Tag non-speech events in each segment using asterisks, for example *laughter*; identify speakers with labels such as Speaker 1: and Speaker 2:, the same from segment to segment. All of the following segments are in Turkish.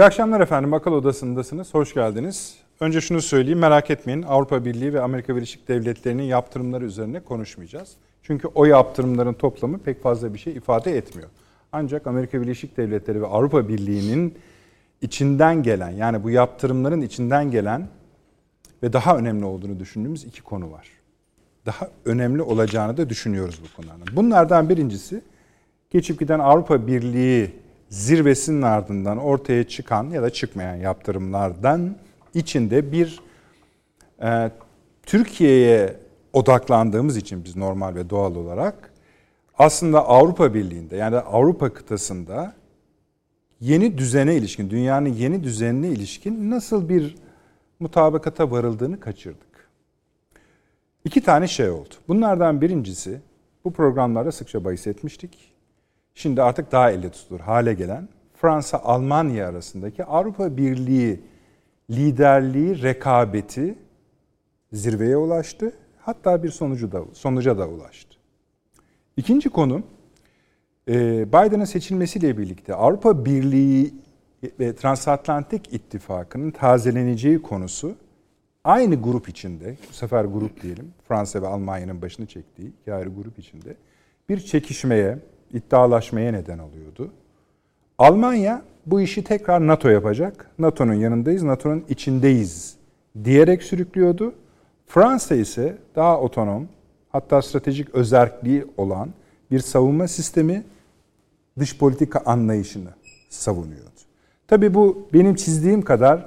Speaker 1: İyi akşamlar efendim. Akıl Odası'ndasınız. Hoş geldiniz. Önce şunu söyleyeyim. Merak etmeyin. Avrupa Birliği ve Amerika Birleşik Devletleri'nin yaptırımları üzerine konuşmayacağız. Çünkü o yaptırımların toplamı pek fazla bir şey ifade etmiyor. Ancak Amerika Birleşik Devletleri ve Avrupa Birliği'nin içinden gelen yani bu yaptırımların içinden gelen ve daha önemli olduğunu düşündüğümüz iki konu var. Daha önemli olacağını da düşünüyoruz bu konuların. Bunlardan birincisi geçip giden Avrupa Birliği zirvesinin ardından ortaya çıkan ya da çıkmayan yaptırımlardan içinde bir e, Türkiye'ye odaklandığımız için biz normal ve doğal olarak aslında Avrupa Birliği'nde yani Avrupa kıtasında yeni düzene ilişkin, dünyanın yeni düzenine ilişkin nasıl bir mutabakata varıldığını kaçırdık. İki tane şey oldu. Bunlardan birincisi bu programlarda sıkça bahis etmiştik. Şimdi artık daha elle tutulur hale gelen Fransa-Almanya arasındaki Avrupa Birliği liderliği, rekabeti zirveye ulaştı. Hatta bir sonucu da sonuca da ulaştı. İkinci konu e, Biden'ın seçilmesiyle birlikte Avrupa Birliği ve Transatlantik İttifakı'nın tazeleneceği konusu aynı grup içinde, bu sefer grup diyelim, Fransa ve Almanya'nın başını çektiği iki ayrı grup içinde bir çekişmeye, iddialaşmaya neden oluyordu. Almanya bu işi tekrar NATO yapacak. NATO'nun yanındayız, NATO'nun içindeyiz diyerek sürüklüyordu. Fransa ise daha otonom, hatta stratejik özelliği olan bir savunma sistemi dış politika anlayışını savunuyordu. Tabii bu benim çizdiğim kadar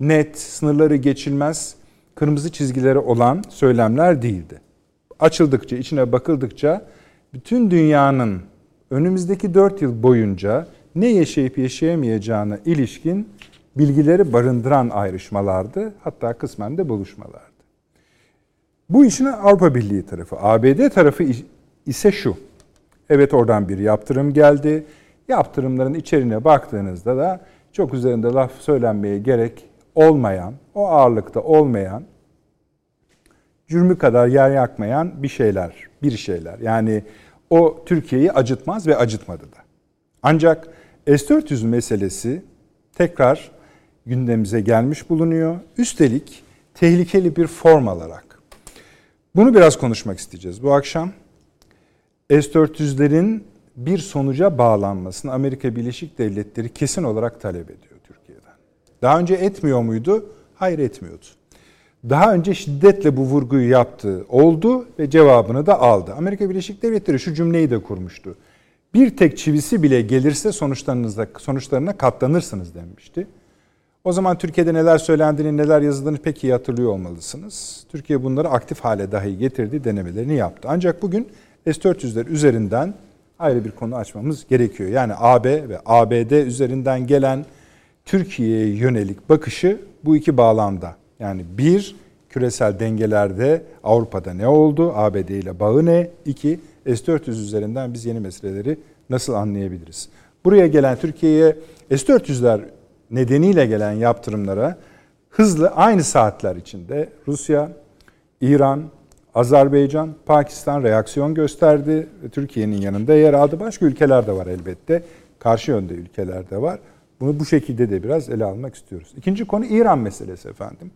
Speaker 1: net, sınırları geçilmez, kırmızı çizgileri olan söylemler değildi. Açıldıkça, içine bakıldıkça bütün dünyanın önümüzdeki dört yıl boyunca ne yaşayıp yaşayamayacağına ilişkin bilgileri barındıran ayrışmalardı. Hatta kısmen de buluşmalardı. Bu işin Avrupa Birliği tarafı. ABD tarafı ise şu. Evet oradan bir yaptırım geldi. Yaptırımların içeriğine baktığınızda da çok üzerinde laf söylenmeye gerek olmayan, o ağırlıkta olmayan, cürmü kadar yer yakmayan bir şeyler, bir şeyler. Yani o Türkiye'yi acıtmaz ve acıtmadı da. Ancak S-400 meselesi tekrar gündemimize gelmiş bulunuyor. Üstelik tehlikeli bir form alarak. Bunu biraz konuşmak isteyeceğiz bu akşam. S-400'lerin bir sonuca bağlanmasını Amerika Birleşik Devletleri kesin olarak talep ediyor Türkiye'den. Daha önce etmiyor muydu? Hayır etmiyordu. Daha önce şiddetle bu vurguyu yaptı, oldu ve cevabını da aldı. Amerika Birleşik Devletleri şu cümleyi de kurmuştu. Bir tek çivisi bile gelirse sonuçlarınızda sonuçlarına katlanırsınız denmişti. O zaman Türkiye'de neler söylendiğini, neler yazıldığını pek iyi hatırlıyor olmalısınız. Türkiye bunları aktif hale dahi getirdi, denemelerini yaptı. Ancak bugün S-400'ler üzerinden ayrı bir konu açmamız gerekiyor. Yani AB ve ABD üzerinden gelen Türkiye'ye yönelik bakışı bu iki bağlamda. Yani bir, küresel dengelerde Avrupa'da ne oldu, ABD ile bağı ne? İki, S-400 üzerinden biz yeni meseleleri nasıl anlayabiliriz? Buraya gelen Türkiye'ye S-400'ler nedeniyle gelen yaptırımlara hızlı aynı saatler içinde Rusya, İran, Azerbaycan, Pakistan reaksiyon gösterdi. Türkiye'nin yanında yer aldı. Başka ülkeler de var elbette. Karşı yönde ülkeler de var. Bunu bu şekilde de biraz ele almak istiyoruz. İkinci konu İran meselesi efendim.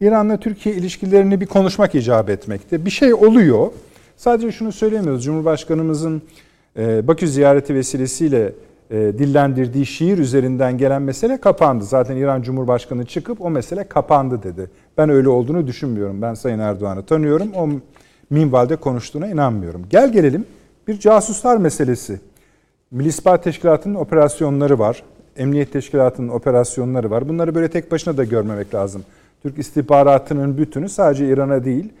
Speaker 1: İran'la Türkiye ilişkilerini bir konuşmak icap etmekte. Bir şey oluyor. Sadece şunu söylemiyoruz. Cumhurbaşkanımızın e, Bakü ziyareti vesilesiyle e, dillendirdiği şiir üzerinden gelen mesele kapandı. Zaten İran Cumhurbaşkanı çıkıp o mesele kapandı dedi. Ben öyle olduğunu düşünmüyorum. Ben Sayın Erdoğan'ı tanıyorum. O minvalde konuştuğuna inanmıyorum. Gel gelelim bir casuslar meselesi. Milli İstihbarat Teşkilatı'nın operasyonları var. Emniyet Teşkilatı'nın operasyonları var. Bunları böyle tek başına da görmemek lazım. Türk istihbaratının bütünü sadece İran'a değil,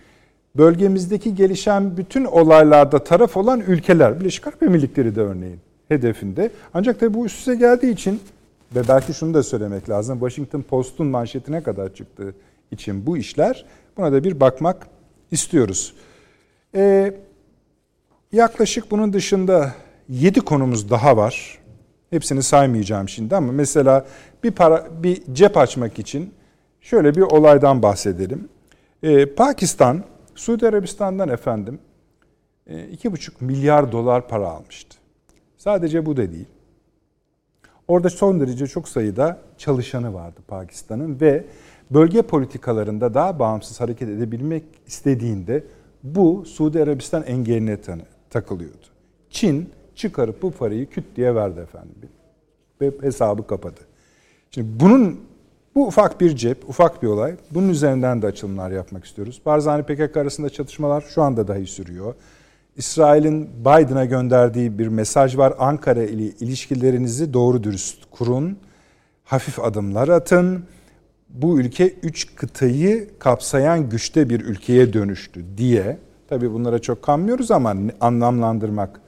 Speaker 1: bölgemizdeki gelişen bütün olaylarda taraf olan ülkeler, Birleşik Arap Emirlikleri de örneğin hedefinde. Ancak tabii bu üst üste geldiği için ve belki şunu da söylemek lazım. Washington Post'un manşetine kadar çıktığı için bu işler buna da bir bakmak istiyoruz. Ee, yaklaşık bunun dışında 7 konumuz daha var. Hepsini saymayacağım şimdi ama mesela bir para bir cep açmak için şöyle bir olaydan bahsedelim. Ee, Pakistan Suudi Arabistan'dan efendim 2,5 e, milyar dolar para almıştı. Sadece bu da değil. Orada son derece çok sayıda çalışanı vardı Pakistan'ın ve bölge politikalarında daha bağımsız hareket edebilmek istediğinde bu Suudi Arabistan engeline takılıyordu. Çin çıkarıp bu parayı küt diye verdi efendim. Ve hesabı kapadı. Şimdi bunun bu ufak bir cep, ufak bir olay. Bunun üzerinden de açılımlar yapmak istiyoruz. Barzani PKK arasında çatışmalar şu anda dahi sürüyor. İsrail'in Biden'a gönderdiği bir mesaj var. Ankara ile ilişkilerinizi doğru dürüst kurun. Hafif adımlar atın. Bu ülke üç kıtayı kapsayan güçte bir ülkeye dönüştü diye. Tabii bunlara çok kanmıyoruz ama anlamlandırmak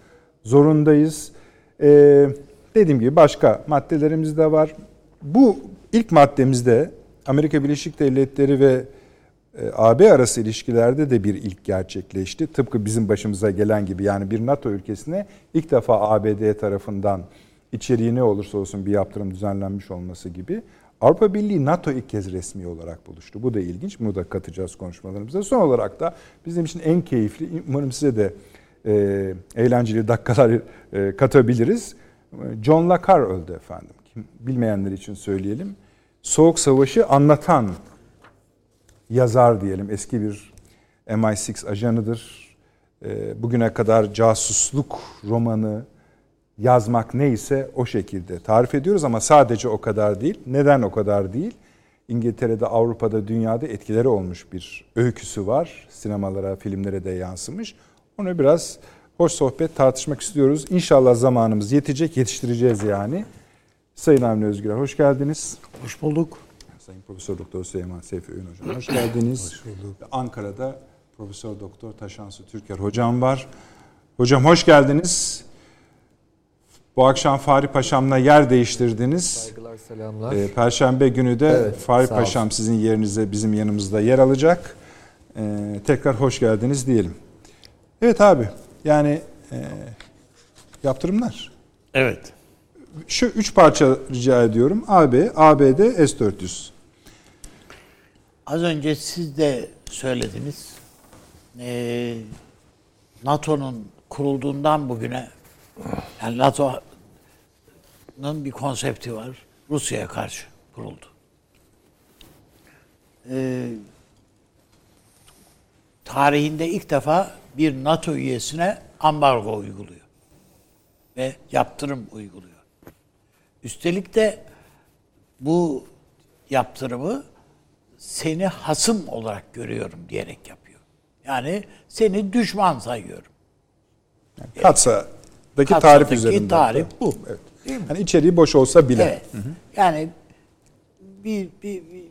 Speaker 1: zorundayız. Ee, dediğim gibi başka maddelerimiz de var. Bu ilk maddemizde Amerika Birleşik Devletleri ve e, AB arası ilişkilerde de bir ilk gerçekleşti. Tıpkı bizim başımıza gelen gibi yani bir NATO ülkesine ilk defa ABD tarafından içeriği ne olursa olsun bir yaptırım düzenlenmiş olması gibi. Avrupa Birliği NATO ilk kez resmi olarak buluştu. Bu da ilginç. Bunu da katacağız konuşmalarımıza. Son olarak da bizim için en keyifli, umarım size de e, eğlenceli dakikalar e, katabiliriz. John Le Carre öldü efendim. Kim, bilmeyenler için söyleyelim. Soğuk Savaşı anlatan yazar diyelim. Eski bir MI6 ajanıdır. E, bugüne kadar casusluk romanı yazmak neyse o şekilde tarif ediyoruz ama sadece o kadar değil. Neden o kadar değil? İngiltere'de, Avrupa'da, dünyada etkileri olmuş bir öyküsü var. Sinemalara, filmlere de yansımış. Onu biraz hoş sohbet tartışmak istiyoruz. İnşallah zamanımız yetecek, yetiştireceğiz yani. Sayın Avni Özgür, hoş geldiniz.
Speaker 2: Hoş bulduk.
Speaker 1: Sayın Profesör Doktor Süleyman Seyfi Öğün Hocam, hoş geldiniz.
Speaker 2: hoş bulduk.
Speaker 1: Ankara'da Profesör Doktor Taşansı Türker Hocam var. Hocam hoş geldiniz. Bu akşam Fahri Paşam'la yer değiştirdiniz.
Speaker 2: Saygılar, selamlar.
Speaker 1: Ee, Perşembe günü de
Speaker 2: Evet,
Speaker 1: Fahri Paşam
Speaker 2: olsun.
Speaker 1: sizin yerinize bizim yanımızda yer alacak. Ee, tekrar hoş geldiniz diyelim. Evet abi yani e, yaptırımlar.
Speaker 2: Evet.
Speaker 1: Şu üç parça rica ediyorum. AB, ABD, S-400.
Speaker 3: Az önce siz de söylediniz. Ee, NATO'nun kurulduğundan bugüne yani NATO'nun bir konsepti var. Rusya'ya karşı kuruldu. Ee, tarihinde ilk defa bir NATO üyesine ambargo uyguluyor. Ve yaptırım uyguluyor. Üstelik de bu yaptırımı seni hasım olarak görüyorum diyerek yapıyor. Yani seni düşman sayıyorum.
Speaker 1: Katsadaki
Speaker 3: Katsadaki
Speaker 1: tarif üzerinden.
Speaker 3: tarif bu.
Speaker 1: Evet. Yani içeriği boş olsa bile.
Speaker 3: Evet. Yani bir, bir, bir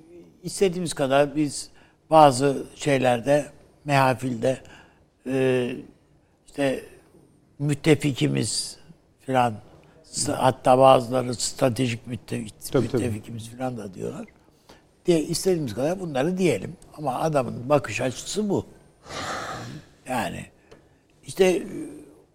Speaker 3: istediğimiz kadar biz bazı şeylerde mehafilde e, işte müttefikimiz filan hatta bazıları stratejik müttefik,
Speaker 1: Tabii,
Speaker 3: müttefikimiz filan da diyorlar. Diye istediğimiz kadar bunları diyelim. Ama adamın bakış açısı bu. Yani işte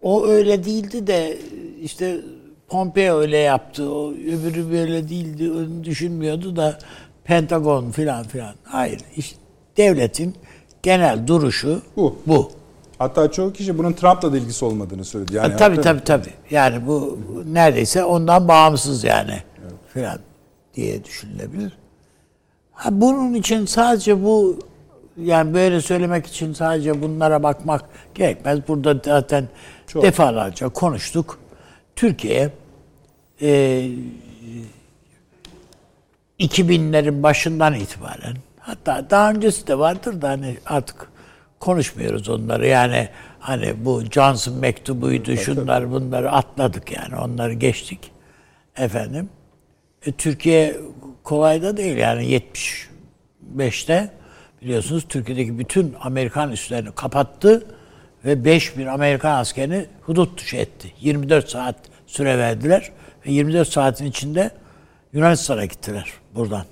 Speaker 3: o öyle değildi de işte Pompeo öyle yaptı. O öbürü böyle değildi. Onu düşünmüyordu da Pentagon filan filan. Hayır. işte devletin genel duruşu
Speaker 1: Bu.
Speaker 3: bu.
Speaker 1: Hatta çoğu kişi bunun Trump'la da ilgisi olmadığını söyledi. Yani
Speaker 3: Ha, tabii
Speaker 1: hatta-
Speaker 3: tabii tabii. Yani bu neredeyse ondan bağımsız yani filan diye düşünülebilir. Ha, bunun için sadece bu yani böyle söylemek için sadece bunlara bakmak gerekmez. Burada zaten
Speaker 1: Çok.
Speaker 3: defalarca konuştuk. Türkiye e, 2000'lerin başından itibaren hatta daha öncesi de vardır da hani artık konuşmuyoruz onları yani hani bu Johnson mektubuydu şunlar bunları atladık yani onları geçtik efendim e, Türkiye kolay da değil yani 75'te biliyorsunuz Türkiye'deki bütün Amerikan üslerini kapattı ve 5000 Amerikan askerini hudut dışı etti. 24 saat süre verdiler ve 24 saatin içinde Yunanistan'a gittiler buradan.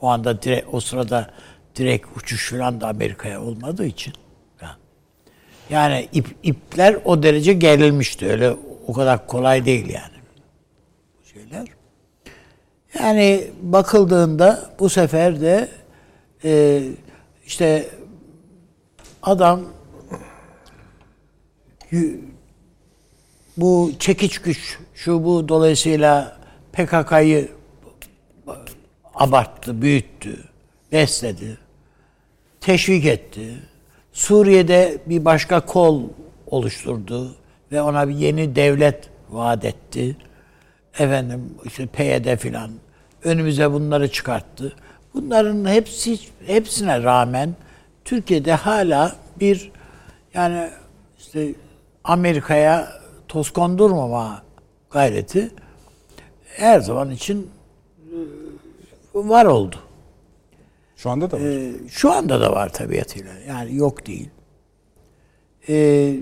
Speaker 3: O anda direkt, o sırada direkt uçuş falan da Amerika'ya olmadığı için. Yani ip, ipler o derece gerilmişti. Öyle o kadar kolay değil yani. Bu şeyler. Yani bakıldığında bu sefer de e, işte adam bu çekiç güç şu bu dolayısıyla PKK'yı abarttı, büyüttü, besledi, teşvik etti. Suriye'de bir başka kol oluşturdu ve ona bir yeni devlet vaat etti. Efendim işte PYD filan önümüze bunları çıkarttı. Bunların hepsi hepsine rağmen Türkiye'de hala bir yani işte Amerika'ya toz kondurmama gayreti her zaman için e, var oldu.
Speaker 1: Şu anda da var.
Speaker 3: Ee, şu anda da var tabiatıyla. Yani yok değil. Ee,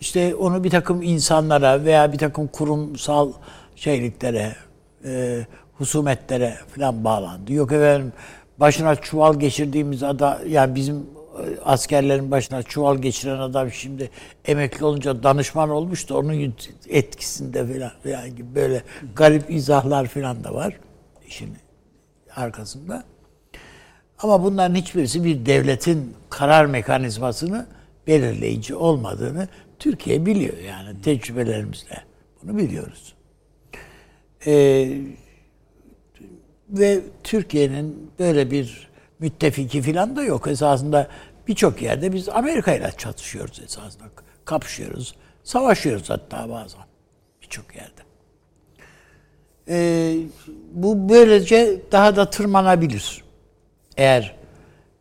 Speaker 3: işte onu bir takım insanlara veya bir takım kurumsal şeyliklere, e, husumetlere falan bağlandı. Yok efendim başına çuval geçirdiğimiz ada yani bizim e, askerlerin başına çuval geçiren adam şimdi emekli olunca danışman olmuş da onun etkisinde falan, gibi böyle garip izahlar falan da var işin arkasında. Ama bunların hiçbirisi bir devletin karar mekanizmasını belirleyici olmadığını Türkiye biliyor yani tecrübelerimizle. Bunu biliyoruz. Ee, ve Türkiye'nin böyle bir müttefiki falan da yok. Esasında birçok yerde biz Amerika ile çatışıyoruz esasında. Kapışıyoruz. Savaşıyoruz hatta bazen. Birçok yerde. Ee, bu böylece daha da tırmanabilir. Eğer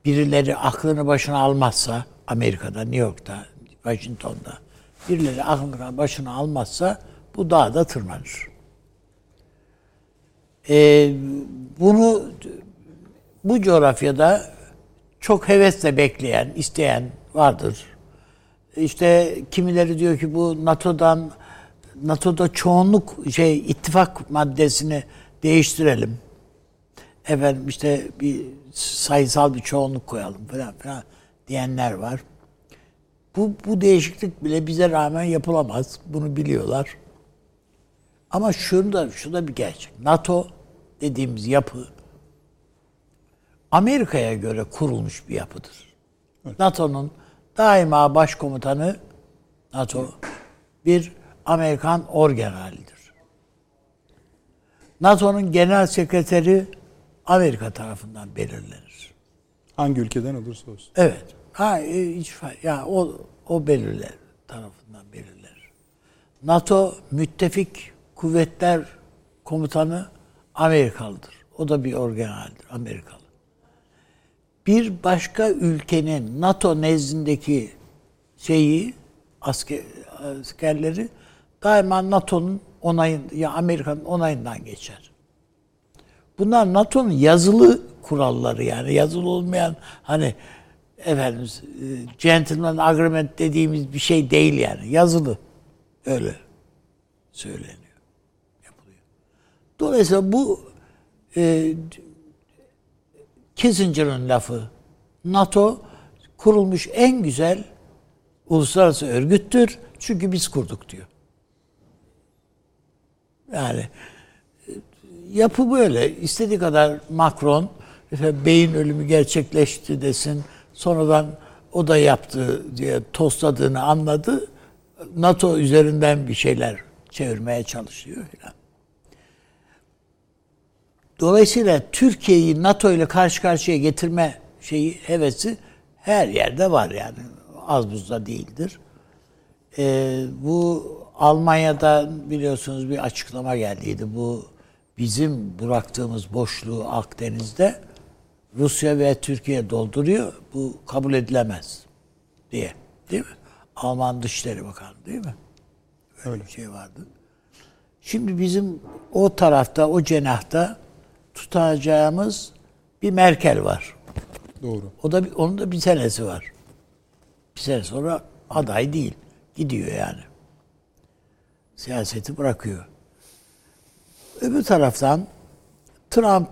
Speaker 3: birileri aklını başına almazsa Amerika'da, New York'ta, Washington'da birileri aklını başına almazsa bu daha da tırmanır. Ee, bunu bu coğrafyada çok hevesle bekleyen, isteyen vardır. İşte kimileri diyor ki bu NATO'dan NATO'da çoğunluk şey ittifak maddesini değiştirelim. Efendim işte bir sayısal bir çoğunluk koyalım falan falan diyenler var. Bu, bu değişiklik bile bize rağmen yapılamaz. Bunu biliyorlar. Ama şunu da, şu da bir gerçek. NATO dediğimiz yapı Amerika'ya göre kurulmuş bir yapıdır. Evet. NATO'nun daima başkomutanı NATO bir Amerikan orgeneralidir. NATO'nun genel sekreteri Amerika tarafından belirlenir.
Speaker 1: Hangi ülkeden olursa olsun.
Speaker 3: Evet. Ha, e, hiç ya o o belirler tarafından belirler. NATO müttefik kuvvetler komutanı Amerikalıdır. O da bir organeldir, Amerikalı. Bir başka ülkenin NATO nezdindeki şeyi asker, askerleri daima NATO'nun onayın ya Amerika'nın onayından geçer. Bunlar NATO'nun yazılı kuralları yani yazılı olmayan hani efendim e, gentleman agreement dediğimiz bir şey değil yani yazılı öyle söyleniyor yapılıyor. Dolayısıyla bu e, Kissinger'ın lafı NATO kurulmuş en güzel uluslararası örgüttür çünkü biz kurduk diyor. Yani yapı böyle. İstediği kadar Macron beyin ölümü gerçekleşti desin. Sonradan o da yaptı diye tostladığını anladı. NATO üzerinden bir şeyler çevirmeye çalışıyor falan. Dolayısıyla Türkiye'yi NATO ile karşı karşıya getirme şeyi hevesi her yerde var yani. Az buzda değildir. Ee, bu Almanya'da biliyorsunuz bir açıklama geldiydi. Bu bizim bıraktığımız boşluğu Akdeniz'de Rusya ve Türkiye dolduruyor. Bu kabul edilemez diye. Değil mi? Alman Dışişleri Bakanı değil mi? Öyle, Öyle. bir şey vardı. Şimdi bizim o tarafta, o cenahta tutacağımız bir Merkel var.
Speaker 1: Doğru.
Speaker 3: O da onun da bir senesi var. Bir sene sonra aday değil. Gidiyor yani. Siyaseti bırakıyor. Öbür taraftan Trump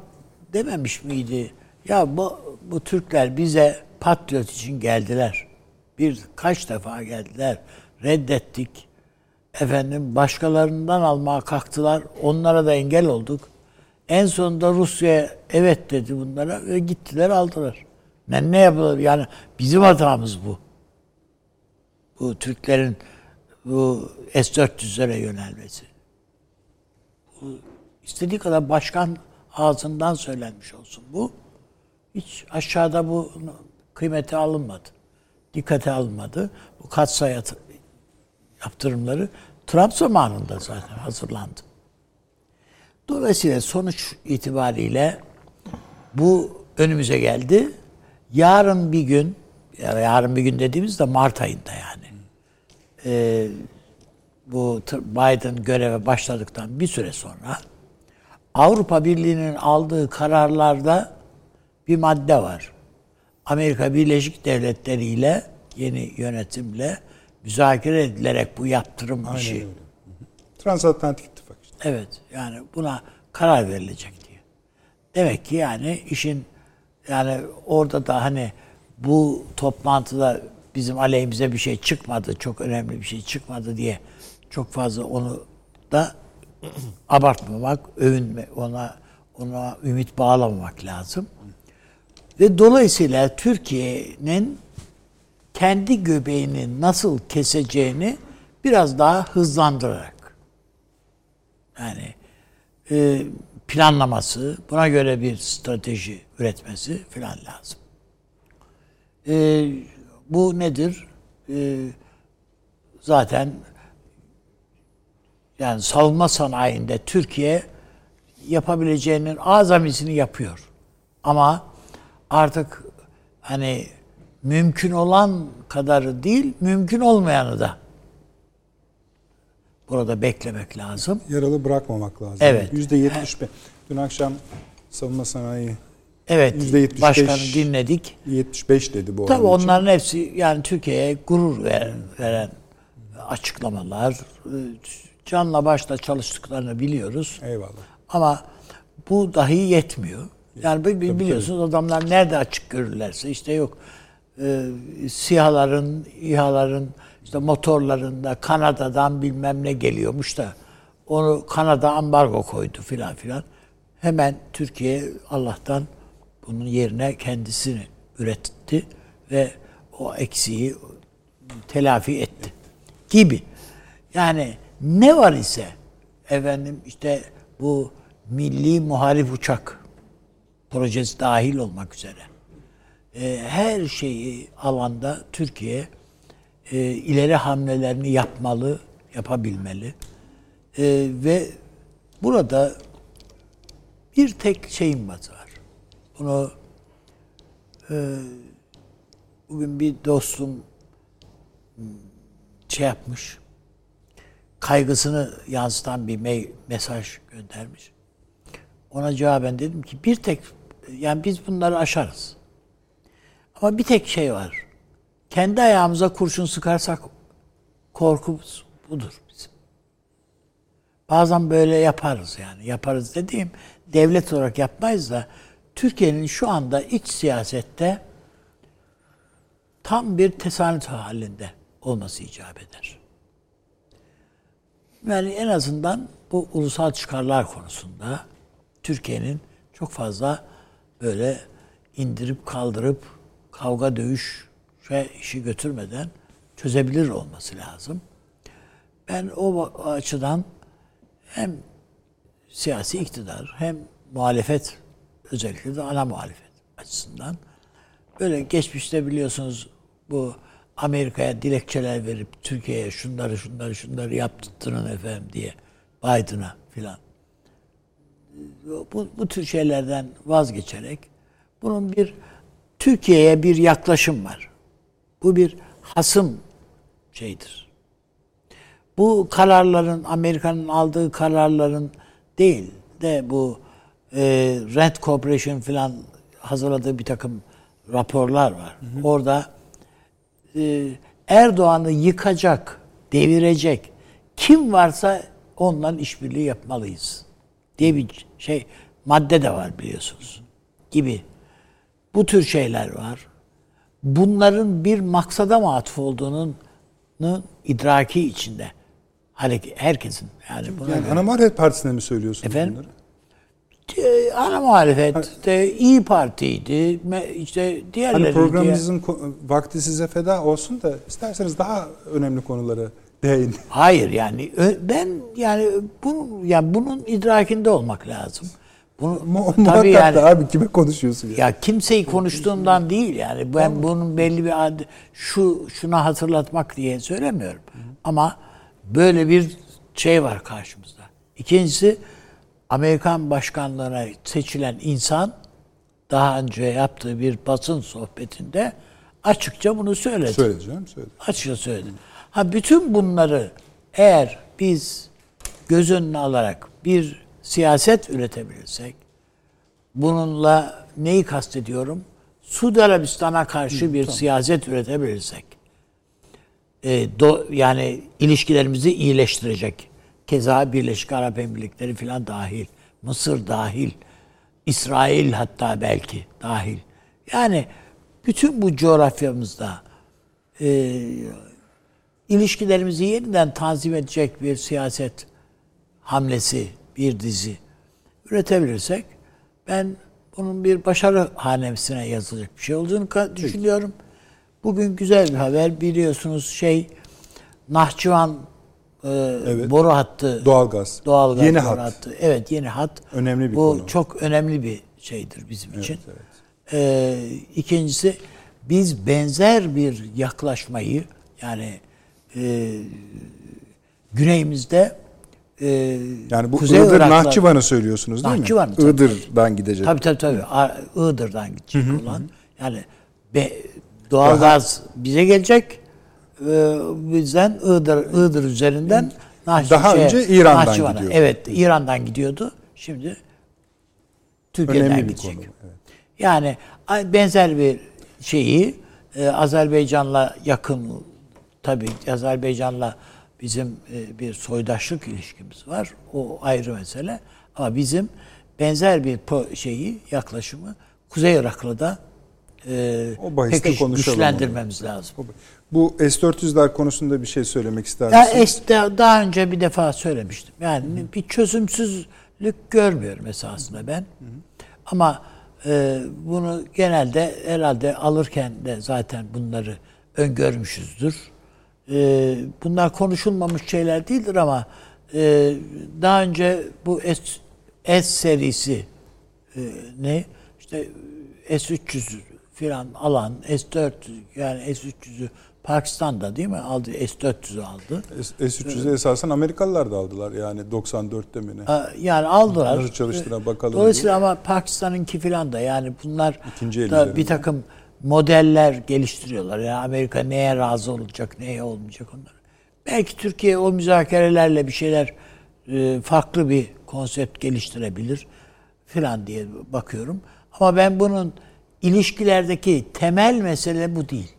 Speaker 3: dememiş miydi? Ya bu, bu Türkler bize patriot için geldiler. Bir kaç defa geldiler. Reddettik. Efendim başkalarından almaya kalktılar. Onlara da engel olduk. En sonunda Rusya evet dedi bunlara ve gittiler aldılar. Ne, ne yapılır? Yani bizim hatamız bu. Bu Türklerin bu S-400'lere yönelmesi. istediği kadar başkan ağzından söylenmiş olsun bu. Hiç aşağıda bu kıymete alınmadı. Dikkate alınmadı. Bu katsayı yaptırımları Trump zamanında zaten hazırlandı. Dolayısıyla sonuç itibariyle bu önümüze geldi. Yarın bir gün, ya yarın bir gün dediğimizde Mart ayında yani. Ee, bu Biden göreve başladıktan bir süre sonra Avrupa Birliği'nin aldığı kararlarda bir madde var. Amerika Birleşik Devletleri ile yeni yönetimle müzakere edilerek bu yaptırım işi.
Speaker 1: Transatlantik ittifak işte.
Speaker 3: Evet yani buna karar verilecek diye. Demek ki yani işin yani orada da hani bu toplantıda bizim aleyhimize bir şey çıkmadı, çok önemli bir şey çıkmadı diye çok fazla onu da *clears throat* abartmamak, övünme, ona ona ümit bağlamamak lazım. Ve dolayısıyla Türkiye'nin kendi göbeğini nasıl keseceğini biraz daha hızlandırarak yani e, planlaması, buna göre bir strateji üretmesi filan lazım. E, bu nedir? E, zaten yani savunma sanayinde Türkiye yapabileceğinin azamisini yapıyor. Ama artık hani mümkün olan kadarı değil, mümkün olmayanı da burada beklemek lazım.
Speaker 1: Yaralı bırakmamak lazım.
Speaker 3: Evet.
Speaker 1: %75. Dün akşam savunma sanayi
Speaker 3: Evet,
Speaker 1: %75
Speaker 3: başkanı dinledik.
Speaker 1: 75 dedi bu
Speaker 3: Tabii
Speaker 1: oran için.
Speaker 3: onların hepsi yani Türkiye'ye gurur veren, veren açıklamalar. Canla başla çalıştıklarını biliyoruz.
Speaker 1: Eyvallah.
Speaker 3: Ama bu dahi yetmiyor. Yani bi- bi- biliyorsunuz adamlar nerede açık görürlerse işte yok e, SİHA'ların, İHA'ların işte motorlarında Kanada'dan bilmem ne geliyormuş da onu Kanada ambargo koydu filan filan. Hemen Türkiye Allah'tan bunun yerine kendisini üretti ve o eksiği telafi etti gibi. Yani ne var ise efendim işte bu milli muharip uçak projesi dahil olmak üzere e, her şeyi alanda Türkiye e, ileri hamlelerini yapmalı, yapabilmeli. E, ve burada bir tek şeyin var. Bunu e, bugün bir dostum şey yapmış, kaygısını yansıtan bir mail, mesaj göndermiş. Ona cevaben dedim ki bir tek, yani biz bunları aşarız. Ama bir tek şey var. Kendi ayağımıza kurşun sıkarsak korkumuz budur bizim. Bazen böyle yaparız yani. Yaparız dediğim devlet olarak yapmayız da Türkiye'nin şu anda iç siyasette tam bir tesanüt halinde olması icap eder. Yani en azından bu ulusal çıkarlar konusunda Türkiye'nin çok fazla böyle indirip kaldırıp kavga dövüş şey işi götürmeden çözebilir olması lazım. Ben o açıdan hem siyasi iktidar hem muhalefet özellikle de ana muhalefet açısından böyle geçmişte biliyorsunuz bu Amerika'ya dilekçeler verip Türkiye'ye şunları şunları şunları yaptırtırın efendim diye Biden'a filan. Bu, bu tür şeylerden vazgeçerek bunun bir Türkiye'ye bir yaklaşım var. Bu bir hasım şeydir. Bu kararların Amerika'nın aldığı kararların değil de bu e, Rent Corporation filan hazırladığı bir takım raporlar var. Hı hı. Orada e, Erdoğan'ı yıkacak, devirecek kim varsa ondan işbirliği yapmalıyız diye bir şey madde de var biliyorsunuz gibi. Bu tür şeyler var. Bunların bir maksada mı atıf olduğunun idraki içinde. Herkesin. Yani, buna
Speaker 1: yani
Speaker 3: göre.
Speaker 1: ana muhalefet partisine mi söylüyorsunuz
Speaker 3: Efendim?
Speaker 1: bunları?
Speaker 3: Ee, Ana muhalefet de İyi Parti'ydi. işte diğerleri.
Speaker 1: Hani programımızın ko- vakti size feda olsun da isterseniz daha önemli konuları Değil. *laughs*
Speaker 3: Hayır yani ben yani bu yani bunun idrakinde olmak lazım. Bunu
Speaker 1: Mu-
Speaker 3: tabii yani
Speaker 1: da abi kime konuşuyorsun ya?
Speaker 3: ya kimseyi konuştuğumdan değil yani ben bunun belli bir ad, şu şuna hatırlatmak diye söylemiyorum. Ama böyle bir şey var karşımızda. İkincisi Amerikan başkanlığına seçilen insan daha önce yaptığı bir basın sohbetinde açıkça bunu söyledi.
Speaker 1: Söyleyeceğim, söyle.
Speaker 3: Açıkça söyledim. Ha bütün bunları eğer biz göz önüne alarak bir siyaset üretebilirsek bununla neyi kastediyorum? Suudi Arabistan'a karşı bir siyaset üretebilirsek e, do, yani ilişkilerimizi iyileştirecek. Keza Birleşik Arap Emirlikleri falan dahil, Mısır dahil, İsrail hatta belki dahil. Yani bütün bu coğrafyamızda e, ilişkilerimizi yeniden tanzim edecek bir siyaset hamlesi, bir dizi üretebilirsek ben bunun bir başarı hanesine yazılacak bir şey olduğunu düşünüyorum. Bugün güzel bir haber biliyorsunuz şey Nahçıvan e, boru hattı
Speaker 1: Doğalgaz.
Speaker 3: doğalgaz
Speaker 1: Yeni
Speaker 3: boru
Speaker 1: hat.
Speaker 3: hattı. Evet yeni hat.
Speaker 1: Önemli bir
Speaker 3: Bu
Speaker 1: konu.
Speaker 3: çok önemli bir şeydir bizim için.
Speaker 1: evet.
Speaker 3: Ee, ikincisi biz benzer bir yaklaşmayı yani e, güneyimizde e,
Speaker 1: Yani bu
Speaker 3: Kuzey
Speaker 1: Iğdır
Speaker 3: Irak'la-
Speaker 1: Nahçıvan'ı söylüyorsunuz değil
Speaker 3: Nahçıvan,
Speaker 1: mi?
Speaker 3: tabii.
Speaker 1: Iğdır'dan gidecek.
Speaker 3: Tabii tabii tabii. A- Iğdır'dan gidecek olan. Yani be, doğalgaz bize gelecek. Ee, bizden Iğdır, Iğdır üzerinden Nahçı-
Speaker 1: Daha
Speaker 3: şeye,
Speaker 1: önce İran'dan
Speaker 3: Nahçıvan'a.
Speaker 1: gidiyordu.
Speaker 3: Evet, İran'dan gidiyordu. Şimdi Türkiye'den
Speaker 1: Önemli
Speaker 3: gidecek.
Speaker 1: konu, evet.
Speaker 3: Yani benzer bir şeyi e, Azerbaycan'la yakın tabii Azerbaycan'la bizim e, bir soydaşlık ilişkimiz var. O ayrı mesele. Ama bizim benzer bir şeyi yaklaşımı Kuzey Irak'la da e,
Speaker 1: O
Speaker 3: pek güçlendirmemiz lazım.
Speaker 1: Bu S-400'ler konusunda bir şey söylemek ister
Speaker 3: Ya
Speaker 1: misin?
Speaker 3: este daha önce bir defa söylemiştim. Yani bir çözümsüzlük görmüyorum esasında ben. Ama e, bunu genelde herhalde alırken de zaten bunları öngörmüşüzdür. E, bunlar konuşulmamış şeyler değildir ama e, daha önce bu S, S serisi e, ne işte S300 filan alan S400 yani S300'ü Pakistan'da değil mi aldı S400'ü aldı.
Speaker 1: S- S-300'ü esasen Amerikalılar da aldılar yani 94'te mi ne?
Speaker 3: Yani aldılar.
Speaker 1: Nasıl çalıştığına bakalım
Speaker 3: Dolayısıyla ama Pakistan'ınki filan da yani bunlar
Speaker 1: İkinci
Speaker 3: da bir takım modeller geliştiriyorlar. Yani Amerika neye razı olacak, neye olmayacak onlar. Belki Türkiye o müzakerelerle bir şeyler e, farklı bir konsept geliştirebilir filan diye bakıyorum. Ama ben bunun ilişkilerdeki temel mesele bu değil.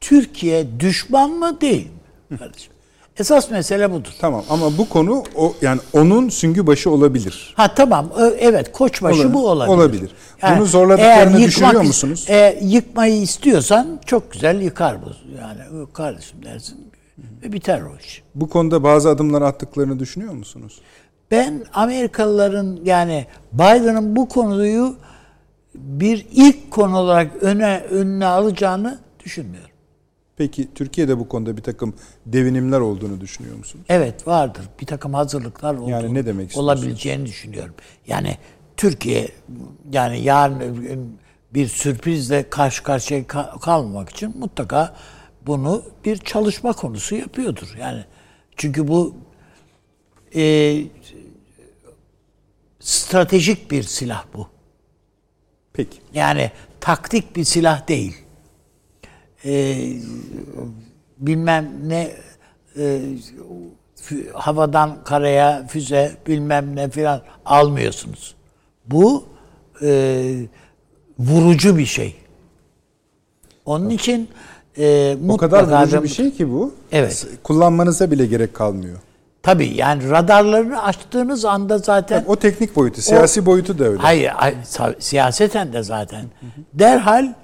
Speaker 3: Türkiye düşman mı değil mi kardeşim? Esas mesele budur.
Speaker 1: Tamam ama bu konu o yani onun süngü başı olabilir.
Speaker 3: Ha tamam evet koçbaşı
Speaker 1: Olabilir.
Speaker 3: bu olabilir.
Speaker 1: Olabilir. Bunu zorladıklarını
Speaker 3: eğer
Speaker 1: düşünüyor musunuz?
Speaker 3: e, yıkmayı istiyorsan çok güzel yıkar bu. Yani "Ö, kardeşim dersin ve biter o iş.
Speaker 1: Bu konuda bazı adımlar attıklarını düşünüyor musunuz?
Speaker 3: Ben Amerikalıların yani Biden'ın bu konuyu bir ilk konu olarak öne önüne alacağını düşünmüyorum.
Speaker 1: Peki Türkiye'de bu konuda bir takım devinimler olduğunu düşünüyor musunuz?
Speaker 3: Evet vardır. Bir takım hazırlıklar olduğunu,
Speaker 1: Yani ne demek
Speaker 3: olabileceğini düşünüyorum. Yani Türkiye yani yarın öbür gün bir sürprizle karşı karşıya ka- kalmamak için mutlaka bunu bir çalışma konusu yapıyordur. Yani çünkü bu e, stratejik bir silah bu.
Speaker 1: Peki.
Speaker 3: Yani taktik bir silah değil. Ee, bilmem ne e, havadan karaya füze bilmem ne filan almıyorsunuz. Bu e, vurucu bir şey. Onun için e,
Speaker 1: O
Speaker 3: mutlaka
Speaker 1: kadar vurucu bir şey ki bu.
Speaker 3: Evet.
Speaker 1: Kullanmanıza bile gerek kalmıyor.
Speaker 3: Tabii yani radarlarını açtığınız anda zaten
Speaker 1: O teknik boyutu, siyasi boyutu da öyle.
Speaker 3: Hayır, hayır, siyaseten de zaten. Derhal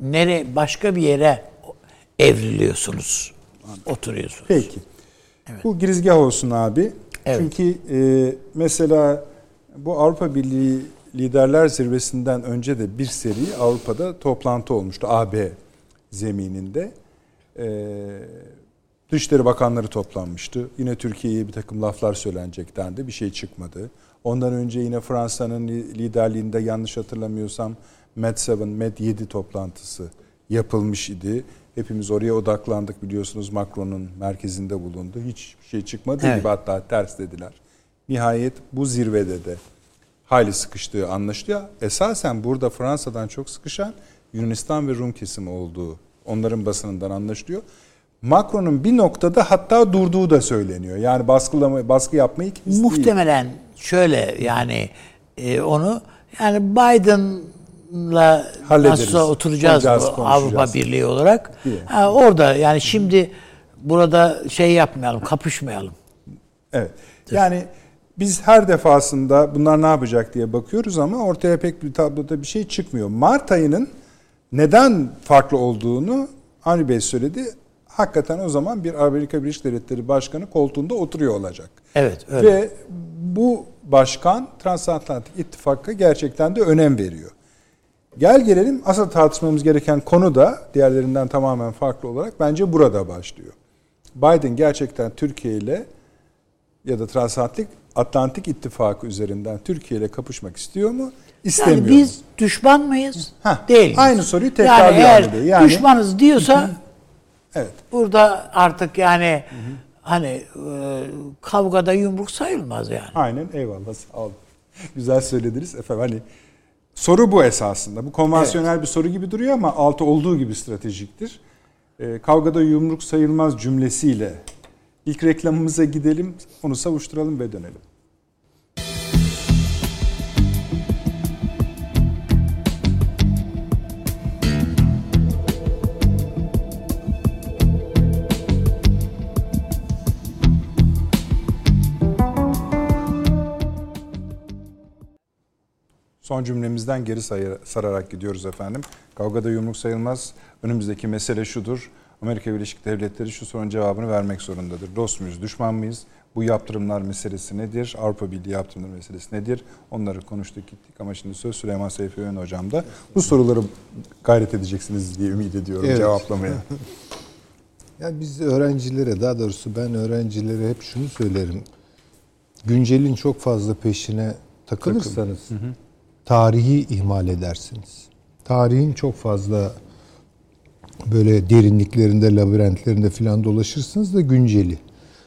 Speaker 3: nere başka bir yere evriliyorsunuz. Oturuyorsunuz.
Speaker 1: Peki. Bu girizgah olsun abi.
Speaker 3: Evet.
Speaker 1: Çünkü e, mesela bu Avrupa Birliği Liderler Zirvesi'nden önce de bir seri Avrupa'da toplantı olmuştu AB zemininde. E, Dışişleri Bakanları toplanmıştı. Yine Türkiye'ye bir takım laflar söylenecek dendi. Bir şey çıkmadı. Ondan önce yine Fransa'nın liderliğinde yanlış hatırlamıyorsam Med 7, Med 7 toplantısı yapılmış idi. Hepimiz oraya odaklandık biliyorsunuz Macron'un merkezinde bulundu. Hiç şey çıkmadı
Speaker 3: Evet.
Speaker 1: gibi hatta ters dediler. Nihayet bu zirvede de hayli sıkıştığı anlaşılıyor. Esasen burada Fransa'dan çok sıkışan Yunanistan ve Rum kesimi olduğu onların basınından anlaşılıyor. Macron'un bir noktada hatta durduğu da söyleniyor. Yani baskılama, baskı yapmayı?
Speaker 3: Muhtemelen şöyle yani e, onu yani Biden'la
Speaker 1: Hallederiz.
Speaker 3: nasılsa oturacağız bu. Avrupa Birliği olarak. Ha, orada yani şimdi burada şey yapmayalım, kapışmayalım.
Speaker 1: Evet. Yani biz her defasında bunlar ne yapacak diye bakıyoruz ama ortaya pek bir tabloda bir şey çıkmıyor. Mart ayının neden farklı olduğunu Avni Bey söyledi. Hakikaten o zaman bir Amerika Birleşik Devletleri Başkanı koltuğunda oturuyor olacak.
Speaker 3: Evet, öyle.
Speaker 1: Ve bu başkan Transatlantik İttifak'a gerçekten de önem veriyor. Gel gelelim asıl tartışmamız gereken konu da diğerlerinden tamamen farklı olarak bence burada başlıyor. Biden gerçekten Türkiye ile ya da Transatlantik Atlantik İttifakı üzerinden Türkiye ile kapışmak istiyor mu? İstemiyor
Speaker 3: Yani biz
Speaker 1: mu?
Speaker 3: düşman mıyız?
Speaker 1: Heh,
Speaker 3: Değil
Speaker 1: aynı soruyu
Speaker 3: yani
Speaker 1: tekrarlıyor
Speaker 3: eğer.
Speaker 1: Yani-
Speaker 3: düşmanız diyorsa
Speaker 1: Evet.
Speaker 3: burada artık yani hani e, kavgada yumruk sayılmaz yani.
Speaker 1: Aynen eyvallah sağ olun. Güzel söylediniz efendim. Hani soru bu esasında. Bu konvansiyonel bir soru gibi duruyor ama altı olduğu gibi stratejiktir. Ee, kavgada yumruk sayılmaz cümlesiyle ilk reklamımıza gidelim, onu savuşturalım ve dönelim. Son cümlemizden geri sararak gidiyoruz efendim. Kavgada yumruk sayılmaz. Önümüzdeki mesele şudur. Amerika Birleşik Devletleri şu sorunun cevabını vermek zorundadır. Dost muyuz, düşman mıyız? Bu yaptırımlar meselesi nedir? Avrupa Birliği yaptırımları meselesi nedir? Onları konuştuk gittik ama şimdi söz Süleyman Seyfi Öğün hocamda. Bu soruları gayret edeceksiniz diye ümit ediyorum
Speaker 2: Evet.
Speaker 1: cevaplamaya. *laughs*
Speaker 2: Ya biz öğrencilere daha doğrusu ben öğrencilere hep şunu söylerim. Güncelin çok fazla peşine takılırsanız tarihi ihmal edersiniz. Tarihin çok fazla böyle derinliklerinde, labirentlerinde filan dolaşırsınız da günceli.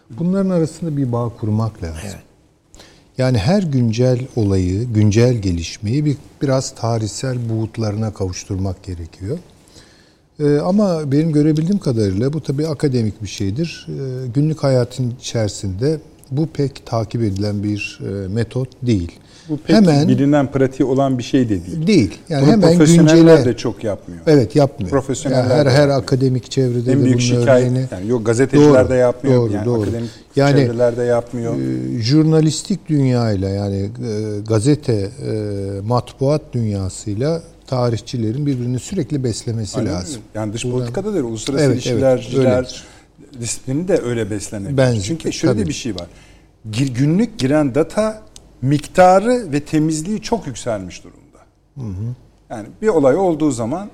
Speaker 2: Bunların arasında bir bağ kurmak lazım. Yani her güncel olayı, güncel gelişmeyi bir biraz tarihsel buğutlarına kavuşturmak gerekiyor. Ee, ama benim görebildiğim kadarıyla bu tabii akademik bir şeydir. Ee, günlük hayatın içerisinde bu pek takip edilen bir e, metot değil.
Speaker 1: Bu pek
Speaker 2: hemen
Speaker 1: bilinen pratiği olan bir şey de değil.
Speaker 2: değil. Yani
Speaker 1: Bunu
Speaker 2: hemen
Speaker 1: profesyoneller
Speaker 2: güncele
Speaker 1: de çok yapmıyor.
Speaker 2: Evet yapmıyor.
Speaker 1: Profesyoneller
Speaker 2: Yani her her
Speaker 1: yapmıyor.
Speaker 2: akademik çevrede
Speaker 1: En
Speaker 2: de
Speaker 1: büyük
Speaker 2: bunun
Speaker 1: şikayet
Speaker 2: örneğini
Speaker 1: yani yok gazeteciler
Speaker 2: Doğru,
Speaker 1: de yapmıyor
Speaker 2: doğru,
Speaker 1: yani
Speaker 2: doğru.
Speaker 1: akademik
Speaker 2: Yani,
Speaker 1: çevreler de yapmıyor.
Speaker 2: e, jurnalistik dünyayla yani e, gazete, e, matbuat dünyasıyla tarihçilerin birbirini sürekli beslemesi
Speaker 1: Aynen
Speaker 2: lazım.
Speaker 1: öyle. Yani dış
Speaker 2: Buradan-
Speaker 1: politikada da. Uluslararası
Speaker 2: Evet,
Speaker 1: ilişkilerciler
Speaker 2: öyledir.
Speaker 1: disiplini de öyle beslenebilir.
Speaker 2: Bence,
Speaker 1: Çünkü şöyle
Speaker 2: tabii.
Speaker 1: de bir şey var. Gir- Günlük giren data miktarı ve temizliği çok yükselmiş durumda. Yani bir olay olduğu zaman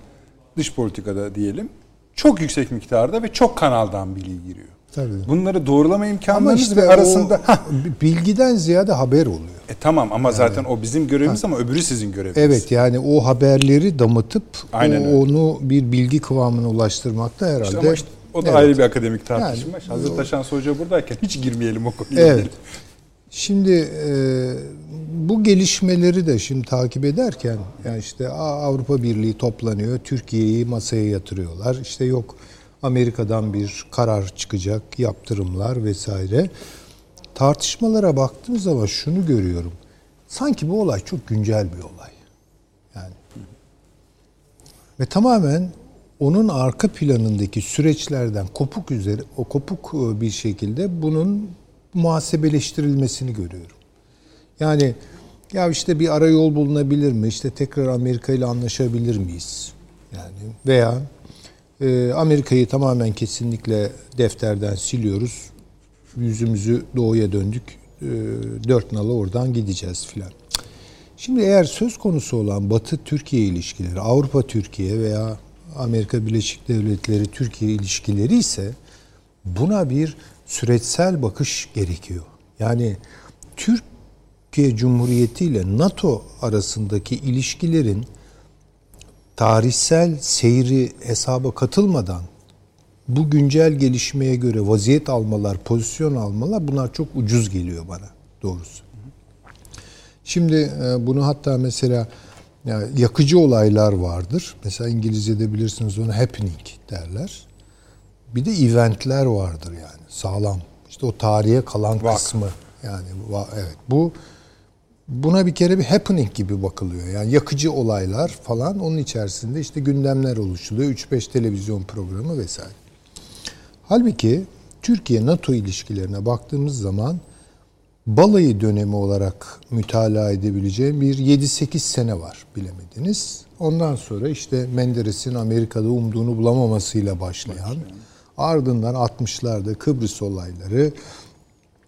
Speaker 1: dış politikada diyelim çok yüksek miktarda ve çok kanaldan bilgi giriyor.
Speaker 2: Tabii.
Speaker 1: Bunları doğrulama
Speaker 2: Ama
Speaker 1: imkanlarınız
Speaker 2: işte
Speaker 1: ve arasında *laughs*
Speaker 2: bilgiden ziyade haber oluyor.
Speaker 1: E tamam ama zaten o bizim görevimiz ama öbürü sizin göreviniz.
Speaker 2: Evet yani o haberleri damıtıp
Speaker 1: Aynen
Speaker 2: o- onu bir bilgi kıvamına ulaştırmak da herhalde.
Speaker 1: İşte ama işte o da
Speaker 2: Evet.
Speaker 1: ayrı bir akademik tartışma.
Speaker 2: Yani-
Speaker 1: Hazır Taşan Hoca buradayken hiç girmeyelim o konuya.
Speaker 2: Evet. Şimdi e, bu gelişmeleri de şimdi takip ederken yani işte Avrupa Birliği toplanıyor, Türkiye'yi masaya yatırıyorlar. İşte yok Amerika'dan bir karar çıkacak, yaptırımlar vesaire. Tartışmalara baktığım zaman şunu görüyorum. Sanki bu olay çok güncel bir olay. Yani ve tamamen onun arka planındaki süreçlerden kopuk üzeri o kopuk e, bir şekilde bunun muhasebeleştirilmesini görüyorum. Yani ya işte bir ara yol bulunabilir mi? İşte tekrar Amerika ile anlaşabilir miyiz? Yani veya e, Amerika'yı tamamen kesinlikle defterden siliyoruz. Yüzümüzü doğuya döndük. E, dört nala oradan gideceğiz filan. Şimdi eğer söz konusu olan Batı-Türkiye ilişkileri, Avrupa-Türkiye veya Amerika Birleşik Devletleri Türkiye ilişkileri ise Buna bir süreçsel bakış gerekiyor. Yani Türkiye Cumhuriyeti ile NATO arasındaki ilişkilerin tarihsel seyri hesaba katılmadan bu güncel gelişmeye göre vaziyet almalar, pozisyon almalar bunlar çok ucuz geliyor bana doğrusu. Şimdi e, bunu hatta mesela yakıcı olaylar vardır. Mesela İngilizce'de bilirsiniz onu happening derler. Bir de eventler vardır yani sağlam. İşte o tarihe kalan
Speaker 1: Vak.
Speaker 2: kısmı yani evet bu buna bir kere bir happening gibi bakılıyor. Yani yakıcı olaylar falan onun içerisinde işte gündemler oluşuluyor. 3-5 televizyon programı vesaire. Halbuki Türkiye-NATO ilişkilerine baktığımız zaman balayı dönemi olarak mütalaa edebileceğim bir 7-8 sene var bilemediniz. Ondan sonra işte Menderes'in Amerika'da umduğunu bulamamasıyla başlayan, ardından 60'larda Kıbrıs olayları,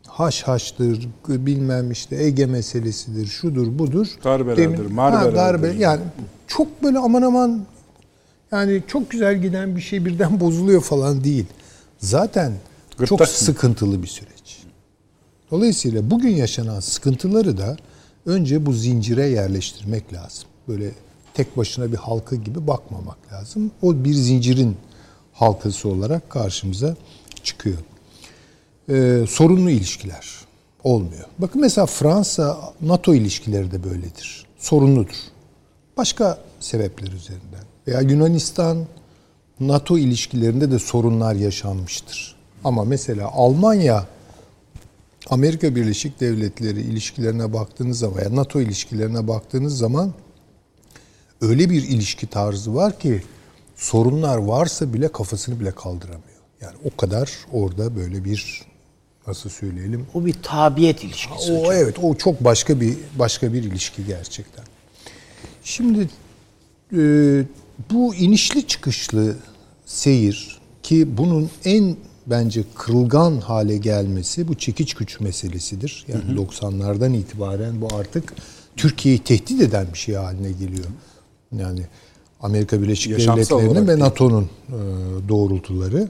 Speaker 2: Haşhaş'tır, bilmem işte Ege meselesidir, şudur budur.
Speaker 1: Darbelerdir,
Speaker 2: Demin-
Speaker 1: marbelerdir.
Speaker 2: Ha, darbe, yani çok böyle aman aman yani çok güzel giden bir şey birden *laughs* bozuluyor falan değil. Zaten çok
Speaker 1: Gırtlak mı?
Speaker 2: sıkıntılı bir süreç. Dolayısıyla bugün yaşanan sıkıntıları da önce bu zincire yerleştirmek lazım. Böyle tek başına bir halka gibi bakmamak lazım. O bir zincirin halkası olarak karşımıza çıkıyor. Ee, sorunlu ilişkiler olmuyor. Bakın mesela Fransa NATO ilişkileri de böyledir. Sorunludur. Başka sebepler üzerinden. Veya Yunanistan NATO ilişkilerinde de sorunlar yaşanmıştır. Ama mesela Almanya Amerika Birleşik Devletleri ilişkilerine baktığınız zaman ya NATO ilişkilerine baktığınız zaman öyle bir ilişki tarzı var ki sorunlar varsa bile kafasını bile kaldıramıyor. Yani o kadar orada böyle bir nasıl söyleyelim
Speaker 3: O bir tabiyet ilişkisi.
Speaker 2: o evet o çok başka bir başka bir ilişki gerçekten. Şimdi e, bu inişli çıkışlı seyir ki bunun en bence kırılgan hale gelmesi bu çekiç güç meselesidir. Yani 90'lardan itibaren bu artık Türkiye'yi tehdit eden bir şey haline geliyor. Yani Amerika Birleşik Devletleri'nin ve. NATO'nun e, doğrultuları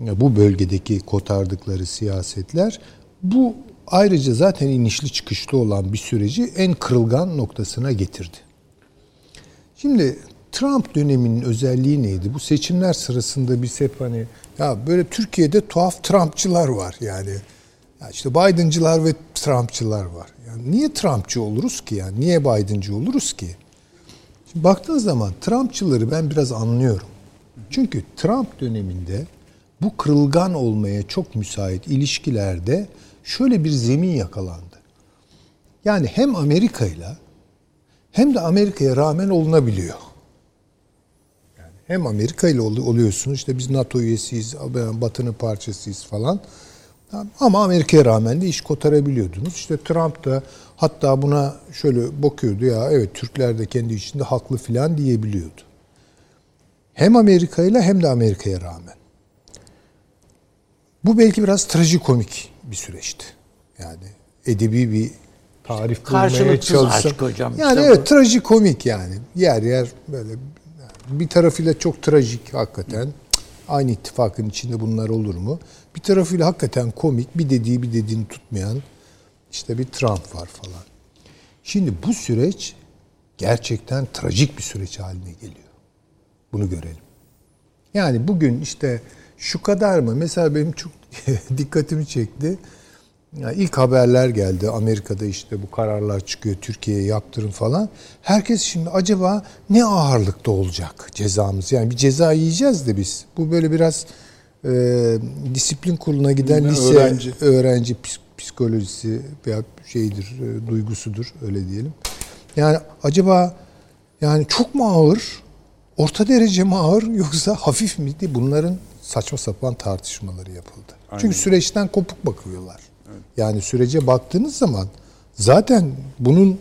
Speaker 2: bu bölgedeki kotardıkları siyasetler bu ayrıca zaten inişli çıkışlı olan bir süreci en kırılgan noktasına getirdi. Şimdi Trump döneminin özelliği neydi? Bu seçimler sırasında biz hep hani ya böyle Türkiye'de tuhaf Trumpçılar var yani. Ya işte Biden'cılar ve Trumpçılar var. Yani niye Trumpçı oluruz ki yani? Niye Biden'cı oluruz ki? Şimdi baktığınız zaman Trumpçıları ben biraz anlıyorum. Çünkü Trump döneminde bu kırılgan olmaya çok müsait ilişkilerde şöyle bir zemin yakalandı. Yani hem Amerika ile hem de Amerika'ya rağmen olunabiliyor. Yani hem Amerika ile ol- oluyorsunuz işte biz NATO üyesiyiz, Batı'nın parçasıyız falan. Ama Amerika'ya rağmen de iş kotarabiliyordunuz. İşte Trump da hatta buna şöyle bakıyordu ya evet Türkler de kendi içinde haklı filan diyebiliyordu. Hem Amerika ile hem de Amerika'ya rağmen. Bu belki biraz trajikomik bir süreçti. Yani edebi bir tarif bulmaya çalışsam.
Speaker 3: aşk hocam.
Speaker 2: Yani
Speaker 3: İşte
Speaker 2: evet trajikomik yani. Yer yer böyle bir tarafıyla çok trajik hakikaten. Aynı ittifakın içinde bunlar olur mu? Bir tarafıyla hakikaten komik, bir dediği bir dediğini tutmayan işte bir Trump var falan. Şimdi bu süreç gerçekten trajik bir süreç haline geliyor. Bunu görelim. Yani bugün işte şu kadar mı? Mesela benim çok *laughs* dikkatimi çekti. Ya ilk haberler geldi Amerika'da işte bu kararlar çıkıyor Türkiye'ye yaptırın falan. Herkes şimdi acaba ne ağırlıkta olacak cezamız? Yani bir ceza yiyeceğiz de biz. Bu böyle biraz e, disiplin kuruluna giden
Speaker 1: Ne,
Speaker 2: lise
Speaker 1: öğrenci.
Speaker 2: öğrenci, ps- psikolojisi veya şeydir, e, duygusudur öyle diyelim. Yani acaba yani çok mu ağır, orta derece mi ağır *laughs* yoksa hafif mi diye bunların saçma sapan tartışmaları yapıldı. Çünkü süreçten kopuk bakıyorlar. Yani sürece baktığınız zaman zaten bunun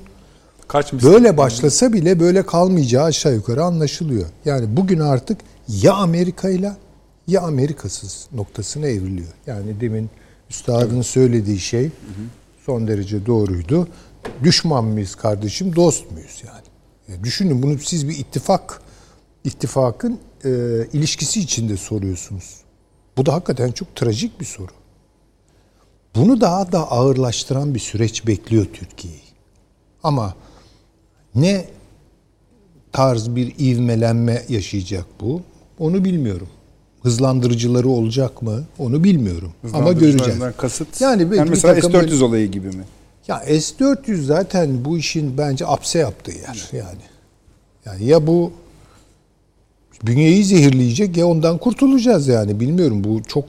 Speaker 1: Kaç
Speaker 2: böyle başlasa bile böyle kalmayacağı aşağı yukarı anlaşılıyor. Yani bugün artık ya Amerika ile ya Amerikasız noktasına evriliyor. Yani demin üstadın söylediği şey son derece doğruydu. Düşman mıyız kardeşim, dost muyuz yani? Ya düşünün bunu siz bir ittifak ittifakın e, ilişkisi içinde soruyorsunuz. Bu da hakikaten çok trajik bir soru. Bunu daha da ağırlaştıran bir süreç bekliyor Türkiye'yi. Ama ne tarz bir ivmelenme yaşayacak bu? Onu bilmiyorum. Hızlandırıcıları olacak mı? Onu bilmiyorum. Ama göreceğiz.
Speaker 1: Kasıt.
Speaker 2: Yani
Speaker 1: Yani, mesela
Speaker 2: takım
Speaker 1: S-400
Speaker 2: böyle-
Speaker 1: olayı gibi mi?
Speaker 2: Ya S-400 zaten bu işin bence apse yaptığı yer yani. Yani ya bu bünyeyi zehirleyecek ya ondan kurtulacağız yani. Bilmiyorum bu çok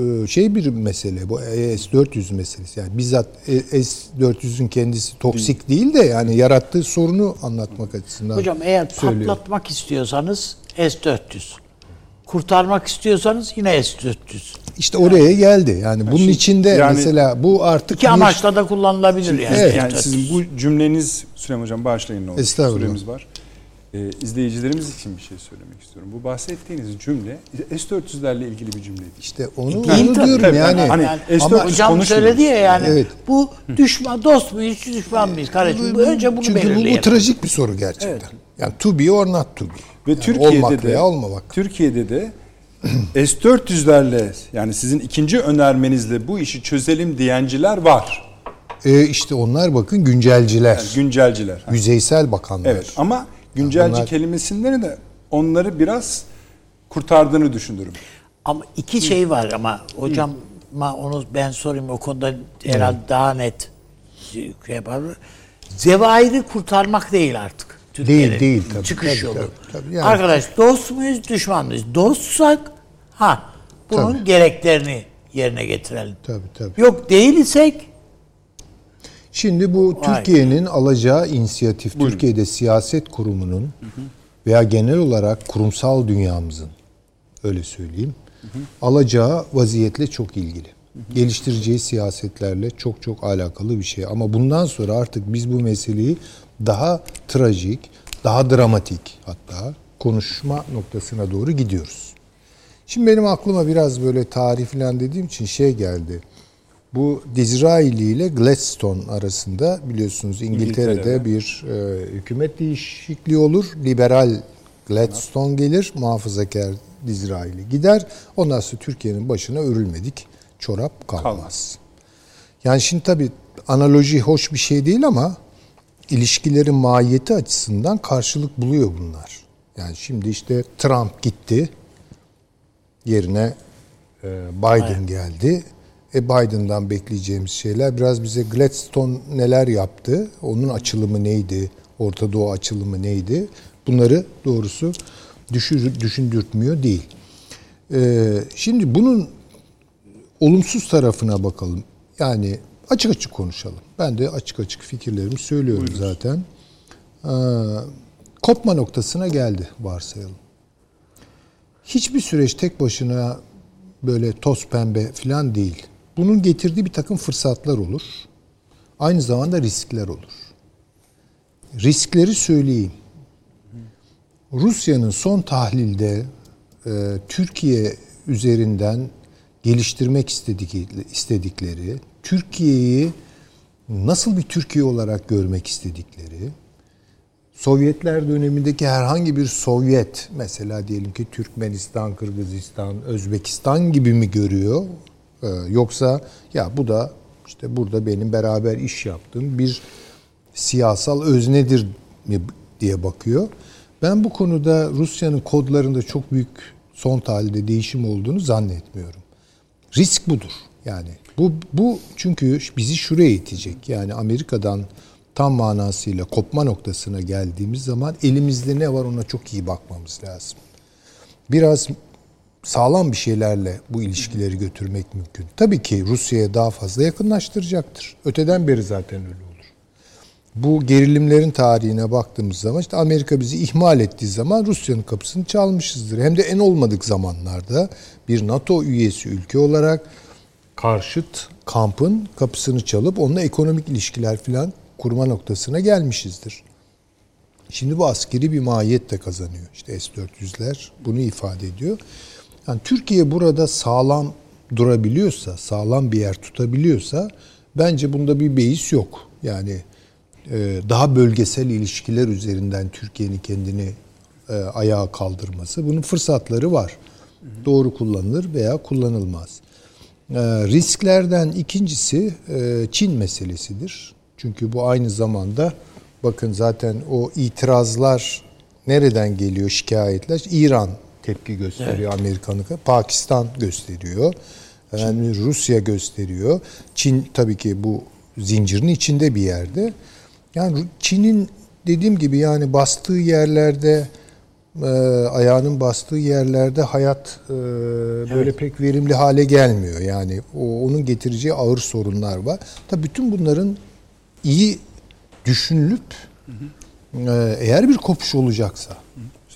Speaker 2: e, şey bir mesele bu S-400 meselesi. Yani bizzat e, S-400'ün kendisi toksik değil de yani yarattığı sorunu anlatmak açısından
Speaker 3: Hocam eğer
Speaker 2: söylüyorum.
Speaker 3: patlatmak istiyorsanız S-400. Kurtarmak istiyorsanız yine S-400.
Speaker 2: İşte oraya geldi. Yani bunun
Speaker 1: şimdi-
Speaker 2: içinde
Speaker 1: yani-
Speaker 2: mesela bu artık
Speaker 3: İki
Speaker 2: bir-
Speaker 3: amaçla da kullanılabilir yani.
Speaker 2: Evet.
Speaker 1: Yani
Speaker 3: S-400.
Speaker 1: sizin bu cümleniz Süleyman Hocam bağışlayın ne olur.
Speaker 2: Estağfurullah.
Speaker 1: Süremiz var. Ee, izleyicilerimiz için bir şey söylemek istiyorum. Bu bahsettiğiniz cümle S-400'lerle ilgili bir cümle değil.
Speaker 2: işte onu,
Speaker 3: Değil
Speaker 2: onu
Speaker 3: tabii.
Speaker 2: diyorum
Speaker 1: Tabii,
Speaker 2: yani.
Speaker 1: hani
Speaker 3: Yani
Speaker 1: S-400
Speaker 3: ama hocam söyledi ya yani
Speaker 2: Evet.
Speaker 3: bu düşman dost muyuz düşman mıyız kardeşim bu önce bunu
Speaker 2: Çünkü bu,
Speaker 3: belirleyelim.
Speaker 2: bu trajik bir soru gerçekten. Yani to be or not to be.
Speaker 1: Ve
Speaker 2: Yani
Speaker 1: Türkiye'de
Speaker 2: olmak
Speaker 1: de
Speaker 2: olmamak.
Speaker 1: Türkiye'de de *clears throat* S-400'lerle yani sizin ikinci önermenizle bu işi çözelim diyenciler var.
Speaker 2: E işte onlar bakın güncelciler.
Speaker 1: Yani güncelciler. Ha.
Speaker 2: yüzeysel bakanlar.
Speaker 1: Evet ama güncelci
Speaker 2: bunlar-
Speaker 1: kelimesinden de onları biraz kurtardığını düşünürüm.
Speaker 3: Ama iki şey var ama hocam ma onu ben sorayım o konuda herhalde daha net şey yapar. Zevahiri kurtarmak değil artık. Türkiye'de.
Speaker 2: Değil, değil tabii.
Speaker 3: Çıkış
Speaker 2: Tabii,
Speaker 3: yolu.
Speaker 2: tabii, tabii. Yani-
Speaker 3: Arkadaş dost muyuz düşman mıyız? Dostsak ha bunun
Speaker 2: Tabii.
Speaker 3: gereklerini yerine getirelim.
Speaker 2: Tabii tabii.
Speaker 3: Yok değil isek
Speaker 2: Şimdi bu. Türkiye'nin alacağı inisiyatif, Türkiye'de siyaset kurumunun veya genel olarak kurumsal dünyamızın öyle söyleyeyim, alacağı vaziyetle çok ilgili. Geliştireceği siyasetlerle çok çok alakalı bir şey. Ama bundan sonra artık biz bu meseleyi daha trajik, daha dramatik hatta konuşma noktasına doğru gidiyoruz. Şimdi benim aklıma biraz böyle tarih falan dediğim için şey geldi. Bu Disraeli ile Gladstone arasında biliyorsunuz İngiltere'de
Speaker 1: İngiltere'de.
Speaker 2: bir e, hükümet değişikliği olur. Liberal Gladstone gelir, muhafazakar Disraeli gider. Ondan sonra Türkiye'nin başına örülmedik çorap kalmaz.
Speaker 1: Kalmaz.
Speaker 2: Yani şimdi tabii analoji hoş bir şey değil ama ilişkilerin mahiyeti açısından karşılık buluyor bunlar. Yani şimdi işte Trump gitti. Yerine e, Biden geldi. E Biden'dan bekleyeceğimiz şeyler biraz bize Gladstone neler yaptı? Onun açılımı neydi? Orta Doğu açılımı neydi? Bunları doğrusu düşür, düşündürtmüyor değil. E, şimdi bunun olumsuz tarafına bakalım. Yani açık açık konuşalım. Ben de açık açık fikirlerimi söylüyorum zaten. Ee, kopma noktasına geldi varsayalım. Hiçbir süreç tek başına böyle toz pembe falan değil. Bunun getirdiği bir takım fırsatlar olur. Aynı zamanda riskler olur. Riskleri söyleyeyim. Rusya'nın son tahlilde e, Türkiye üzerinden geliştirmek istedikleri, Türkiye'yi nasıl bir Türkiye olarak görmek istedikleri, Sovyetler dönemindeki herhangi bir Sovyet, mesela diyelim ki Türkmenistan, Kırgızistan, Özbekistan gibi mi görüyor? Ee, yoksa ya bu da işte burada benim beraber iş yaptığım bir siyasal öznedir mi diye bakıyor. Ben bu konuda Rusya'nın kodlarında çok büyük son tahlilde değişim olduğunu zannetmiyorum. Risk budur. Yani bu bu çünkü bizi şuraya itecek. Yani Amerika'dan tam manasıyla kopma noktasına geldiğimiz zaman elimizde ne var ona çok iyi bakmamız lazım. Biraz sağlam bir şeylerle bu ilişkileri götürmek mümkün. Tabii ki Rusya'ya daha fazla yakınlaştıracaktır. Öteden beri zaten öyle. Bu gerilimlerin tarihine baktığımız zaman işte Amerika bizi ihmal ettiği zaman Rusya'nın kapısını çalmışızdır. Hem de en olmadık zamanlarda bir NATO üyesi ülke olarak karşıt kampın kapısını çalıp onunla ekonomik ilişkiler falan kurma noktasına gelmişizdir. Şimdi bu askeri bir mahiyet de kazanıyor. İşte S-400'ler bunu ifade ediyor. Yani Türkiye burada sağlam durabiliyorsa, sağlam bir yer tutabiliyorsa bence bunda bir beis yok. Yani daha bölgesel ilişkiler üzerinden Türkiye'nin kendini e, ayağa kaldırması bunun fırsatları var. Doğru kullanılır veya kullanılmaz. Ee, risklerden ikincisi e, Çin meselesidir. Çünkü bu aynı zamanda bakın zaten o itirazlar nereden geliyor şikayetler? İran tepki gösteriyor Amerikan'a, Pakistan gösteriyor. Yani Rusya gösteriyor. Çin tabii ki bu zincirin içinde bir yerde. Yani Çin'in dediğim gibi yani bastığı yerlerde e, ayağının bastığı yerlerde hayat e, böyle pek verimli hale gelmiyor. Yani o, onun getireceği ağır sorunlar var. Tabii bütün bunların iyi düşünülüp e, eğer bir kopuş olacaksa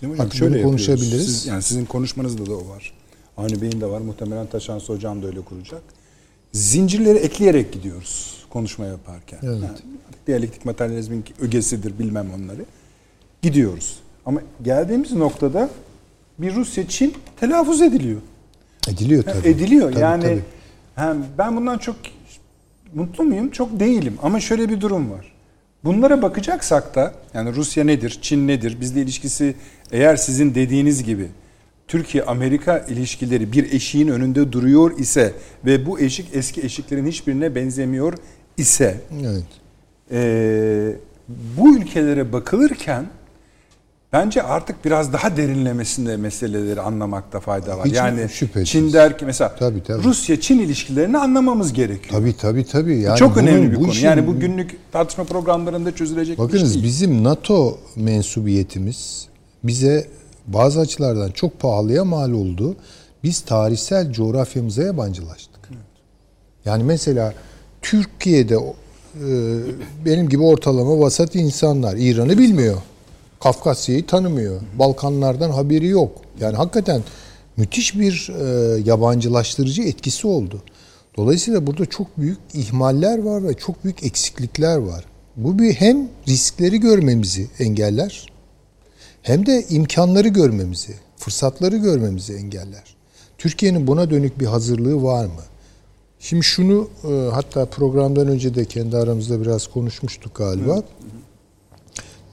Speaker 1: Hocam
Speaker 2: Artık
Speaker 1: şöyle
Speaker 2: konuşabiliriz.
Speaker 1: Siz, yani sizin konuşmanızda da o var. Avni Bey'in de var. Muhtemelen Taşansı Hocam da öyle kuracak. Zincirleri ekleyerek gidiyoruz konuşma yaparken.
Speaker 2: Evet.
Speaker 1: Yani diyalektik materyalizmin ögesidir bilmem onları. Gidiyoruz. Ama geldiğimiz noktada bir Rusya-Çin telaffuz ediliyor.
Speaker 2: ediliyor tabii.
Speaker 1: Ediliyor.
Speaker 2: Tabii,
Speaker 1: yani
Speaker 2: tabii.
Speaker 1: hem ben bundan çok mutlu muyum? Çok değilim. Ama şöyle bir durum var. Bunlara bakacaksak da yani Rusya nedir, Çin nedir, bizle ilişkisi eğer sizin dediğiniz gibi Türkiye-Amerika ilişkileri bir eşiğin önünde duruyor ise ve bu eşik eski eşiklerin hiçbirine benzemiyor ise
Speaker 2: Evet.
Speaker 1: E, bu ülkelere bakılırken bence artık biraz daha derinlemesinde meseleleri anlamakta fayda var.
Speaker 2: Hiç
Speaker 1: yani
Speaker 2: şüphesiz.
Speaker 1: Çin der ki mesela
Speaker 2: Tabii, tabii.
Speaker 1: Rusya-Çin ilişkilerini anlamamız gerekiyor.
Speaker 2: Tabii tabii tabii. Yani
Speaker 1: Çok önemli
Speaker 2: bunun-
Speaker 1: bir
Speaker 2: bu
Speaker 1: konu.
Speaker 2: işin-
Speaker 1: yani bu günlük tartışma programlarında çözülecek bir
Speaker 2: Bakınız
Speaker 1: iş değil.
Speaker 2: bizim NATO mensubiyetimiz bize bazı açılardan çok pahalıya mal oldu. Biz tarihsel coğrafyamıza yabancılaştık. Yani mesela Türkiye'de benim gibi ortalama vasat insanlar İran'ı bilmiyor. Kafkasya'yı tanımıyor. Balkanlardan haberi yok. Yani hakikaten müthiş bir e, yabancılaştırıcı etkisi oldu. Dolayısıyla burada çok büyük ihmaller var ve çok büyük eksiklikler var. Bu bir hem riskleri görmemizi engeller hem de imkanları görmemizi, fırsatları görmemizi engeller. Türkiye'nin buna dönük bir hazırlığı var mı? Şimdi şunu e, hatta programdan önce de kendi aramızda biraz konuşmuştuk galiba.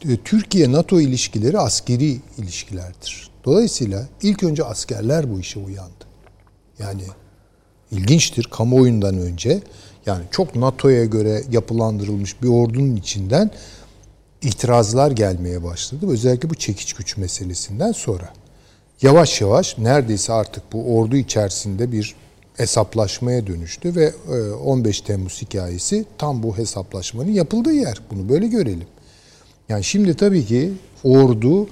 Speaker 2: E, Türkiye-NATO ilişkileri askeri ilişkilerdir. Dolayısıyla ilk önce askerler bu işe uyandı. Yani ilginçtir kamuoyundan önce yani çok NATO'ya göre yapılandırılmış bir ordunun içinden itirazlar gelmeye başladı. Özellikle bu çekiç güç meselesinden sonra. Yavaş yavaş neredeyse artık bu ordu içerisinde bir hesaplaşmaya dönüştü ve e, 15 Temmuz hikayesi tam bu hesaplaşmanın yapıldığı yer. Bunu böyle görelim. Yani şimdi tabii ki ordu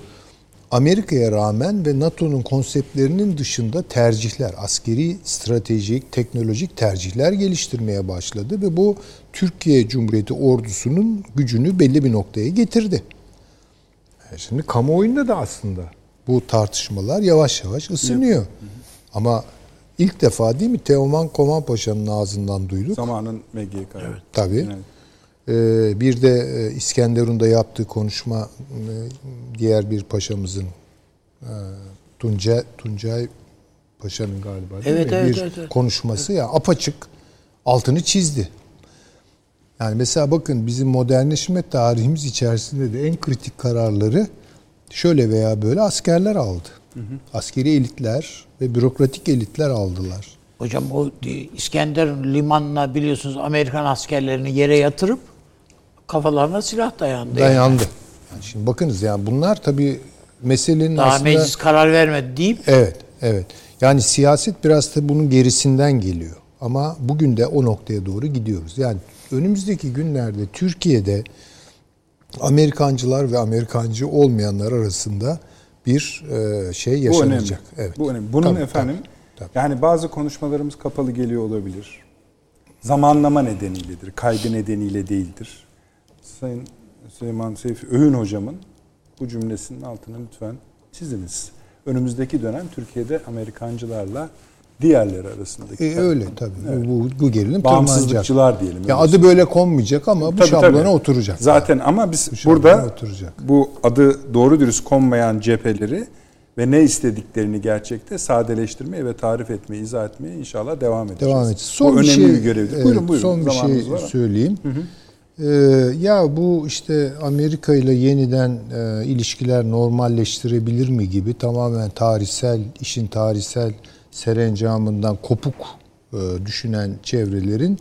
Speaker 2: Amerika'ya rağmen ve NATO'nun konseptlerinin dışında tercihler, askeri, stratejik, teknolojik tercihler geliştirmeye başladı ve bu Türkiye Cumhuriyeti ordusunun gücünü belli bir noktaya getirdi. Yani Şimdi kamuoyunda da aslında bu tartışmalar yavaş yavaş ısınıyor. Ama ilk defa değil mi Teoman Koman Paşa'nın ağzından duyduk.
Speaker 1: Zamanın MGK. Evet.
Speaker 2: Tabii.
Speaker 1: Evet.
Speaker 2: Ee, bir de e, İskenderun'da yaptığı konuşma e, diğer bir paşamızın e, Tuncay, Tuncay Paşa'nın galiba değil
Speaker 3: Evet,
Speaker 2: mi?
Speaker 3: evet,
Speaker 2: bir
Speaker 3: evet, evet.
Speaker 2: konuşması ya apaçık altını çizdi. Yani mesela bakın bizim modernleşme tarihimiz içerisinde de en kritik kararları şöyle veya böyle askerler aldı. Askeri elitler ve bürokratik elitler aldılar.
Speaker 3: Hocam o İskender limanına biliyorsunuz Amerikan askerlerini yere yatırıp kafalarına silah dayandı. yani.
Speaker 2: Dayandı. Yani şimdi bakınız yani bunlar tabii meselenin
Speaker 3: Daha
Speaker 2: aslında
Speaker 3: meclis karar vermedi deyip
Speaker 2: evet evet. Yani siyaset biraz da bunun gerisinden geliyor. Ama bugün de o noktaya doğru gidiyoruz. Yani önümüzdeki günlerde Türkiye'de Amerikancılar ve Amerikancı olmayanlar arasında bir e, şey
Speaker 1: Bu önemli.
Speaker 2: yaşanacak. Evet.
Speaker 1: Bu önemli. Bunun
Speaker 2: Tabii,
Speaker 1: efendim
Speaker 2: tabii,
Speaker 1: yani bazı konuşmalarımız kapalı geliyor olabilir. Zamanlama nedeniyledir. Kaygı nedeniyle değildir. Sayın Süleyman Seyfi Öğün hocamın bu cümlesinin altını lütfen çiziniz. Önümüzdeki dönem Türkiye'de Amerikancılarla diğerleri arasındaki
Speaker 2: E, öyle tabii. Bu, bu, bu gerilim
Speaker 1: bağımsızlıkçılar diyelim.
Speaker 2: Ya adı böyle konmayacak ama bu
Speaker 1: Tabii,
Speaker 2: şablona
Speaker 1: tabii.
Speaker 2: oturacak.
Speaker 1: Zaten ama biz
Speaker 2: Bu
Speaker 1: burada
Speaker 2: oturacak.
Speaker 1: bu adı doğru dürüst konmayan cepheleri ve ne istediklerini gerçekte sadeleştirmeye ve tarif etmeye, izah etmeye inşallah devam edeceğiz.
Speaker 2: Devam edeceğiz. Son
Speaker 1: bu
Speaker 2: bir
Speaker 1: önemli
Speaker 2: şey,
Speaker 1: bir görevdir.
Speaker 2: evet,
Speaker 1: buyurun buyurun.
Speaker 2: Son bir
Speaker 1: Zamanımız
Speaker 2: şey
Speaker 1: var.
Speaker 2: söyleyeyim. Ee, ya bu işte Amerika ile yeniden e, ilişkiler normalleştirebilir mi gibi tamamen tarihsel, işin tarihsel serencamından kopuk e, düşünen çevrelerin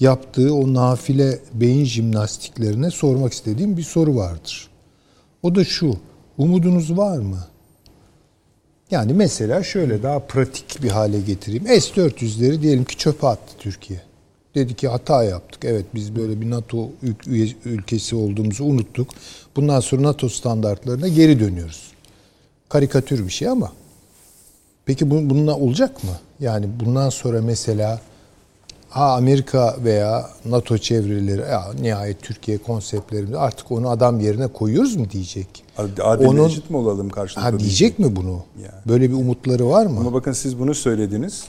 Speaker 2: yaptığı o nafile beyin jimnastiklerine sormak istediğim bir soru vardır. O da şu, umudunuz var mı? Yani mesela şöyle daha pratik bir hale getireyim. S-400'leri diyelim ki çöpe attı Türkiye. Dedi ki hata yaptık. Evet biz böyle bir NATO ül- ülkesi olduğumuzu unuttuk. Bundan sonra NATO standartlarına geri dönüyoruz. Karikatür bir şey ama. Peki bu, bununla olacak mı? Yani bundan sonra mesela ha Amerika veya NATO çevreleri ya nihayet Türkiye konseptlerinde artık onu adam yerine koyuyoruz mu diyecek.
Speaker 1: Adil
Speaker 2: Onun-
Speaker 1: eşit mi olalım karşılıklı?
Speaker 2: Ha diyecek mi bunu?
Speaker 1: Yani.
Speaker 2: Böyle bir umutları var mı?
Speaker 1: Ama bakın siz bunu söylediniz.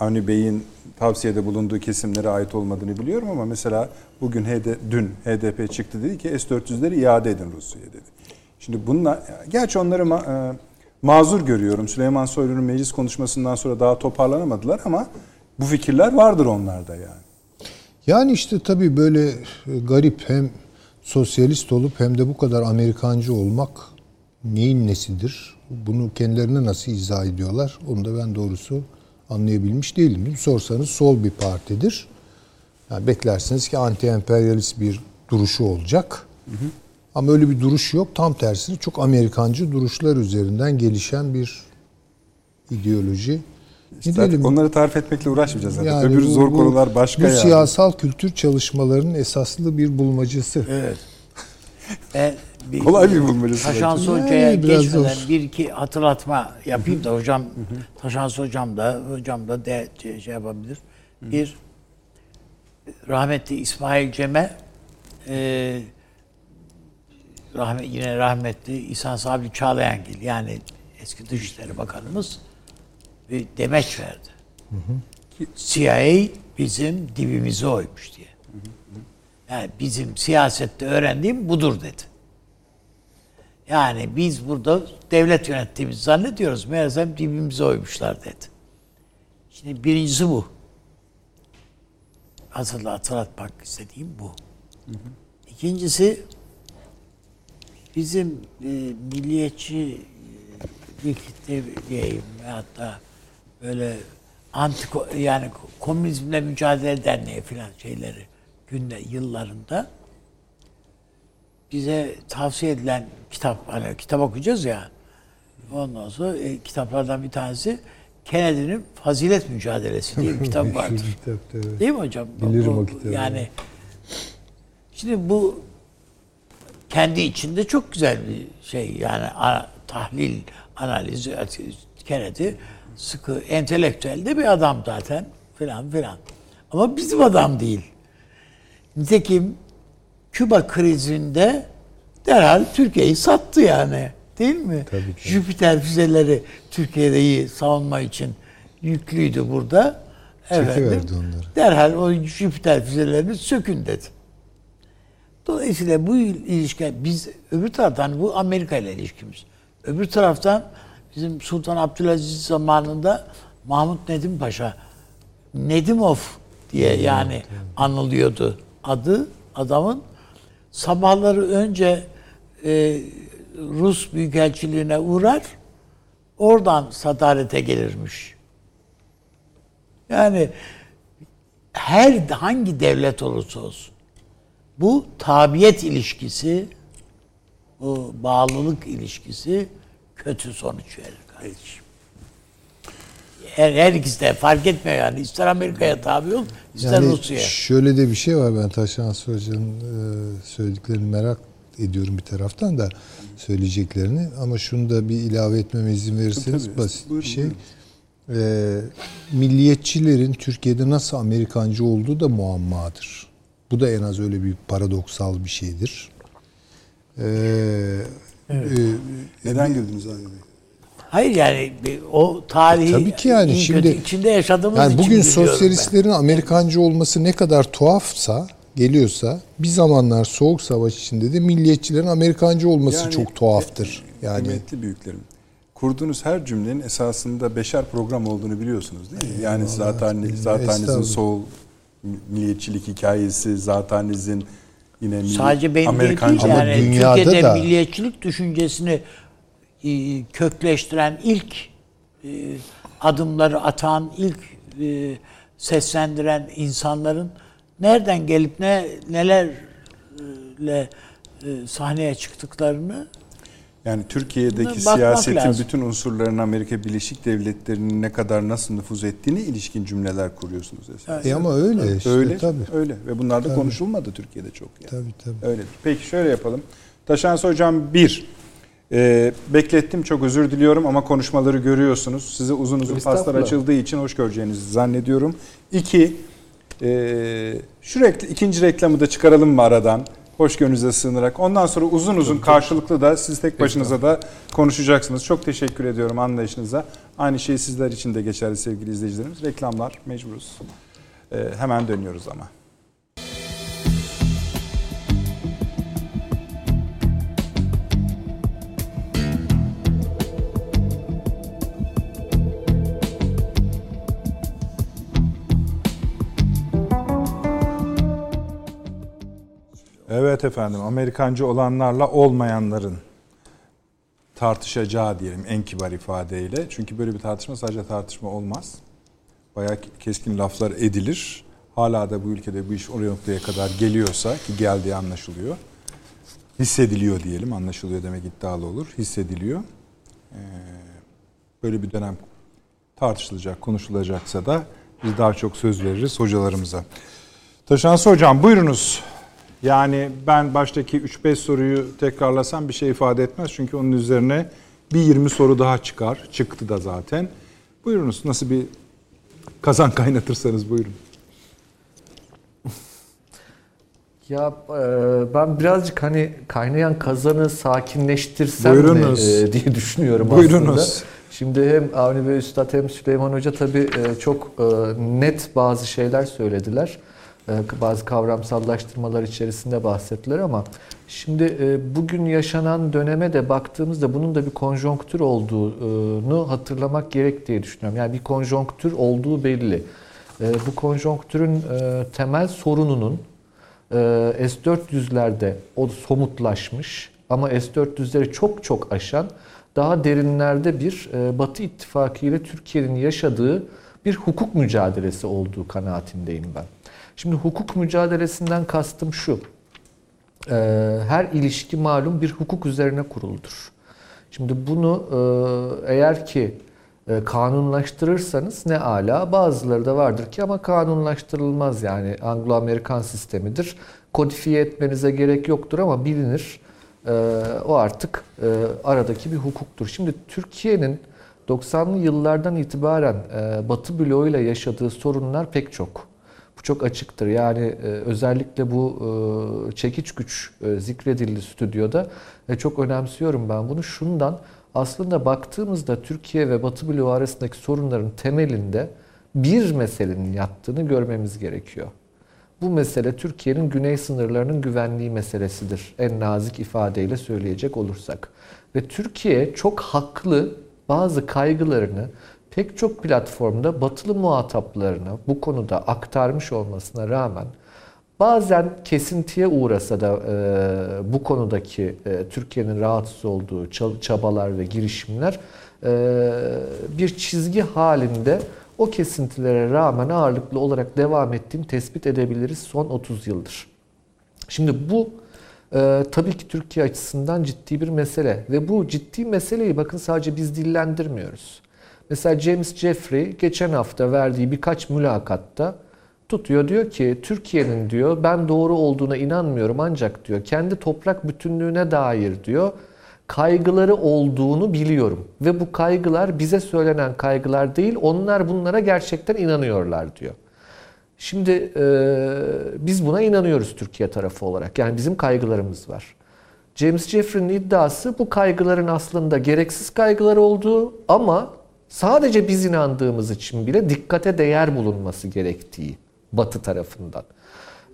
Speaker 1: Avni Bey'in tavsiyede bulunduğu kesimlere ait olmadığını biliyorum ama mesela bugün HD, dün HDP çıktı dedi ki S-400'leri iade edin Rusya'ya dedi. Şimdi bununla, gerçi onları ma- e, mazur görüyorum. Süleyman Soylu'nun meclis konuşmasından sonra daha toparlanamadılar ama bu fikirler vardır onlarda yani.
Speaker 2: Yani işte tabii böyle e, garip hem sosyalist olup hem de bu kadar Amerikancı olmak neyin nesidir? Bunu kendilerine nasıl izah ediyorlar? Onu da ben doğrusu anlayabilmiş değilim. Sorsanız sol bir partidir. Yani beklersiniz ki anti-emperyalist bir duruşu olacak. Ama öyle bir duruş yok. Tam tersine çok Amerikancı duruşlar üzerinden gelişen bir ideoloji. Ne diyelim?
Speaker 1: onları tarif etmekle uğraşmayacağız zaten.
Speaker 2: Yani
Speaker 1: Öbür
Speaker 2: bu-
Speaker 1: zor
Speaker 2: bu-
Speaker 1: konular başka
Speaker 2: Bu
Speaker 1: yani.
Speaker 2: siyasal kültür çalışmalarının esaslı bir bulmacası.
Speaker 3: Evet. Ben *laughs* bir,
Speaker 1: Kolay bir bulmacası
Speaker 2: belki.
Speaker 3: Hoca'ya geçmeden
Speaker 2: zor.
Speaker 3: bir iki hatırlatma yapayım da hocam Taşansı Hocam da hocam da de, şey yapabilir. Bir rahmetli İsmail Cem'e e, rahmet, yine rahmetli İhsan Sabri Çağlayangil yani eski Dışişleri Bakanımız bir demeç verdi. CIA bizim dibimize oymuş diye. Yani bizim siyasette öğrendiğim budur dedi. Yani biz burada devlet yönettiğimizi zannediyoruz. Meğersem dibimize oymuşlar dedi. Şimdi birincisi bu. Asıl hatırlatmak istediğim bu. İkincisi bizim e, milliyetçi e, bir kitle diyeyim da böyle anti yani komünizmle mücadele derneği filan şeyleri günde yıllarında bize tavsiye edilen kitap hani kitap okuyacağız ya ondan sonra e, kitaplardan bir tanesi Kennedy'nin Fazilet Mücadelesi diye bir *laughs* kitap vardır.
Speaker 2: Kitap, evet.
Speaker 3: Değil mi hocam?
Speaker 2: Bilirim
Speaker 3: Bu-
Speaker 2: o kitabı.
Speaker 3: Yani şimdi bu kendi içinde çok güzel bir şey yani a- tahlil, analiz, Kennedy sıkı, entelektüel de bir adam zaten filan filan. Ama bizim adam değil. Nitekim Küba krizinde derhal Türkiye'yi sattı yani. Değil mi?
Speaker 2: Tabii ki.
Speaker 3: Jüpiter füzeleri Türkiye'yi savunma için yüklüydü burada.
Speaker 2: Çekiverdi onları.
Speaker 3: Derhal o Jüpiter füzelerini sökün dedi. Dolayısıyla bu ilişki biz öbür taraftan bu Amerika ile ilişkimiz. Öbür taraftan bizim Sultan Abdülaziz zamanında Mahmut Nedim Paşa Nedimov diye yani anılıyordu adı adamın. Sabahları önce e, Rus Büyükelçiliğine uğrar, oradan sadarete gelirmiş. Yani her hangi devlet olursa olsun bu tabiyet ilişkisi, bu bağlılık ilişkisi kötü sonuç verir kardeşim. Her, her ikisi de fark etmiyor yani. İster Amerika'ya tabi ol, ister
Speaker 2: Yani
Speaker 3: Rusya'ya.
Speaker 2: şöyle de bir şey var ben Taşan Hoca'nın e, söylediklerini merak ediyorum bir taraftan da söyleyeceklerini ama şunu da bir ilave etmeme izin verirseniz
Speaker 1: Tabii,
Speaker 2: basit
Speaker 1: buyurun,
Speaker 2: bir şey. E, milliyetçilerin Türkiye'de nasıl Amerikancı olduğu da muammadır. Bu da en az öyle bir paradoksal bir şeydir. E, e,
Speaker 1: Neden güldünüz Bey?
Speaker 3: Hayır yani bir- o tarihi
Speaker 2: E, Tabii ki yani şimdi-
Speaker 3: kötü içinde yaşadığımız
Speaker 2: Yani
Speaker 3: için
Speaker 2: bugün
Speaker 3: biliyorum ben.
Speaker 2: sosyalistlerin Amerikancı olması ne kadar tuhafsa geliyorsa bir zamanlar soğuk savaş içinde de milliyetçilerin Amerikancı olması
Speaker 1: Yani-
Speaker 2: çok tuhaftır. Yani
Speaker 1: Kıymetli büyüklerim. Kurduğunuz her cümlenin esasında beşer program olduğunu biliyorsunuz değil mi? Yani zaten zatenizin
Speaker 2: estağfurullah.
Speaker 1: Milliyetçilik hikayesi zatenizin yine
Speaker 3: Sadece benim
Speaker 1: Amerikancı
Speaker 3: değil yani
Speaker 2: dünyada
Speaker 3: Türkiye'de
Speaker 2: da-
Speaker 3: milliyetçilik düşüncesini e, kökleştiren ilk e, adımları atan, ilk e, seslendiren insanların nereden gelip ne nelerle e, sahneye çıktıklarını
Speaker 1: Yani Türkiye'deki
Speaker 3: Bakmak
Speaker 1: siyasetin
Speaker 3: lazım.
Speaker 1: bütün unsurların Amerika Birleşik Devletleri'nin ne kadar nasıl nüfuz ettiğine ilişkin cümleler kuruyorsunuz esasında.
Speaker 2: E ama öyle işte
Speaker 1: öyle,
Speaker 2: tabii.
Speaker 1: öyle ve bunlar da konuşulmadı Türkiye'de çok yani.
Speaker 2: Tabii tabii.
Speaker 1: Öyledir. Peki şöyle yapalım. Taşansı Hocam bir, e, beklettim çok özür diliyorum ama konuşmaları görüyorsunuz. Size uzun uzun paslar açıldığı için hoş göreceğinizi zannediyorum. İki, e, şu rekl- ikinci reklamı da çıkaralım mı aradan? Hoş gönlünüze sığınarak. Ondan sonra uzun uzun karşılıklı da siz tek başınıza da konuşacaksınız. Çok teşekkür ediyorum anlayışınıza. Aynı şey sizler için de geçerli sevgili izleyicilerimiz. Reklamlar mecburuz. E, hemen dönüyoruz ama. Evet efendim Amerikancı olanlarla olmayanların tartışacağı diyelim en kibar ifadeyle. Çünkü böyle bir tartışma sadece tartışma olmaz. Bayağı keskin laflar edilir. Hala da bu ülkede bu iş oraya noktaya kadar geliyorsa ki geldiği anlaşılıyor. Hissediliyor diyelim. Anlaşılıyor demek iddialı olur. Hissediliyor. Ee, böyle bir dönem tartışılacak, konuşulacaksa da biz daha çok söz veririz hocalarımıza. Taşansı hocam buyurunuz. Yani ben baştaki 3-5 soruyu tekrarlasam bir şey ifade etmez. Çünkü onun üzerine bir 20 soru daha çıkar. Çıktı da zaten. Buyurunuz nasıl bir kazan kaynatırsanız buyurun.
Speaker 4: Ya e, ben birazcık hani kaynayan kazanı sakinleştirsem
Speaker 1: Buyurunuz.
Speaker 4: mi e, diye düşünüyorum
Speaker 1: Buyurunuz.
Speaker 4: aslında. Şimdi hem Avni Bey Üstad hem Süleyman Hoca tabii e, çok net bazı şeyler söylediler. E, Bazı kavramsallaştırmalar içerisinde bahsettiler ama şimdi e, bugün yaşanan döneme de baktığımızda bunun da bir konjonktür olduğunu hatırlamak gerek diye düşünüyorum. Yani bir konjonktür olduğu belli. E, Bu konjonktürün e, temel sorununun ee, S-400'lerde o somutlaşmış ama S-400'leri çok çok aşan daha derinlerde bir e, Batı ittifakı ile Türkiye'nin yaşadığı bir hukuk mücadelesi olduğu kanaatindeyim ben. Şimdi hukuk mücadelesinden kastım şu. Ee, Her ilişki malum bir hukuk üzerine kuruludur. Şimdi bunu e, eğer ki e, kanunlaştırırsanız ne ala bazıları da vardır ki ama kanunlaştırılmaz yani Anglo-Amerikan sistemidir. Kodifiye etmenize gerek yoktur ama bilinir. E, O artık aradaki bir hukuktur. Şimdi Türkiye'nin 90'lı yıllardan itibaren Batı bloğuyla yaşadığı sorunlar pek çok. Çok açıktır. Yani e, özellikle bu e, çekiç güç e, zikredildi stüdyoda. çok önemsiyorum ben bunu. Şundan aslında baktığımızda Türkiye ve Batı bloğu arasındaki sorunların temelinde bir meselenin yattığını görmemiz gerekiyor. Bu mesele Türkiye'nin güney sınırlarının güvenliği meselesidir. En nazik ifadeyle söyleyecek olursak. Ve Türkiye çok haklı bazı kaygılarını pek çok platformda batılı muhataplarına bu konuda aktarmış olmasına rağmen bazen kesintiye uğrasa da e, bu konudaki e, Türkiye'nin rahatsız olduğu ça- çabalar ve girişimler e, bir çizgi halinde o kesintilere rağmen ağırlıklı olarak devam ettiğini tespit edebiliriz son 30 yıldır. Şimdi bu e, tabii ki Türkiye açısından ciddi bir mesele ve bu ciddi meseleyi bakın sadece biz dillendirmiyoruz. Mesela James Jeffrey geçen hafta verdiği birkaç mülakatta tutuyor diyor ki Türkiye'nin diyor ben doğru olduğuna inanmıyorum ancak diyor kendi toprak bütünlüğüne dair diyor kaygıları olduğunu biliyorum ve bu kaygılar bize söylenen kaygılar değil onlar bunlara gerçekten inanıyorlar diyor. Şimdi e, biz buna inanıyoruz Türkiye tarafı olarak. Yani bizim kaygılarımız var. James Jeffrey'nin iddiası bu kaygıların aslında gereksiz kaygılar olduğu ama sadece biz inandığımız için bile dikkate değer bulunması gerektiği Batı tarafından.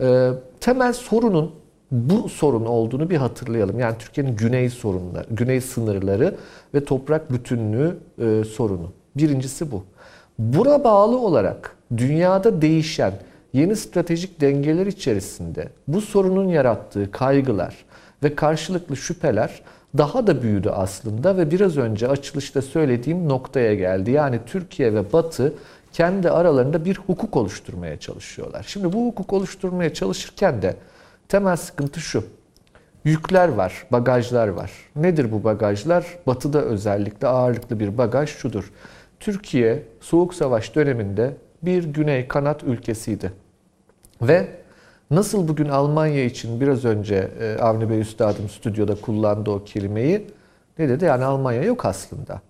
Speaker 4: E, temel sorunun bu sorun olduğunu bir hatırlayalım. Yani Türkiye'nin güney sorunları, güney sınırları ve toprak bütünlüğü e, sorunu. Birincisi bu. Buna bağlı olarak dünyada değişen yeni stratejik dengeler içerisinde bu sorunun yarattığı kaygılar ve karşılıklı şüpheler daha da büyüdü aslında ve biraz önce açılışta söylediğim noktaya geldi. Yani Türkiye ve Batı kendi aralarında bir hukuk oluşturmaya çalışıyorlar. Şimdi bu hukuk oluşturmaya çalışırken de temel sıkıntı şu. Yükler var, bagajlar var. Nedir bu bagajlar? Batı'da özellikle ağırlıklı bir bagaj şudur. Türkiye Soğuk Savaş döneminde bir güney kanat ülkesiydi. Ve nasıl bugün Almanya için biraz önce e, Avni Bey Üstadım stüdyoda kullandı o kelimeyi. Ne dedi? Yani Almanya yok aslında.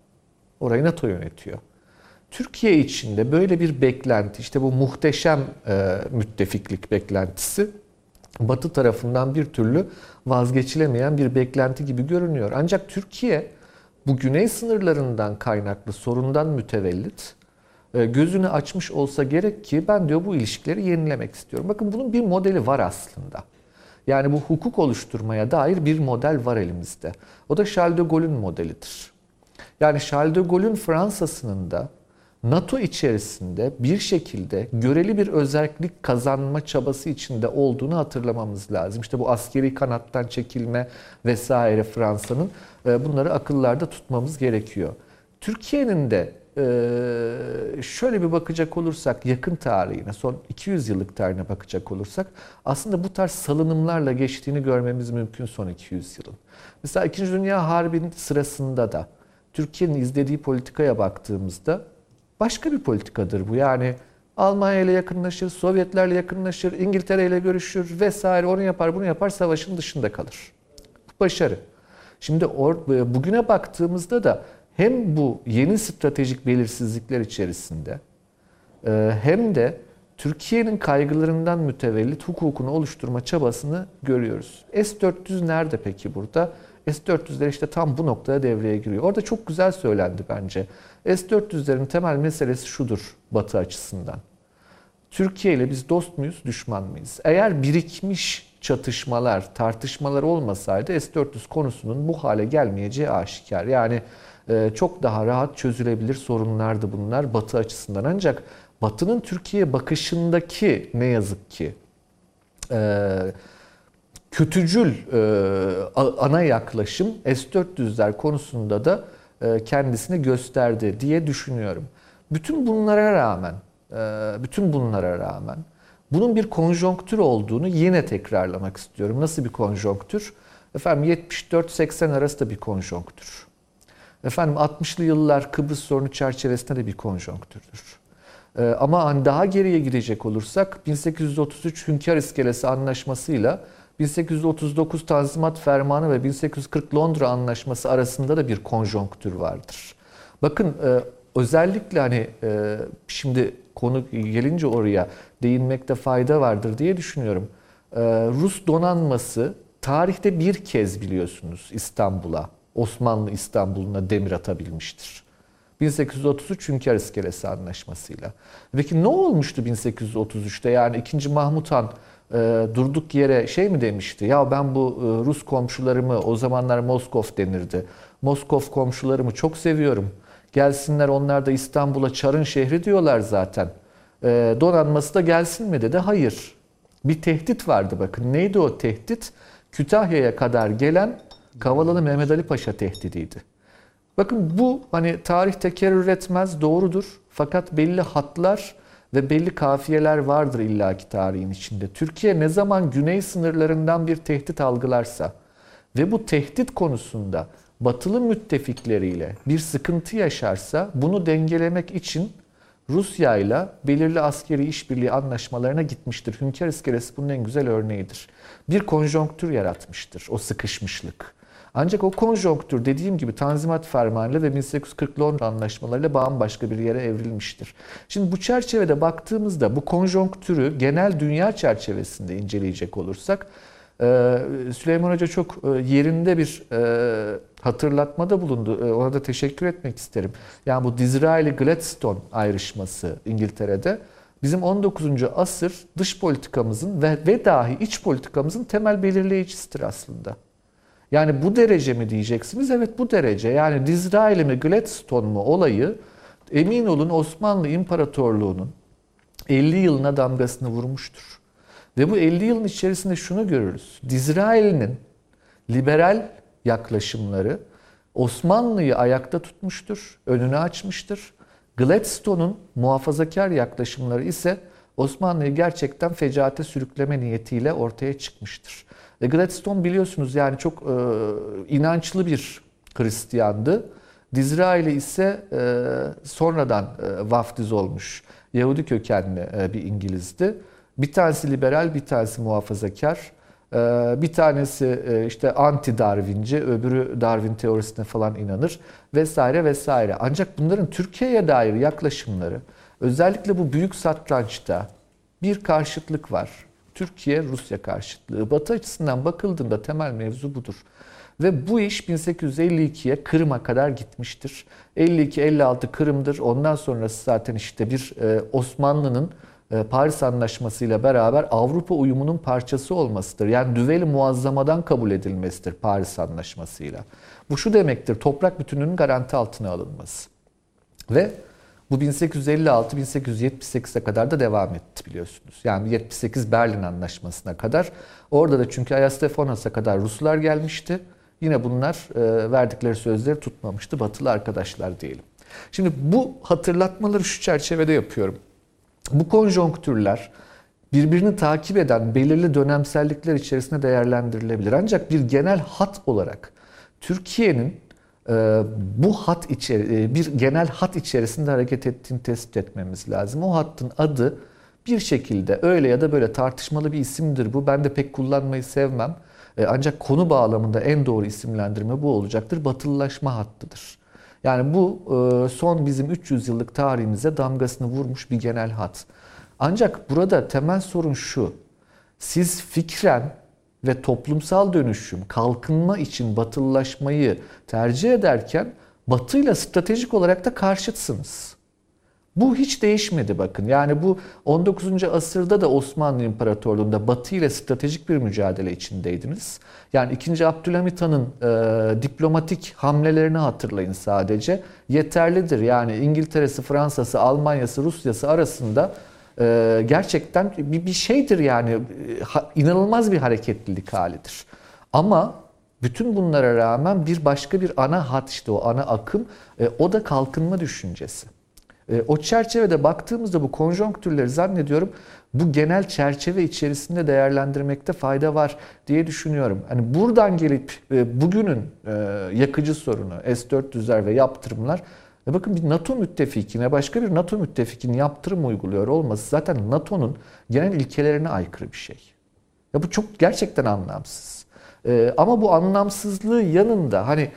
Speaker 4: Orayı NATO yönetiyor. Türkiye için de böyle bir beklenti, işte bu muhteşem e, müttefiklik beklentisi Batı tarafından bir türlü vazgeçilemeyen bir beklenti gibi görünüyor. Ancak Türkiye bu güney sınırlarından kaynaklı sorundan mütevellit gözünü açmış olsa gerek ki ben diyor bu ilişkileri yenilemek istiyorum. Bakın bunun bir modeli var aslında. Yani bu hukuk oluşturmaya dair bir model var elimizde. O da Charles de Gaulle'ün modelidir. Yani Charles de Gaulle'ün Fransa'sının da NATO içerisinde bir şekilde göreli bir özellik kazanma çabası içinde olduğunu hatırlamamız lazım. İşte bu askeri kanattan çekilme vesaire Fransa'nın e, bunları akıllarda tutmamız gerekiyor. Türkiye'nin de e, şöyle bir bakacak olursak yakın tarihine, son 200 yıllık tarihine bakacak olursak aslında bu tarz salınımlarla geçtiğini görmemiz mümkün son 200 yılın. Mesela 2. Dünya Harbi'nin sırasında da Türkiye'nin izlediği politikaya baktığımızda başka bir politikadır bu. Yani Almanya ile yakınlaşır, Sovyetlerle yakınlaşır, İngiltere ile görüşür vesaire onu yapar bunu yapar savaşın dışında kalır. Başarı. Şimdi or, bugüne baktığımızda da hem bu yeni stratejik belirsizlikler içerisinde e, hem de Türkiye'nin kaygılarından mütevellit hukukunu oluşturma çabasını görüyoruz. S-400 nerede peki burada? S-400'ler işte tam bu noktada devreye giriyor. Orada çok güzel söylendi bence. S-400'lerin temel meselesi şudur Batı açısından. Türkiye ile biz dost muyuz, düşman mıyız? Eğer birikmiş çatışmalar, tartışmalar olmasaydı S-400 konusunun bu hale gelmeyeceği aşikar. Yani çok daha rahat çözülebilir sorunlardı bunlar Batı açısından. Ancak Batı'nın Türkiye bakışındaki ne yazık ki e, kötücül e, ana yaklaşım S-400'ler konusunda da kendisini gösterdi diye düşünüyorum. Bütün bunlara rağmen, bütün bunlara rağmen bunun bir konjonktür olduğunu yine tekrarlamak istiyorum. Nasıl bir konjonktür? Efendim 74-80 arası da bir konjonktür. Efendim 60'lı yıllar Kıbrıs sorunu çerçevesinde de bir konjonktürdür. Ee, ama hani daha geriye gidecek olursak 1833 Hünkar İskelesi Anlaşması'yla 1839 Tanzimat Fermanı ve 1840 Londra Anlaşması arasında da bir konjonktür vardır. Bakın e, özellikle hani e, şimdi konu gelince oraya değinmekte fayda vardır diye düşünüyorum. E, Rus donanması tarihte bir kez biliyorsunuz İstanbul'a Osmanlı İstanbul'una demir atabilmiştir. 1833 Hünkar İskelesi Anlaşması'yla. Peki ne olmuştu 1833'te? Yani 2. Mahmut Han e, durduk yere şey mi demişti? Ya ben bu e, Rus komşularımı o zamanlar Moskov denirdi. Moskov komşularımı çok seviyorum. Gelsinler onlar da İstanbul'a Çar'ın şehri diyorlar zaten. E, donanması da gelsin mi dedi. Hayır. Bir tehdit vardı bakın. Neydi o tehdit? Kütahya'ya kadar gelen Kavalalı Mehmet Ali Paşa tehdidiydi. Bakın bu hani tarih tekerrür etmez doğrudur. Fakat belli hatlar ve belli kafiyeler vardır illaki tarihin içinde. Türkiye ne zaman güney sınırlarından bir tehdit algılarsa ve bu tehdit konusunda batılı müttefikleriyle bir sıkıntı yaşarsa bunu dengelemek için Rusya ile belirli askeri işbirliği anlaşmalarına gitmiştir. Hünkar İskelesi bunun en güzel örneğidir. Bir konjonktür yaratmıştır o sıkışmışlık. Ancak o konjonktür dediğim gibi Tanzimat Fermanı'yla ve 1840 Londra anlaşmalarıyla bambaşka bir yere evrilmiştir. Şimdi bu çerçevede baktığımızda bu konjonktürü genel dünya çerçevesinde inceleyecek olursak e, Süleyman Hoca çok e, yerinde bir e, hatırlatmada bulundu. Ona da teşekkür etmek isterim. Yani bu Disraeli-Gladstone ayrışması İngiltere'de bizim 19. asır dış politikamızın ve, ve dahi iç politikamızın temel belirleyicisidir aslında. Yani bu derece mi diyeceksiniz? Evet bu derece. Yani Disraeli mi Gladstone mu olayı emin olun Osmanlı İmparatorluğu'nun 50 yılına damgasını vurmuştur. Ve bu 50 yılın içerisinde şunu görürüz. Dizrail'in liberal yaklaşımları Osmanlı'yı ayakta tutmuştur, önünü açmıştır. Gladstone'un muhafazakar yaklaşımları ise Osmanlı'yı gerçekten fecaate sürükleme niyetiyle ortaya çıkmıştır. Ve Gladstone biliyorsunuz yani çok e, inançlı bir Hristiyandı. Disraeli ise e, sonradan e, vaftiz olmuş Yahudi kökenli e, bir İngilizdi. Bir tanesi liberal, bir tanesi muhafazakar. E, bir tanesi e, işte anti Darwinci, öbürü Darwin teorisine falan inanır vesaire vesaire. Ancak bunların Türkiye'ye dair yaklaşımları özellikle bu büyük satrançta bir karşıtlık var. Türkiye-Rusya karşıtlığı. Batı açısından bakıldığında temel mevzu budur. Ve bu iş 1852'ye Kırım'a kadar gitmiştir. 52-56 Kırım'dır. Ondan sonrası zaten işte bir e, Osmanlı'nın e, Paris Anlaşması ile beraber Avrupa uyumunun parçası olmasıdır. Yani düveli muazzamadan kabul edilmesidir Paris Anlaşması'yla. Bu şu demektir, toprak bütünlüğünün garanti altına alınması. Ve bu 1856-1878'e kadar da devam etti biliyorsunuz. Yani 78 Berlin Anlaşması'na kadar. Orada da çünkü Ayastefanas'a kadar Ruslar gelmişti. Yine bunlar e, verdikleri sözleri tutmamıştı. Batılı arkadaşlar diyelim. Şimdi bu hatırlatmaları şu çerçevede yapıyorum. Bu konjonktürler birbirini takip eden belirli dönemsellikler içerisinde değerlendirilebilir. Ancak bir genel hat olarak Türkiye'nin bu hat içeri, e, bir genel hat içerisinde hareket ettiğini tespit etmemiz lazım. O hattın adı bir şekilde öyle ya da böyle tartışmalı bir isimdir bu. Ben de pek kullanmayı sevmem. E, ancak konu bağlamında en doğru isimlendirme bu olacaktır. Batılılaşma hattıdır. Yani bu son bizim 300 yıllık tarihimize damgasını vurmuş bir genel hat. Ancak burada temel sorun şu. Siz fikren ve toplumsal dönüşüm, kalkınma için batılılaşmayı tercih ederken batıyla stratejik olarak da karşıtsınız. Bu hiç değişmedi bakın. Yani bu 19. asırda da Osmanlı İmparatorluğu'nda Batı ile stratejik bir mücadele içindeydiniz. Yani 2. Abdülhamit Han'ın e, diplomatik hamlelerini hatırlayın sadece. Yeterlidir. Yani İngiltere'si, Fransa'sı, Almanya'sı, Rusya'sı arasında e, gerçekten bir, bir şeydir yani. Ha, inanılmaz bir hareketlilik halidir. Ama bütün bunlara rağmen bir başka bir ana hat işte o ana akım e, o da kalkınma düşüncesi. E, o çerçevede baktığımızda bu konjonktürleri zannediyorum bu genel çerçeve içerisinde değerlendirmekte fayda var diye düşünüyorum. Hani buradan gelip e, bugünün e, yakıcı sorunu S-400'ler ve yaptırımlar bakın bir NATO müttefikine başka bir NATO müttefikinin yaptırım uyguluyor olması zaten NATO'nun genel ilkelerine aykırı bir şey. Ya bu çok gerçekten anlamsız. ama bu anlamsızlığı yanında hani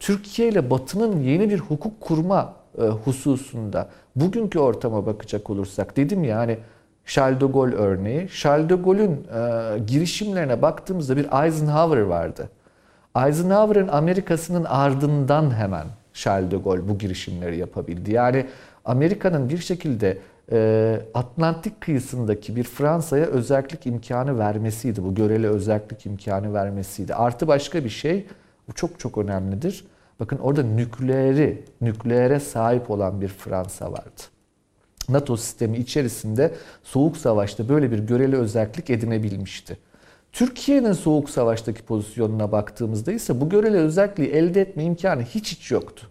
Speaker 4: Türkiye ile Batı'nın yeni bir hukuk kurma e, hususunda bugünkü ortama bakacak olursak dedim ya hani Charles de Gaulle örneği. Charles de Gaulle'ün e, girişimlerine baktığımızda bir Eisenhower vardı. Eisenhower'ın Amerika'sının ardından hemen Charles de Gaulle bu girişimleri yapabildi. Yani Amerika'nın bir şekilde e, Atlantik kıyısındaki bir Fransa'ya özellik imkanı vermesiydi. Bu göreli özellik imkanı vermesiydi. Artı başka bir şey, bu çok çok önemlidir. Bakın orada nükleeri, nükleere sahip olan bir Fransa vardı. NATO sistemi içerisinde Soğuk Savaş'ta böyle bir göreli özellik edinebilmişti. Türkiye'nin Soğuk Savaş'taki pozisyonuna baktığımızda ise bu göreli özelliği elde etme imkanı hiç hiç yoktu.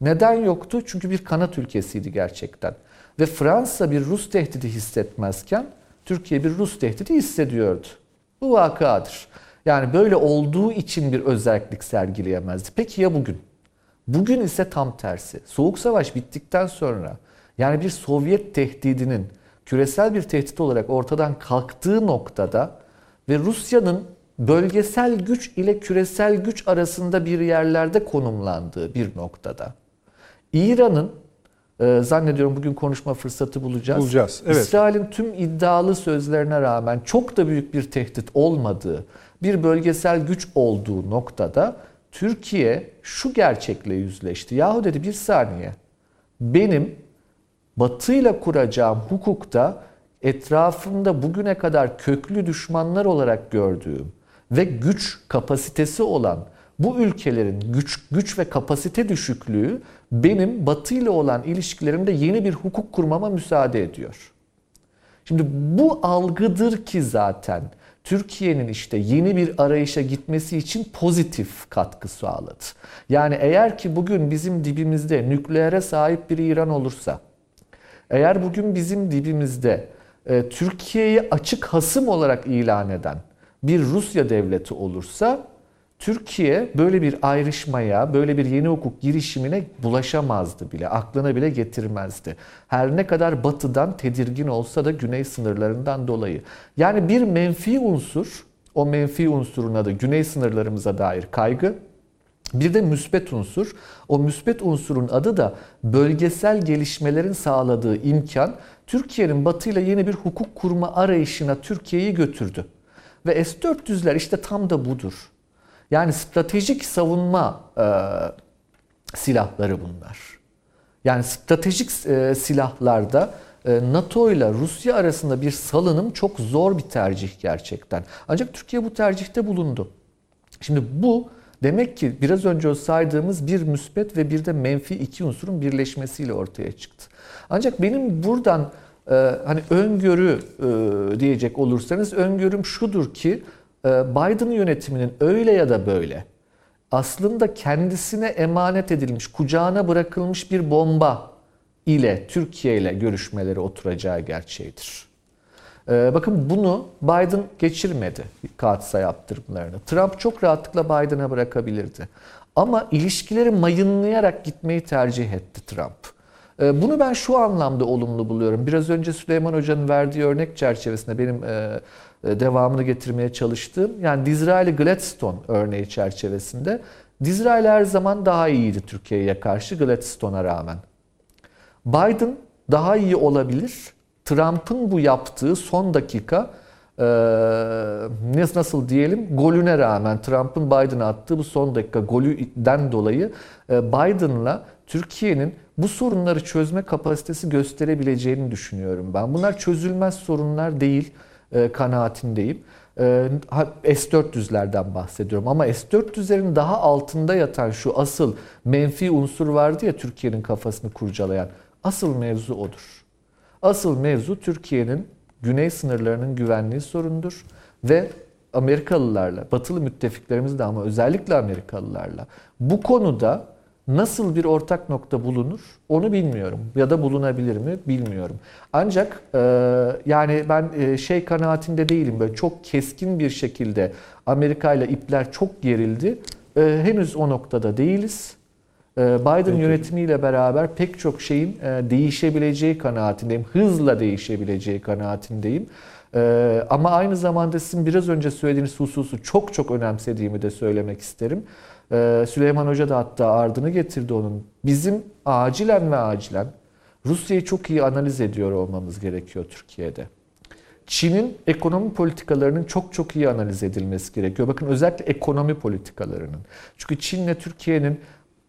Speaker 4: Neden yoktu? Çünkü bir kanat ülkesiydi gerçekten. Ve Fransa bir Rus tehdidi hissetmezken Türkiye bir Rus tehdidi hissediyordu. Bu vakadır. Yani böyle olduğu için bir özellik sergileyemezdi. Peki ya bugün? Bugün ise tam tersi. Soğuk Savaş bittikten sonra yani bir Sovyet tehdidinin küresel bir tehdit olarak ortadan kalktığı noktada ve Rusya'nın bölgesel güç ile küresel güç arasında bir yerlerde konumlandığı bir noktada. İran'ın e, zannediyorum bugün konuşma fırsatı bulacağız.
Speaker 1: Bulacağız. Evet.
Speaker 4: İsrail'in tüm iddialı sözlerine rağmen çok da büyük bir tehdit olmadığı bir bölgesel güç olduğu noktada Türkiye şu gerçekle yüzleşti. Yahu dedi bir saniye benim batıyla kuracağım hukukta etrafımda bugüne kadar köklü düşmanlar olarak gördüğüm ve güç kapasitesi olan bu ülkelerin güç güç ve kapasite düşüklüğü benim Batı ile olan ilişkilerimde yeni bir hukuk kurmama müsaade ediyor. Şimdi bu algıdır ki zaten Türkiye'nin işte yeni bir arayışa gitmesi için pozitif katkı sağladı. Yani eğer ki bugün bizim dibimizde nükleere sahip bir İran olursa, eğer bugün bizim dibimizde Türkiye'yi açık hasım olarak ilan eden bir Rusya devleti olursa Türkiye böyle bir ayrışmaya, böyle bir yeni hukuk girişimine bulaşamazdı bile, aklına bile getirmezdi. Her ne kadar batıdan tedirgin olsa da güney sınırlarından dolayı. Yani bir menfi unsur, o menfi unsurun adı güney sınırlarımıza dair kaygı, bir de müsbet unsur. O müsbet unsurun adı da bölgesel gelişmelerin sağladığı imkan Türkiye'nin batıyla yeni bir hukuk kurma arayışına Türkiye'yi götürdü. Ve S-400'ler işte tam da budur. Yani stratejik savunma e, silahları bunlar. Yani stratejik e, silahlarda e, NATO ile Rusya arasında bir salınım çok zor bir tercih gerçekten. Ancak Türkiye bu tercihte bulundu. Şimdi bu demek ki biraz önce saydığımız bir müsbet ve bir de menfi iki unsurun birleşmesiyle ortaya çıktı. Ancak benim buradan e, hani öngörü e, diyecek olursanız öngörüm şudur ki e, Biden yönetiminin öyle ya da böyle aslında kendisine emanet edilmiş, kucağına bırakılmış bir bomba ile Türkiye ile görüşmeleri oturacağı gerçeğidir. Ee, bakın bunu Biden geçirmedi katsa yaptırımlarını. Trump çok rahatlıkla Biden'a bırakabilirdi. Ama ilişkileri mayınlayarak gitmeyi tercih etti Trump. Ee, bunu ben şu anlamda olumlu buluyorum. Biraz önce Süleyman Hoca'nın verdiği örnek çerçevesinde benim e, e, devamını getirmeye çalıştığım yani Disraeli Gladstone örneği çerçevesinde Disraeli her zaman daha iyiydi Türkiye'ye karşı Gladstone'a rağmen. Biden daha iyi olabilir. Trump'ın bu yaptığı son dakika e, nasıl diyelim golüne rağmen Trump'ın Biden'a attığı bu son dakika golüden dolayı e, Biden'la Türkiye'nin bu sorunları çözme kapasitesi gösterebileceğini düşünüyorum ben. Bunlar çözülmez sorunlar değil e, kanaatindeyim. E, S-400'lerden bahsediyorum ama S-400'lerin daha altında yatan şu asıl menfi unsur vardı ya Türkiye'nin kafasını kurcalayan. Asıl mevzu odur. Asıl mevzu Türkiye'nin güney sınırlarının güvenliği sorundur ve Amerikalılarla, batılı müttefiklerimizle ama özellikle Amerikalılarla bu konuda nasıl bir ortak nokta bulunur onu bilmiyorum ya da bulunabilir mi bilmiyorum. Ancak e, yani ben e, şey kanaatinde değilim böyle çok keskin bir şekilde Amerika ile ipler çok gerildi. E, henüz o noktada değiliz. E, Biden Peki. yönetimiyle beraber pek çok şeyin e, değişebileceği kanaatindeyim. Hızla değişebileceği kanaatindeyim. E, ama aynı zamanda sizin biraz önce söylediğiniz hususu çok çok önemsediğimi de söylemek isterim. Ee, Süleyman Hoca da hatta ardını getirdi onun. Bizim acilen ve acilen Rusya'yı çok iyi analiz ediyor olmamız gerekiyor Türkiye'de. Çin'in ekonomi politikalarının çok çok iyi analiz edilmesi gerekiyor. Bakın özellikle ekonomi politikalarının. Çünkü Çin'le Türkiye'nin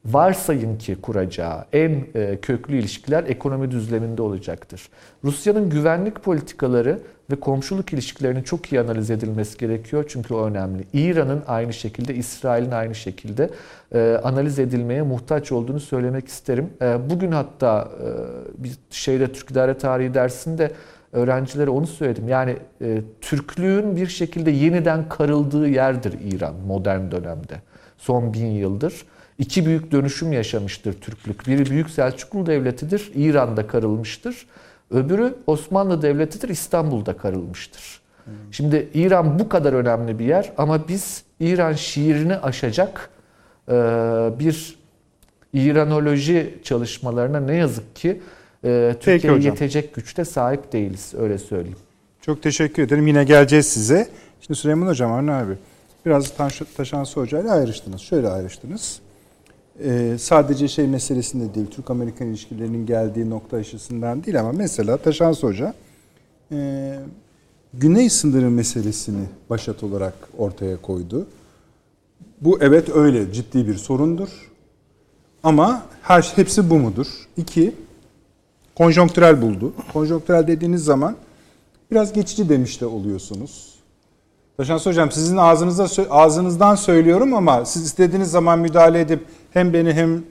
Speaker 4: varsayın ki kuracağı en e, köklü ilişkiler ekonomi düzleminde olacaktır. Rusya'nın güvenlik politikaları ve komşuluk ilişkilerinin çok iyi analiz edilmesi gerekiyor çünkü o önemli. İran'ın aynı şekilde, İsrail'in aynı şekilde e, analiz edilmeye muhtaç olduğunu söylemek isterim. E, bugün hatta bir şeyde Türk İdare Tarihi dersinde öğrencilere onu söyledim. Yani Türklüğün bir şekilde yeniden karıldığı yerdir İran modern dönemde. Son bin yıldır iki büyük dönüşüm yaşamıştır Türklük. Biri Büyük Selçuklu Devleti'dir, İran'da karılmıştır. Öbürü Osmanlı Devleti'dir, İstanbul'da karılmıştır. Hmm. Şimdi İran bu kadar önemli bir yer ama biz İran şiirini aşacak e, bir İranoloji çalışmalarına ne yazık ki e, Türkiye'ye yetecek güçte sahip değiliz öyle söyleyeyim.
Speaker 1: Çok teşekkür ederim. Yine geleceğiz size. Şimdi Süleyman Hocam, Arne abi biraz Taşansı Hoca ile ayrıştınız. Şöyle ayrıştınız e, sadece şey meselesinde değil, Türk-Amerikan ilişkilerinin geldiği nokta açısından değil ama mesela Taşans Hoca e, Güney sınırı meselesini başat olarak ortaya koydu. Bu evet öyle ciddi bir sorundur. Ama her hepsi bu mudur? İki, konjonktürel buldu. Konjonktürel dediğiniz zaman biraz geçici demiş de oluyorsunuz. Taşans Hocam sizin ağzınızda ağzınızdan söylüyorum ama siz istediğiniz zaman müdahale edip hem beni hem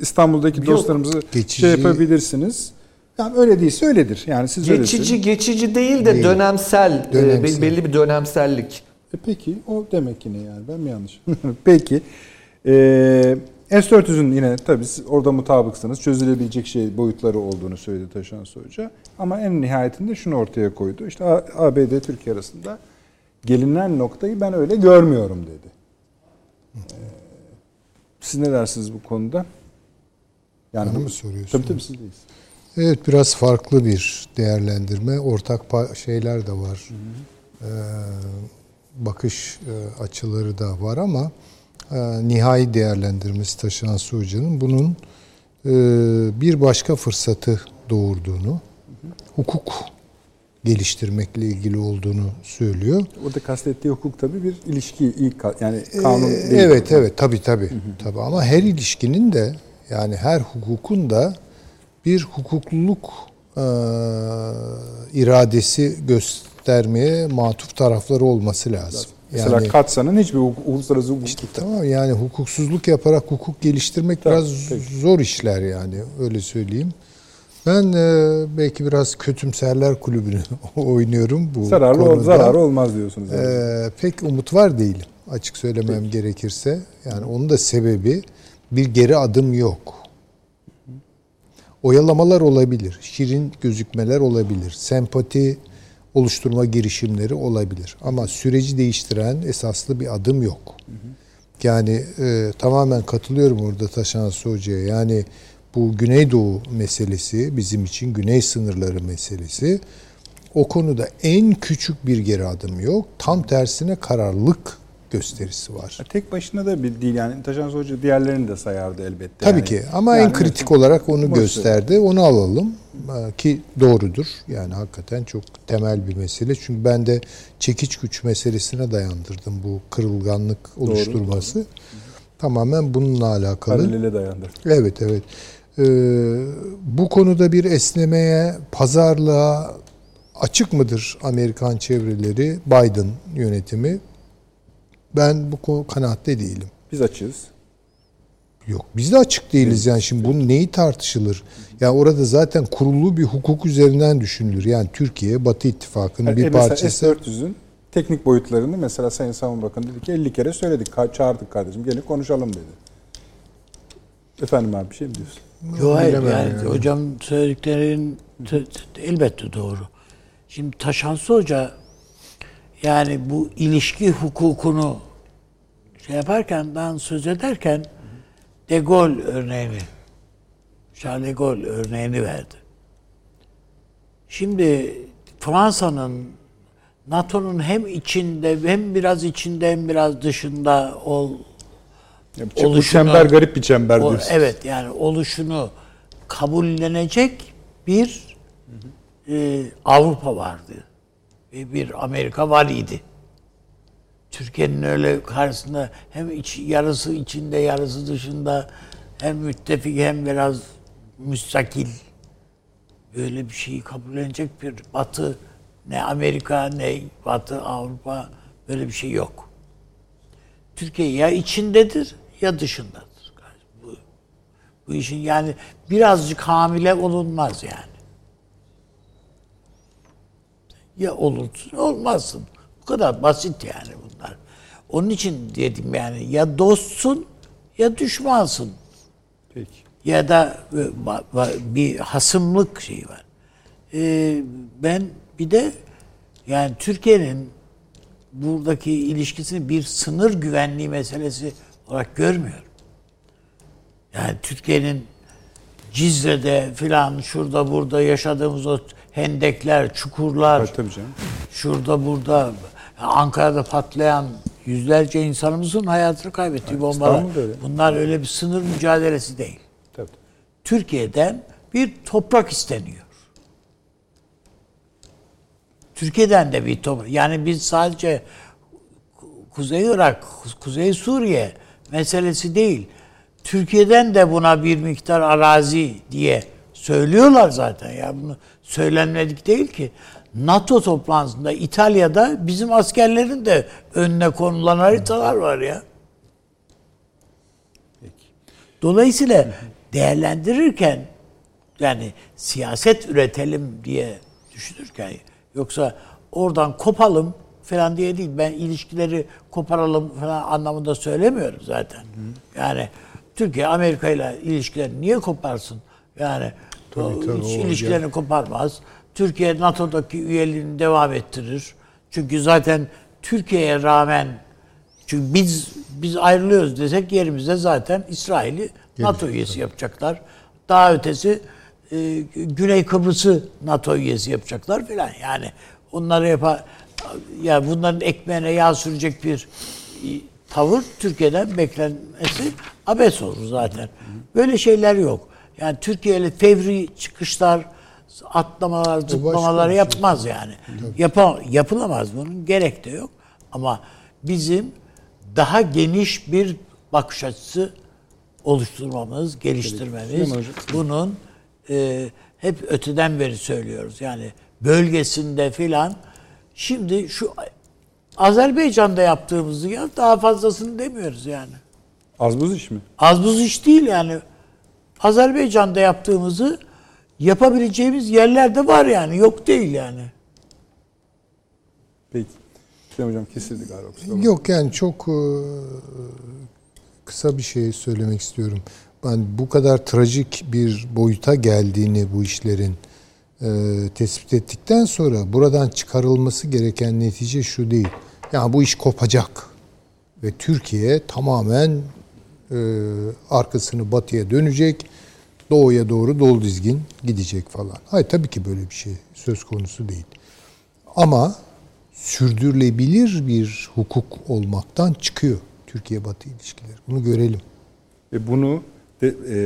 Speaker 1: İstanbul'daki dostlarımızı
Speaker 2: geçici-
Speaker 1: şey yapabilirsiniz. Yani öyle değilse öyledir. Yani siz öyle
Speaker 4: Geçici geçici değil de
Speaker 2: Değil.
Speaker 4: dönemsel, e,
Speaker 2: Dönemsel.
Speaker 4: belli bir dönemsellik.
Speaker 1: E peki o demek yine yani ben mi yanlış? *laughs* peki. Ee, S-400'ün yine tabii siz orada mutabıksınız. Çözülebilecek şey boyutları olduğunu söyledi Taşan Hoca. Ama en nihayetinde şunu ortaya koydu. İşte ABD Türkiye arasında gelinen noktayı ben öyle görmüyorum dedi. Ee, siz ne dersiniz bu konuda? Yani
Speaker 2: Bana mı soruyorsun?
Speaker 1: Tabii tabii sizdeyiz.
Speaker 2: Evet biraz farklı bir değerlendirme. Ortak şeyler de var. Ee, bakış e, açıları da var ama e, nihai değerlendirmesi taşınan Hoca'nın bunun e, bir başka fırsatı doğurduğunu, hukuk geliştirmekle ilgili olduğunu söylüyor.
Speaker 1: Orada kastettiği hukuk tabii bir ilişki ilk yani kanun
Speaker 2: Ee,
Speaker 1: değil.
Speaker 2: Evet evet tabi tabi tabi ama her ilişkinin de yani her hukukun da bir hukukluluk e, iradesi göstermeye matuf tarafları olması lazım.
Speaker 1: Mesela
Speaker 2: Yani
Speaker 1: Katsa'nın hiçbir hukuk, uluslararası hukuk
Speaker 2: işte tamam yani hukuksuzluk yaparak hukuk geliştirmek
Speaker 1: Tabii,
Speaker 2: biraz
Speaker 1: peki.
Speaker 2: zor işler yani öyle söyleyeyim. Ben e, belki biraz kötümserler kulübünü *laughs* oynuyorum bu
Speaker 1: zararlı ol,
Speaker 2: konuda.
Speaker 1: zararı olmaz diyorsunuz. yani.
Speaker 2: Ee, pek umut var değilim açık söylemem gerekirse. Yani onun da sebebi bir geri adım yok. Oyalamalar olabilir, şirin gözükmeler olabilir, sempati oluşturma girişimleri olabilir. Ama süreci değiştiren esaslı bir adım yok. Yani e, tamamen katılıyorum orada Taşan Hoca'ya. Yani bu Güneydoğu meselesi, bizim için güney sınırları meselesi o konuda en küçük bir geri adım yok. Tam tersine kararlılık gösterisi var.
Speaker 1: Tek başına da bir değil yani Taşan Hoca diğerlerini de sayardı elbette.
Speaker 2: Tabii
Speaker 1: yani.
Speaker 2: ki ama
Speaker 1: Yani
Speaker 2: en kritik
Speaker 1: evet.
Speaker 2: olarak onu
Speaker 1: Boş ver.
Speaker 2: gösterdi. Onu alalım Ee, ki doğrudur. Yani hakikaten çok temel bir mesele. Çünkü ben de çekiç güç meselesine dayandırdım bu kırılganlık oluşturması. Tamamen bununla alakalı.
Speaker 1: Paralele dayandı.
Speaker 2: Evet evet. Ee, bu konuda bir esnemeye, pazarlığa açık mıdır Amerikan çevreleri, Biden yönetimi? Ben bu kanaatte değilim.
Speaker 1: Biz açığız.
Speaker 2: Yok biz de açık değiliz yani şimdi bunun neyi tartışılır? Ya orada zaten kurulu bir hukuk üzerinden düşünülür. Yani Türkiye Batı İttifakı'nın
Speaker 1: E,
Speaker 2: bir
Speaker 1: mesela
Speaker 2: parçası.
Speaker 1: S-400'ün teknik boyutlarını mesela Sayın Savunma Bakanı dedi ki 50 kere söyledik. Çağırdık kardeşim gelin konuşalım dedi. Efendim abi bir şey mi diyorsun?
Speaker 3: Yok hayır yani,
Speaker 2: yani.
Speaker 3: hocam söylediklerin elbette doğru. Şimdi Taşansı Hoca yani bu ilişki hukukunu şey yaparken, daha söz ederken De Gaulle örneğini, Charles de Gaulle örneğini verdi. Şimdi Fransa'nın NATO'nun hem içinde hem biraz içinde hem biraz dışında ol,
Speaker 1: Ya bu- bu
Speaker 3: Oluşunu-
Speaker 1: çember garip bir çember
Speaker 3: o-
Speaker 1: diyorsun.
Speaker 3: evet yani oluşunu kabullenecek bir e, Avrupa vardı. Ve bir Amerika var idi. Türkiye'nin öyle karşısında hem iç, yarısı içinde yarısı dışında hem müttefik hem biraz müstakil böyle bir şeyi kabullenecek bir Batı ne Amerika ne Batı Avrupa böyle bir şey yok. Türkiye ya içindedir ya dışındadır. Bu, bu işin yani birazcık hamile olunmaz yani. Ya olursun olmazsın. Bu kadar basit yani bunlar. Onun için dedim yani ya dostsun ya düşmansın.
Speaker 1: Peki.
Speaker 3: Ya da e, bir hasımlık şeyi var. Ee, ben bir de yani Türkiye'nin buradaki ilişkisini bir sınır güvenliği meselesi olarak görmüyorum. Yani Türkiye'nin Cizre'de filan şurada burada yaşadığımız o hendekler, çukurlar,
Speaker 1: Tabii, tabii canım.
Speaker 3: şurada burada Ankara'da patlayan yüzlerce insanımızın hayatını kaybettiği bombalar.
Speaker 1: İstanbul'da öyle.
Speaker 3: Bunlar öyle bir sınır mücadelesi değil.
Speaker 1: Tabii.
Speaker 3: Türkiye'den bir toprak isteniyor. Türkiye'den de bir toprak. Yani biz sadece Kuzey Irak, Kuzey Suriye meselesi değil. Türkiye'den de buna bir miktar arazi diye söylüyorlar zaten ya bunu söylenmedik değil ki. NATO toplantısında İtalya'da bizim askerlerin de önüne konulan haritalar var ya. Dolayısıyla değerlendirirken yani siyaset üretelim diye düşünürken yoksa oradan kopalım falan diye değil. Ben ilişkileri koparalım falan anlamında söylemiyorum zaten. Yani Türkiye Amerika ile ilişkileri niye koparsın? Yani o
Speaker 2: tabii,
Speaker 3: hiç ilişkilerini koparmaz. Türkiye NATO'daki üyeliğini devam ettirir. Çünkü zaten Türkiye'ye rağmen çünkü biz biz ayrılıyoruz desek yerimizde zaten İsrail'i NATO üyesi yapacaklar. Daha ötesi e, Güney Kıbrıs'ı NATO üyesi yapacaklar filan. Yani onları yapa ya bunların ekmeğine yağ sürecek bir tavır Türkiye'den beklenmesi abes olur zaten. Böyle şeyler yok. Yani Türkiye'li fevri çıkışlar, atlamalar, zıplamalar
Speaker 2: şey.
Speaker 3: yapmaz yani. Yapa, yapılamaz bunun gerek de yok. Ama bizim daha geniş bir bakış açısı oluşturmamız, geliştirmemiz, bunun e, hep öteden beri söylüyoruz. Yani bölgesinde filan şimdi şu Azerbaycan'da yaptığımızı ya daha fazlasını demiyoruz yani.
Speaker 1: Az buz iş mi?
Speaker 3: Az buz iş değil yani. Azerbaycan'da yaptığımızı yapabileceğimiz yerler de var yani. Yok değil yani.
Speaker 1: Peki. Süleyman Hocam kesildi galiba. kusura.
Speaker 2: Yok yani çok e, kısa bir şey söylemek istiyorum. Ben bu kadar trajik bir boyuta geldiğini bu işlerin e, tespit ettikten sonra buradan çıkarılması gereken netice şu değil. Yani bu iş kopacak ve Türkiye tamamen e, arkasını batıya dönecek, doğuya doğru dolu dizgin gidecek falan. Hayır tabii ki böyle bir şey söz konusu değil. Ama sürdürülebilir bir hukuk olmaktan çıkıyor Türkiye-Batı ilişkileri. Bunu görelim.
Speaker 1: Ve bunu de, e,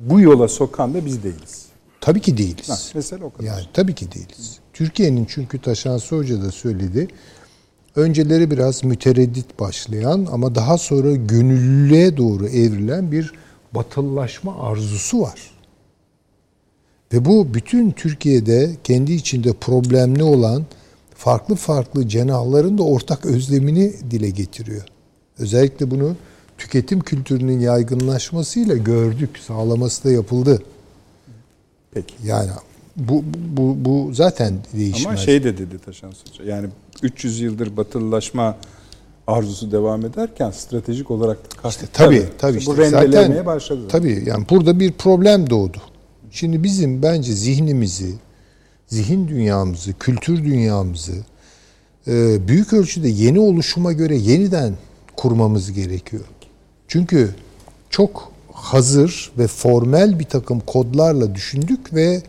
Speaker 1: bu yola sokan da biz değiliz.
Speaker 2: Tabii ki değiliz.
Speaker 1: Ha, mesele o kadar.
Speaker 2: Yani tabii ki değiliz. Türkiye'nin çünkü Taşansı Hoca da söyledi. Önceleri biraz mütereddit başlayan ama daha sonra gönüllüye doğru evrilen bir batıllaşma arzusu var. Ve bu bütün Türkiye'de kendi içinde problemli olan farklı farklı cenahların da ortak özlemini dile getiriyor. Özellikle bunu tüketim kültürünün yaygınlaşmasıyla gördük, sağlaması da yapıldı.
Speaker 1: Peki.
Speaker 2: Yani bu bu bu zaten değişmez.
Speaker 1: Ama şey de dedi Taşan Hoca. Yani 300 yıldır batılılaşma arzusu devam ederken stratejik olarak da kastettiler.
Speaker 2: Tabii tabii
Speaker 1: İşte
Speaker 2: işte.
Speaker 1: bu rendelemeye
Speaker 2: Zaten,
Speaker 1: başladı.
Speaker 2: Tabii yani burada bir problem doğdu. Şimdi bizim bence zihnimizi, zihin dünyamızı, kültür dünyamızı e, büyük ölçüde yeni oluşuma göre yeniden kurmamız gerekiyor. Çünkü çok hazır ve formel bir takım kodlarla düşündük ve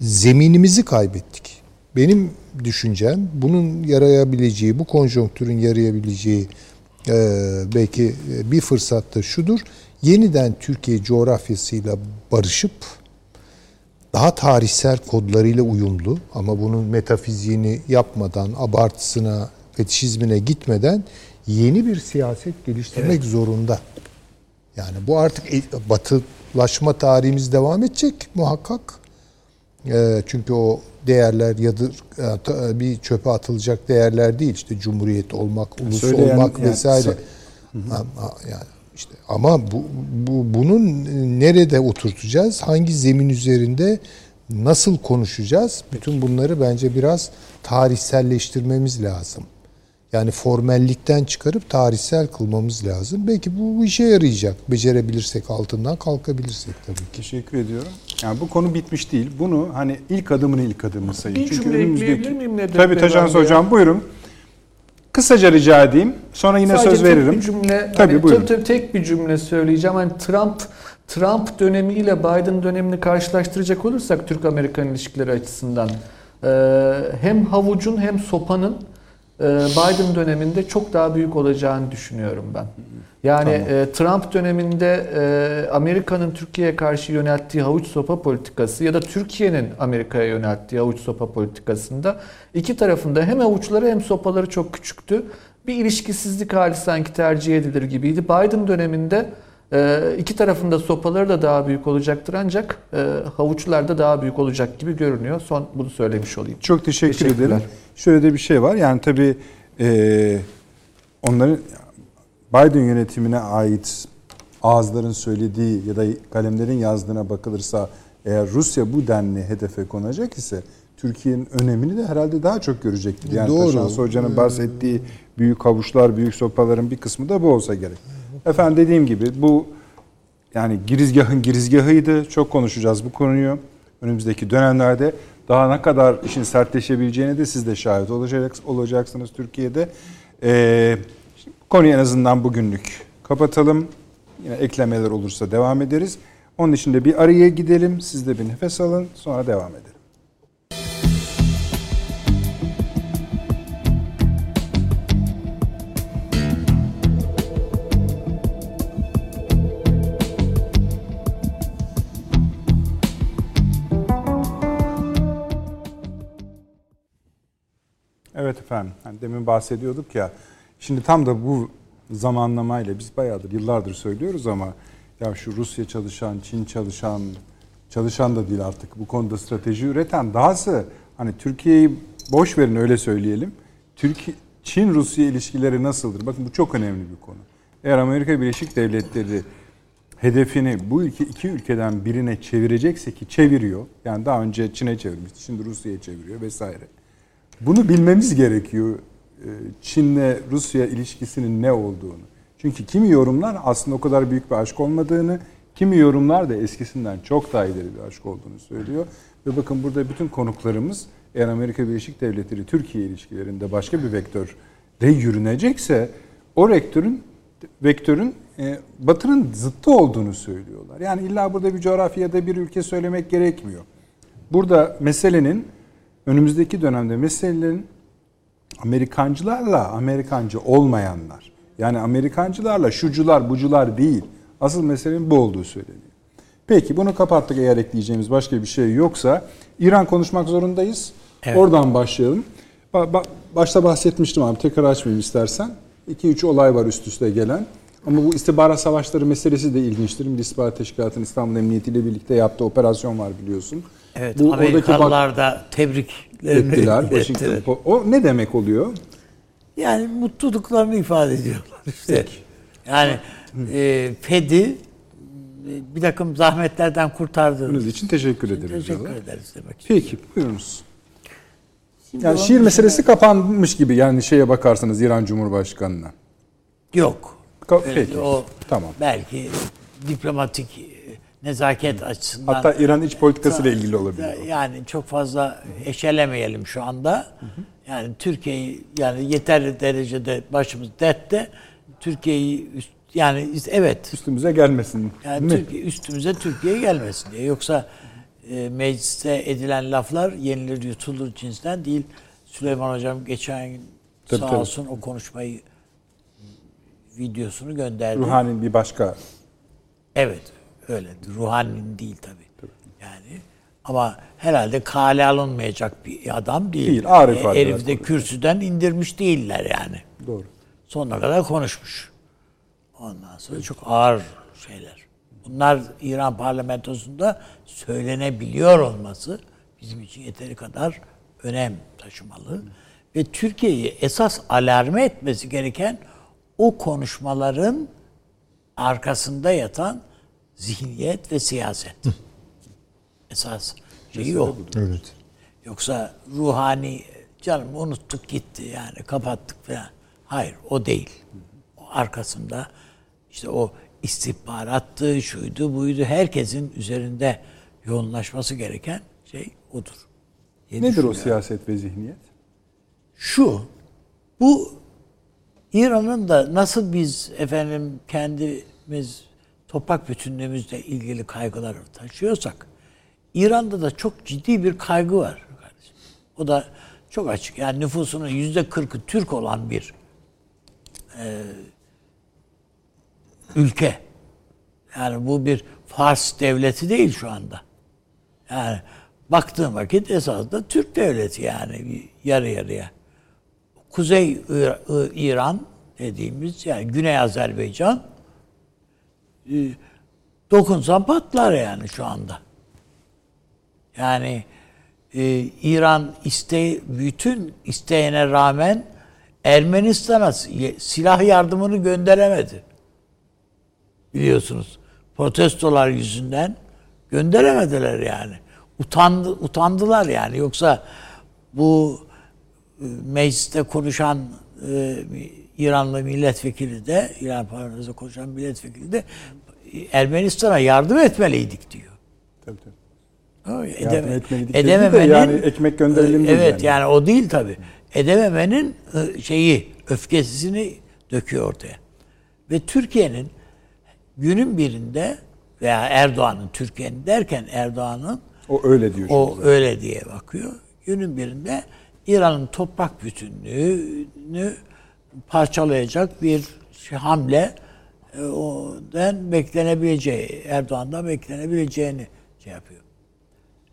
Speaker 2: zeminimizi kaybettik. Benim düşüncem bunun yarayabileceği, bu konjonktürün yarayabileceği e, belki bir fırsatta şudur. Yeniden Türkiye coğrafyasıyla barışıp daha tarihsel kodlarıyla uyumlu ama bunun metafiziğini yapmadan, abartısına, fetişizmine gitmeden yeni bir siyaset geliştirmek zorunda. Yani bu artık e- batılaşma tarihimiz devam edecek muhakkak. E, çünkü o değerler yadır e, ta- bir çöpe atılacak değerler değil. İşte cumhuriyet olmak, ulus
Speaker 1: Söyleyen-
Speaker 2: olmak
Speaker 1: yani
Speaker 2: vesaire. Ama, yani işte ama bu, bu bunun nerede oturtacağız? Hangi zemin üzerinde nasıl konuşacağız? Bütün bunları bence biraz tarihselleştirmemiz lazım. Yani formellikten çıkarıp tarihsel kılmamız lazım. Belki bu, işe yarayacak. Becerebilirsek altından kalkabilirsek tabii ki.
Speaker 1: Teşekkür ediyorum. Yani bu konu bitmiş değil. Bunu hani ilk adımın ilk adımı sayın.
Speaker 4: Bir cümle ekleyebilir miyim Nedret
Speaker 1: Tabii Taşans? Hocam buyurun. Kısaca rica edeyim. Sonra yine
Speaker 4: Sadece
Speaker 1: söz
Speaker 4: tek
Speaker 1: veririm.
Speaker 4: Bir cümle,
Speaker 1: Tabii
Speaker 4: hani
Speaker 1: buyurun.
Speaker 4: tabii, tabii tek bir cümle söyleyeceğim. Hani Trump Trump dönemiyle Biden dönemini karşılaştıracak olursak Türk-Amerikan ilişkileri açısından e, hem havucun hem sopanın Biden döneminde çok daha büyük olacağını düşünüyorum ben. Yani e, Trump döneminde e, Amerika'nın Türkiye'ye karşı yönelttiği havuç sopa politikası ya da Türkiye'nin Amerika'ya yönelttiği havuç sopa politikasında iki tarafında hem havuçları hem sopaları çok küçüktü. Bir ilişkisizlik hali sanki tercih edilir gibiydi. Biden döneminde E, iki tarafında sopaları da daha büyük olacaktır ancak e, havuçlar da daha büyük olacak gibi görünüyor. Son bunu söylemiş olayım.
Speaker 1: Çok teşekkür ederim. Şöyle de bir şey var. Yani tabii e, onların Biden yönetimine ait ağızların söylediği ya da kalemlerin yazdığına bakılırsa eğer Rusya bu denli hedefe konacak ise Türkiye'nin önemini de herhalde daha çok görecektir. Yani
Speaker 2: Doğru.
Speaker 1: Taşansı Hoca'nın bahsettiği büyük havuçlar, büyük sopaların bir kısmı da bu olsa gerek. Efendim dediğim gibi bu yani girizgahın girizgahıydı. Çok konuşacağız bu konuyu. Önümüzdeki dönemlerde daha ne kadar işin sertleşebileceğine de siz de şahit olacak, olacaksınız Türkiye'de. Ee, konuyu en azından bugünlük kapatalım. Yine eklemeler olursa devam ederiz. Onun için de bir araya gidelim. Siz de bir nefes alın. Sonra devam edelim. Evet efendim. Hani demin bahsediyorduk ya. Şimdi tam da bu zamanlamayla biz bayağıdır, yıllardır söylüyoruz ama ya şu Rusya çalışan, Çin çalışan, çalışan da değil artık bu konuda strateji üreten dahası hani Türkiye'yi boş verin öyle söyleyelim. Türkiye Çin-Rusya ilişkileri nasıldır? Bakın bu çok önemli bir konu. Eğer Amerika Birleşik Devletleri hedefini bu ülke iki ülkeden birine çevirecekse ki çeviriyor. Yani daha önce Çin'e çevirmişti. Şimdi Rusya'ya çeviriyor vesaire. Bunu bilmemiz gerekiyor. e, Çin'le Rusya ilişkisinin ne olduğunu. Çünkü kimi yorumlar aslında o kadar büyük bir aşk olmadığını, kimi yorumlar da eskisinden çok daha ileri bir aşk olduğunu söylüyor. Ve bakın burada bütün konuklarımız eğer Amerika Birleşik Devletleri Türkiye ilişkilerinde başka bir vektörle yürünecekse o vektörün vektörün e, Batı'nın zıttı olduğunu söylüyorlar. Yani illa burada bir coğrafyada bir ülke söylemek gerekmiyor. Burada meselenin önümüzdeki dönemde meselelerin Amerikancılarla Amerikancı olmayanlar. Yani Amerikancılarla şucular bucular değil. Asıl meselenin bu olduğu söyleniyor. Peki bunu kapattık eğer ekleyeceğimiz başka bir şey yoksa İran konuşmak zorundayız.
Speaker 3: Evet.
Speaker 1: Oradan başlayalım. Ba- ba- başta bahsetmiştim abi tekrar açmayayım istersen. 2-3 olay var üst üste gelen. Ama bu istihbarat savaşları meselesi de ilginçtir. Milli İstihbarat Teşkilatı'nın İstanbul Emniyeti ile birlikte yaptığı operasyon var biliyorsun.
Speaker 3: Evet,
Speaker 1: Bu
Speaker 3: Amerikalılar da tebriklerini
Speaker 1: ettiler. *laughs* O ne demek oluyor?
Speaker 3: Yani mutluluklarını ifade ediyorlar işte. Yani e, Fed'i e, bir takım zahmetlerden kurtardığınız
Speaker 1: Bunun için teşekkür ederiz.
Speaker 3: teşekkür
Speaker 1: diyorlar.
Speaker 3: ederiz demek.
Speaker 1: Peki buyurunuz.
Speaker 3: Şimdi
Speaker 1: Yani şiir meselesi kapanmış gibi yani şeye bakarsanız İran Cumhurbaşkanı'na.
Speaker 3: Yok.
Speaker 1: Ka- Peki.
Speaker 3: O
Speaker 1: Tamam.
Speaker 3: belki diplomatik nezaket açısından
Speaker 1: Hatta İran iç politikasıyla ilgili olabilir.
Speaker 3: yani çok fazla eşelemeyelim şu anda. Yani Türkiye'yi yani yeterli derecede başımız dertte. Türkiye'yi üst, yani evet
Speaker 1: Üstümüze gelmesin.
Speaker 3: yani
Speaker 1: mi?
Speaker 3: Türkiye, üstümüze Türkiye gelmesin diye. Yoksa e, mecliste edilen laflar yenilir yutulur cinsten değil. Süleyman Hocam geçen gün
Speaker 1: Tabii,
Speaker 3: sağ
Speaker 1: tabii.
Speaker 3: olsun o konuşmayı videosunu gönderdi.
Speaker 1: Ruhani bir başka.
Speaker 3: Evet öyle. Ruhani'nin değil tabii. Yani ama herhalde kale alınmayacak bir adam değil.
Speaker 1: Değil, ağır
Speaker 3: E,
Speaker 1: ifadeler
Speaker 3: Herif de kürsüden indirmiş değiller yani.
Speaker 1: Doğru.
Speaker 3: Sonuna kadar konuşmuş. Ondan sonra çok ağır şeyler. Bunlar İran parlamentosunda söylenebiliyor olması bizim için yeteri kadar önem taşımalı. Ve Türkiye'yi esas alarme etmesi gereken o konuşmaların arkasında yatan zihniyet ve siyaset. Esas şeyi o.
Speaker 2: Evet.
Speaker 3: Yoksa ruhani canım unuttuk gitti yani kapattık falan. Hayır o değil. O arkasında işte o istihbarattı, şuydu, buydu. Herkesin üzerinde yoğunlaşması gereken şey odur. diye
Speaker 1: Nedir o siyaset ve zihniyet?
Speaker 3: Şu, bu İran'ın da nasıl biz efendim kendimiz toprak bütünlüğümüzle ilgili kaygıları taşıyorsak İran'da da çok ciddi bir kaygı var kardeşim. O da çok açık. Yani nüfusunun yüzde kırkı Türk olan bir e, ülke. Yani bu bir Fars devleti değil şu anda. Yani baktığın vakit esasında Türk devleti yani yarı yarıya. Kuzey İra- İran dediğimiz yani Güney Azerbaycan dokunsan patlar yani şu anda. Yani e, İran iste bütün isteğine rağmen Ermenistan'a silah yardımını gönderemedi. Biliyorsunuz. Protestolar yüzünden gönderemediler yani. Utandı, utandılar yani. Yoksa bu e, mecliste konuşan e, İranlı milletvekili de İran parlamentoda konuşan milletvekili de Ermenistan'a yardım etmeliydik diyor.
Speaker 1: Tabii tabii.
Speaker 3: Edeme,
Speaker 1: etmeliydik de
Speaker 3: edememenin
Speaker 1: yani ekmek gönderelim değil
Speaker 3: Evet
Speaker 1: yani.
Speaker 3: yani. o değil tabi. Edememenin e, şeyi öfkesini döküyor ortaya. Ve Türkiye'nin günün birinde veya Erdoğan'ın Türkiye'nin derken Erdoğan'ın
Speaker 1: O öyle diyor.
Speaker 3: o
Speaker 1: şimdi.
Speaker 3: öyle diye bakıyor. Günün birinde İran'ın toprak bütünlüğünü parçalayacak bir hamle e, odan beklenebileceği, Erdoğan'dan beklenebileceğini şey yapıyor.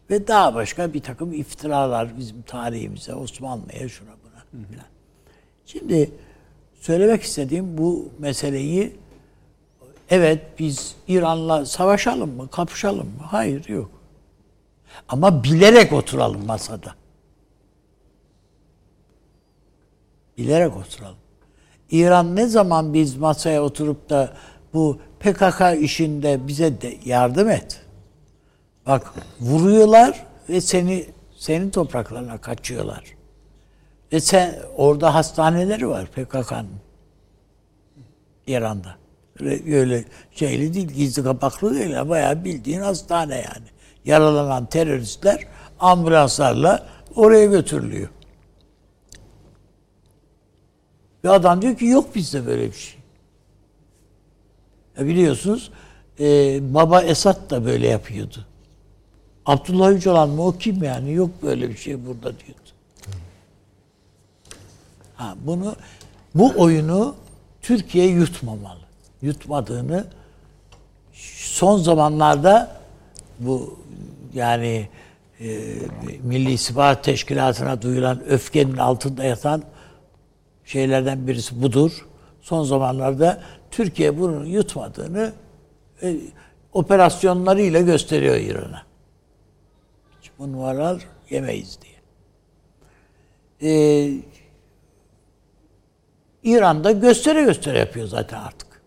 Speaker 3: Ve daha başka bir takım iftiralar bizim tarihimize, Osmanlı'ya, şuna buna filan. Şimdi söylemek istediğim bu meseleyi evet biz İran'la savaşalım mı, kapışalım mı? Hayır yok. Ama bilerek oturalım masada. Bilerek oturalım. İran ne zaman biz masaya oturup da bu PKK işinde bize de yardım et. Bak vuruyorlar ve seni senin topraklarına kaçıyorlar. Ve sen orada hastaneleri var PKK'nın. İran'da. Öyle, şeyli değil, gizli kapaklı değil. Bayağı bildiğin hastane yani. Yaralanan teröristler ambulanslarla oraya götürülüyor. Ve adam diyor ki yok bizde böyle bir şey. Ya biliyorsunuz e, Baba Esat da böyle yapıyordu. Abdullah Öcalan mı o kim yani? Yok böyle bir şey burada diyordu. Ha, bunu bu oyunu Türkiye yutmamalı. Yutmadığını son zamanlarda bu yani e, Milli İstihbarat Teşkilatı'na duyulan öfkenin altında yatan şeylerden birisi budur. Son zamanlarda Türkiye bunu yutmadığını e, operasyonlarıyla gösteriyor İran'a. Hiç bu yemeyiz diye. Ee, İran'da göstere göstere yapıyor zaten artık.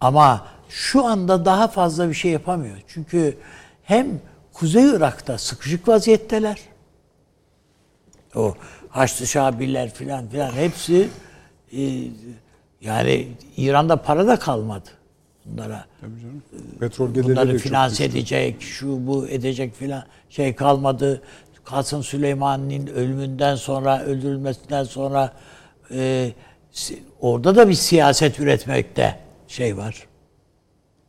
Speaker 3: Ama şu anda daha fazla bir şey yapamıyor. Çünkü hem Kuzey Irak'ta sıkışık vaziyetteler. O Haçlı Şabiler filan filan hepsi e, yani İran'da para da kalmadı bunlara.
Speaker 1: Tabii canım. Petrol
Speaker 3: Bunları finanse edecek, şu bu edecek filan şey kalmadı. Kasım Süleyman'ın ölümünden sonra, öldürülmesinden sonra e, orada da bir siyaset üretmekte şey var.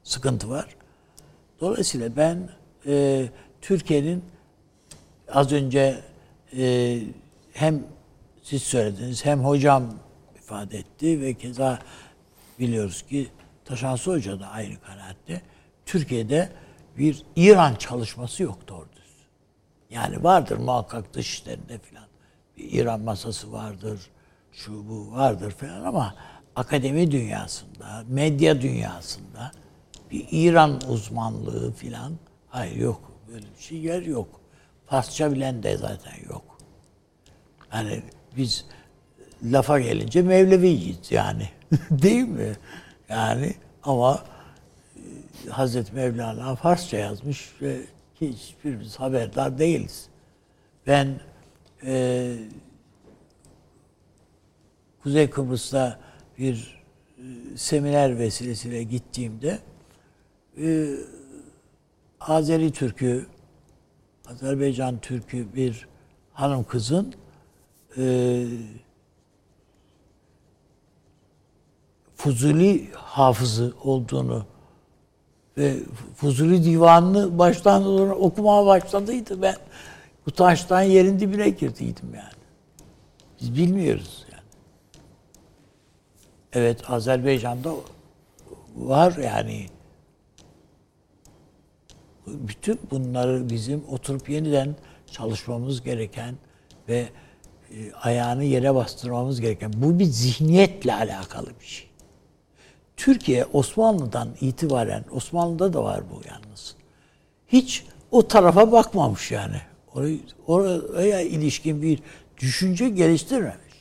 Speaker 3: Sıkıntı var. Dolayısıyla ben e, Türkiye'nin az önce e, hem siz söylediniz hem hocam ifade etti ve keza biliyoruz ki Taşansı Hoca da aynı kanaatte. Türkiye'de bir İran çalışması yok doğru düz. Yani vardır muhakkak dış işlerinde filan. Bir İran masası vardır, şu bu vardır filan ama akademi dünyasında, medya dünyasında bir İran uzmanlığı filan hayır yok. Böyle bir şey yer yok. Farsça bilen de zaten yok. Yani biz lafa gelince Mevleviyiz yani. *laughs* Değil mi? Yani ama e, Hazreti Mevlana Farsça yazmış ve hiçbirimiz haberdar değiliz. Ben e, Kuzey Kıbrıs'ta bir e, seminer vesilesiyle gittiğimde e, Azeri Türk'ü, Azerbaycan Türk'ü bir hanım kızın e, Fuzuli hafızı olduğunu ve Fuzuli divanını baştan sona okumaya başladıydı ben. Utançtan yerin dibine girdiydim yani. Biz bilmiyoruz yani. Evet Azerbaycan'da var yani. Bütün bunları bizim oturup yeniden çalışmamız gereken ve ayağını yere bastırmamız gereken bu bir zihniyetle alakalı bir şey. Türkiye Osmanlı'dan itibaren Osmanlı'da da var bu yalnız. Hiç o tarafa bakmamış yani. Oraya, oraya ilişkin bir düşünce geliştirmemiş.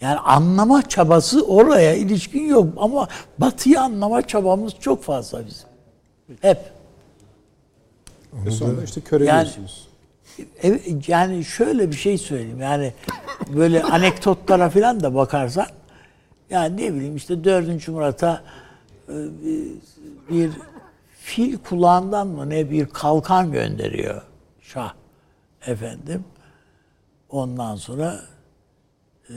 Speaker 3: Yani anlama çabası oraya ilişkin yok ama Batı'yı anlama çabamız çok fazla bizim. Hep.
Speaker 1: Ve sonra işte
Speaker 3: Yani-
Speaker 1: köreliyorsunuz.
Speaker 3: Yani şöyle bir şey söyleyeyim. Yani böyle anekdotlara falan da bakarsan yani ne bileyim işte 4. Murat'a e, bir fil kulağından mı ne bir kalkan gönderiyor Şah efendim. Ondan sonra e,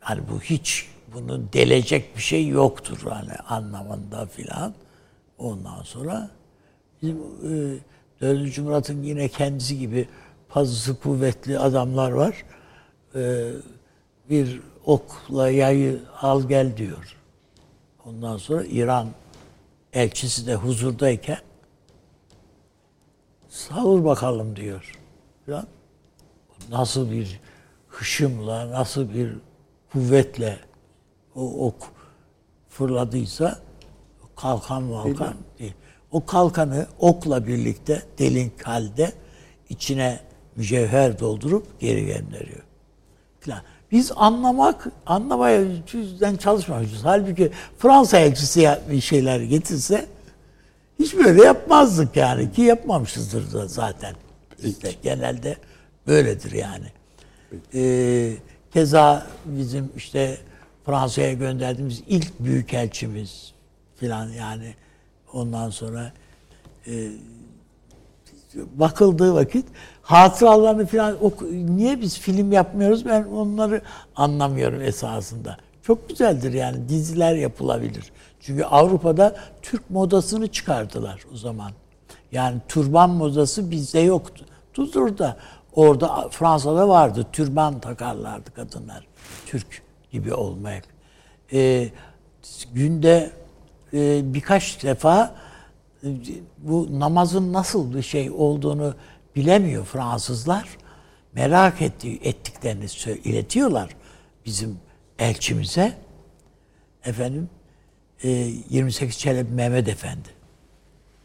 Speaker 3: hani bu hiç bunu delecek bir şey yoktur hani anlamında filan. Ondan sonra bizim e, 4. Murat'ın yine kendisi gibi pazısı kuvvetli adamlar var. E, bir okla yayı al gel diyor. Ondan sonra İran elçisi de huzurdayken savur bakalım diyor. Falan. Nasıl bir hışımla, nasıl bir kuvvetle o ok fırladıysa kalkan malkan değil. O kalkanı okla birlikte delink halde içine mücevher doldurup geri gönderiyor. Falan. Biz anlamak, anlamaya yüzden çalışmamışız. Halbuki Fransa elçisi bir şeyler getirse hiç böyle yapmazdık yani ki yapmamışızdır da zaten. İşte genelde böyledir yani. Ee, keza bizim işte Fransa'ya gönderdiğimiz ilk büyükelçimiz filan yani ondan sonra e, bakıldığı vakit hatıralarını falan oku- niye biz film yapmıyoruz ben onları anlamıyorum esasında. Çok güzeldir yani diziler yapılabilir. Çünkü Avrupa'da Türk modasını çıkardılar o zaman. Yani türban modası bizde yoktu. Tutur da orada Fransa'da vardı. Türban takarlardı kadınlar. Türk gibi olmaya. Ee, günde e, birkaç defa e, bu namazın nasıl bir şey olduğunu bilemiyor Fransızlar. Merak etti, ettiklerini iletiyorlar bizim elçimize. Efendim e, 28 Çelebi Mehmet Efendi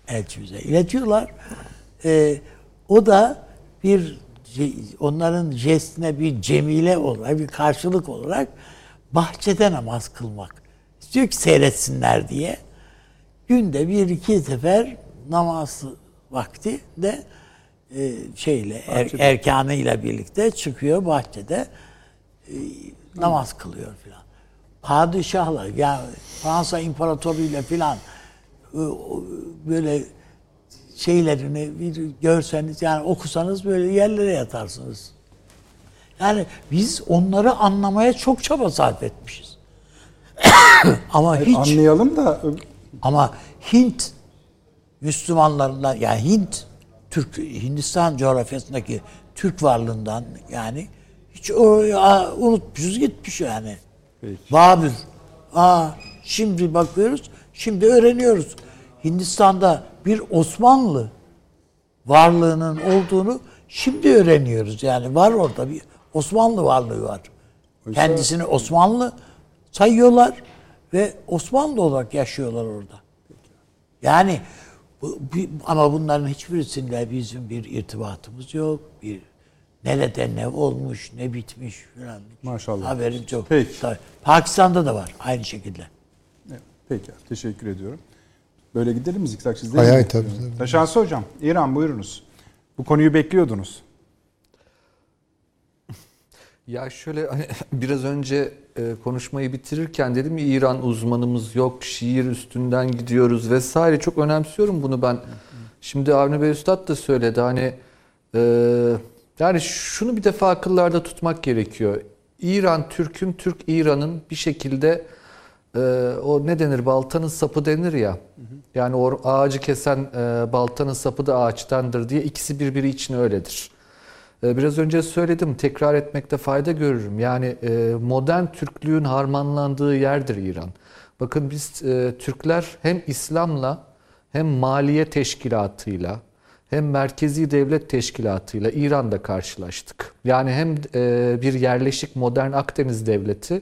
Speaker 3: elçimize iletiyorlar. E, o da bir onların jestine bir cemile olarak, bir karşılık olarak bahçede namaz kılmak. İstiyor ki seyretsinler diye. Günde bir iki sefer namaz vakti de e, şeyle er, erkanıyla birlikte çıkıyor bahçede e, namaz kılıyor filan. Padişahla yani Fransa imparatoruyla filan e, böyle şeylerini bir görseniz yani okusanız böyle yerlere yatarsınız. Yani biz onları anlamaya çok çaba sarf etmişiz. *coughs* Ama hiç
Speaker 1: Anlayalım da
Speaker 3: ama Hint Müslümanlarından yani Hint Türk Hindistan coğrafyasındaki Türk varlığından yani hiç unutmuşuz gitmiş yani.
Speaker 1: Peki.
Speaker 3: Babür. Aa şimdi bakıyoruz. Şimdi öğreniyoruz. Hindistan'da bir Osmanlı varlığının olduğunu şimdi öğreniyoruz. Yani var orada bir Osmanlı varlığı var.
Speaker 1: Oysa-
Speaker 3: Kendisini Osmanlı sayıyorlar ve Osmanlı olarak yaşıyorlar orada. Yani bu, bir- ama bunların hiçbirisinde bizim bir irtibatımız yok. Bir nerede ne olmuş, ne bitmiş falan.
Speaker 1: Maşallah.
Speaker 3: Haberim çok.
Speaker 1: Peki.
Speaker 3: Tabii. Pakistan'da da var aynı şekilde.
Speaker 1: Evet, Peki, teşekkür ediyorum. Böyle gidelim mi zikzak sizde?
Speaker 2: Hay hay, tabii, tabii.
Speaker 1: Taşansı Hocam, İran buyurunuz. Bu konuyu bekliyordunuz.
Speaker 4: Ya şöyle hani *laughs* biraz önce e, konuşmayı bitirirken dedim ya İran uzmanımız yok, şiir üstünden gidiyoruz vesaire. Çok önemsiyorum bunu ben. Şimdi Avni Bey Üstad da söyledi hani e, yani şunu bir defa akıllarda tutmak gerekiyor. İran Türk'ün, Türk İran'ın bir şekilde e, o ne denir baltanın sapı denir ya. Yani o ağacı kesen e, baltanın sapı da ağaçtandır diye ikisi birbiri için öyledir. Ee, Biraz önce söyledim, tekrar etmekte fayda görürüm. Yani e, modern Türklüğün harmanlandığı yerdir İran. Bakın biz e, Türkler hem İslam'la hem maliye teşkilatıyla hem merkezi devlet teşkilatıyla İran'da karşılaştık. Yani hem e, bir yerleşik modern Akdeniz devleti,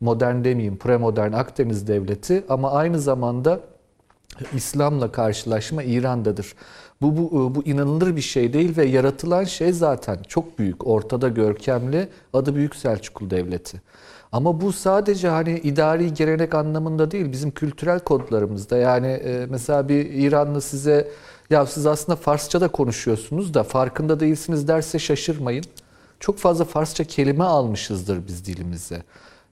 Speaker 4: modern demeyeyim premodern Akdeniz devleti ama aynı zamanda İslam'la karşılaşma İran'dadır. Bu, bu, bu inanılır bir şey değil ve yaratılan şey zaten çok büyük, ortada görkemli adı Büyük Selçuklu Devleti. Ama bu sadece hani idari gelenek anlamında değil, bizim kültürel kodlarımızda. Yani e, mesela bir İranlı size ya siz aslında Farsça da konuşuyorsunuz da farkında değilsiniz derse şaşırmayın. Çok fazla Farsça kelime almışızdır biz dilimize.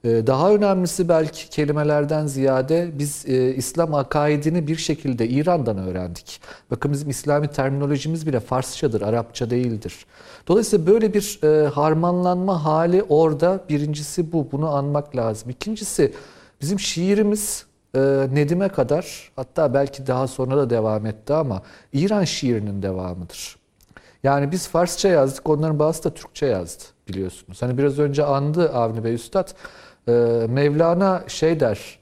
Speaker 4: Ee, Daha önemlisi belki kelimelerden ziyade biz e, İslam akaidini bir şekilde İran'dan öğrendik. Bakın bizim İslami terminolojimiz bile Farsçadır, Arapça değildir. Dolayısıyla böyle bir e, harmanlanma hali orada birincisi bu, bunu anmak lazım. İkincisi bizim şiirimiz e, Nedim'e kadar hatta belki daha sonra da devam etti ama İran şiirinin devamıdır. Yani biz Farsça yazdık, onların bazısı da Türkçe yazdı biliyorsunuz. Hani biraz önce andı Avni Bey Üstad. Ee, Mevlana şey der,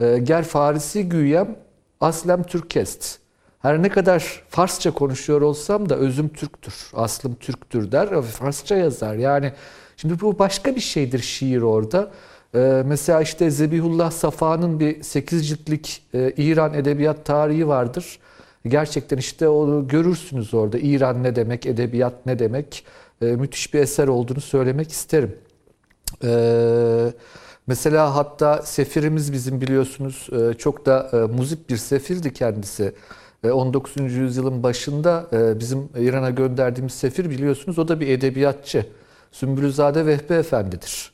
Speaker 4: e, ger Farisi güyem, aslem Türkest. Her ne kadar Farsça konuşuyor olsam da özüm Türktür, aslım Türktür der Farsça yazar. Yani şimdi bu başka bir şeydir şiir orada. Ee, mesela işte Zebihullah Safa'nın bir 8 ciltlik e, İran edebiyat tarihi vardır. Gerçekten işte onu görürsünüz orada. İran ne demek, edebiyat ne demek. Ee, müthiş bir eser olduğunu söylemek isterim. Ee, mesela hatta sefirimiz bizim biliyorsunuz e, çok da e, muzip bir sefirdi kendisi. E, 19. yüzyılın başında e, bizim İran'a gönderdiğimiz sefir biliyorsunuz o da bir edebiyatçı. Sümbülüzade Vehbi Efendi'dir.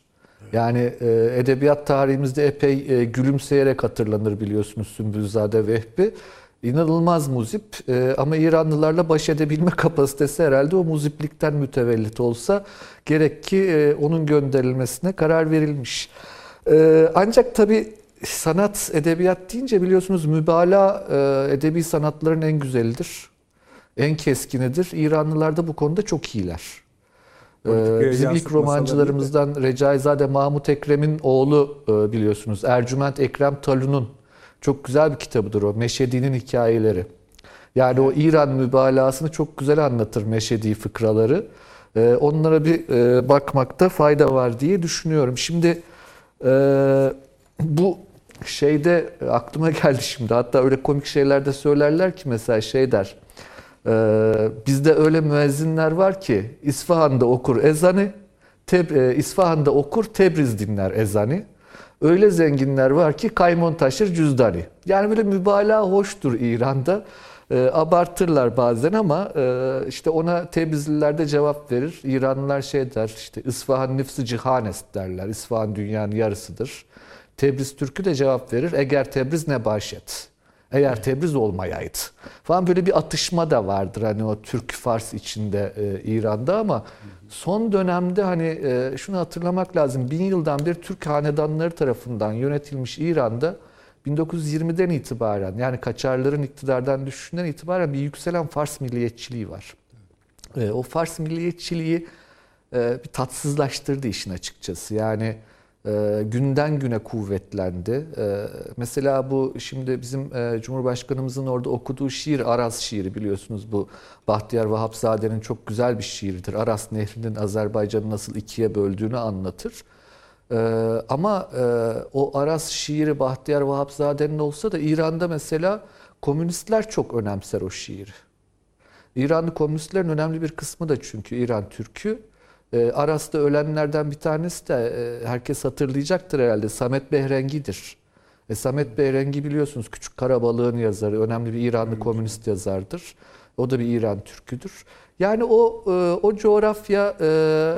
Speaker 4: Yani e, edebiyat tarihimizde epey e, gülümseyerek hatırlanır biliyorsunuz Sümbülzade Vehbi. İnanılmaz muzip e, ama İranlılarla baş edebilme *laughs* kapasitesi herhalde o muziplikten mütevellit olsa gerek ki e, onun gönderilmesine karar verilmiş. E, ancak tabii sanat, edebiyat deyince biliyorsunuz mübalağa e, edebi sanatların en güzelidir, en keskinidir. İranlılar da bu konuda çok iyiler. Ee, Bizim ilk romancılarımızdan Recaizade Mahmut Ekrem'in oğlu e, biliyorsunuz. Ercüment Ekrem Talun'un çok güzel bir kitabıdır o. Meşedi'nin hikayeleri. Yani o İran mübalağasını çok güzel anlatır Meşedi fıkraları. Ee, Onlara bir e, bakmakta fayda var diye düşünüyorum. Şimdi e, bu şeyde e, aklıma *laughs* geldi şimdi. Hatta öyle komik şeyler de söylerler ki mesela şey der. Ee, bizde öyle müezzinler var ki İsfahan'da okur ezanı, Teb e, İsfahan'da okur Tebriz dinler ezanı. Öyle zenginler var ki kaymon taşır cüzdanı. Yani böyle mübalağa hoştur İran'da. Ee, abartırlar bazen ama e, işte ona Tebrizliler de cevap verir. İranlılar şey der işte İsfahan nifsi cihanest derler. İsfahan dünyanın yarısıdır. Tebriz Türk'ü de cevap verir. Eğer Tebriz ne başet. Eğer Tebriz olmayaydı. Falan böyle bir atışma da vardır hani o Türk Fars içinde e, İran'da ama son dönemde hani e, şunu hatırlamak lazım. Bin yıldan bir Türk hanedanları tarafından yönetilmiş İran'da 1920'den itibaren yani Kaçarların iktidardan düşüşünden itibaren bir yükselen Fars milliyetçiliği var. E, o Fars milliyetçiliği e, bir tatsızlaştırdı işin açıkçası. Yani e, günden güne kuvvetlendi. E, mesela bu şimdi bizim e, Cumhurbaşkanımızın orada okuduğu şiir Aras şiiri biliyorsunuz bu Bahtiyar Vahapzade'nin çok güzel bir şiiridir. Aras Nehri'nin Azerbaycan'ı nasıl ikiye böldüğünü anlatır. E, ama e, o Aras şiiri Bahtiyar Vahapzade'nin olsa da İran'da mesela komünistler çok önemser o şiiri. İranlı komünistlerin önemli bir kısmı da çünkü İran Türk'ü. E, Aras'ta ölenlerden bir tanesi de e, herkes hatırlayacaktır herhalde Samet Behrengi'dir. E, Samet Behrengi biliyorsunuz Küçük Karabalığın yazarı, önemli bir İranlı komünist yazardır. O da bir İran Türküdür. Yani o e, o coğrafya e,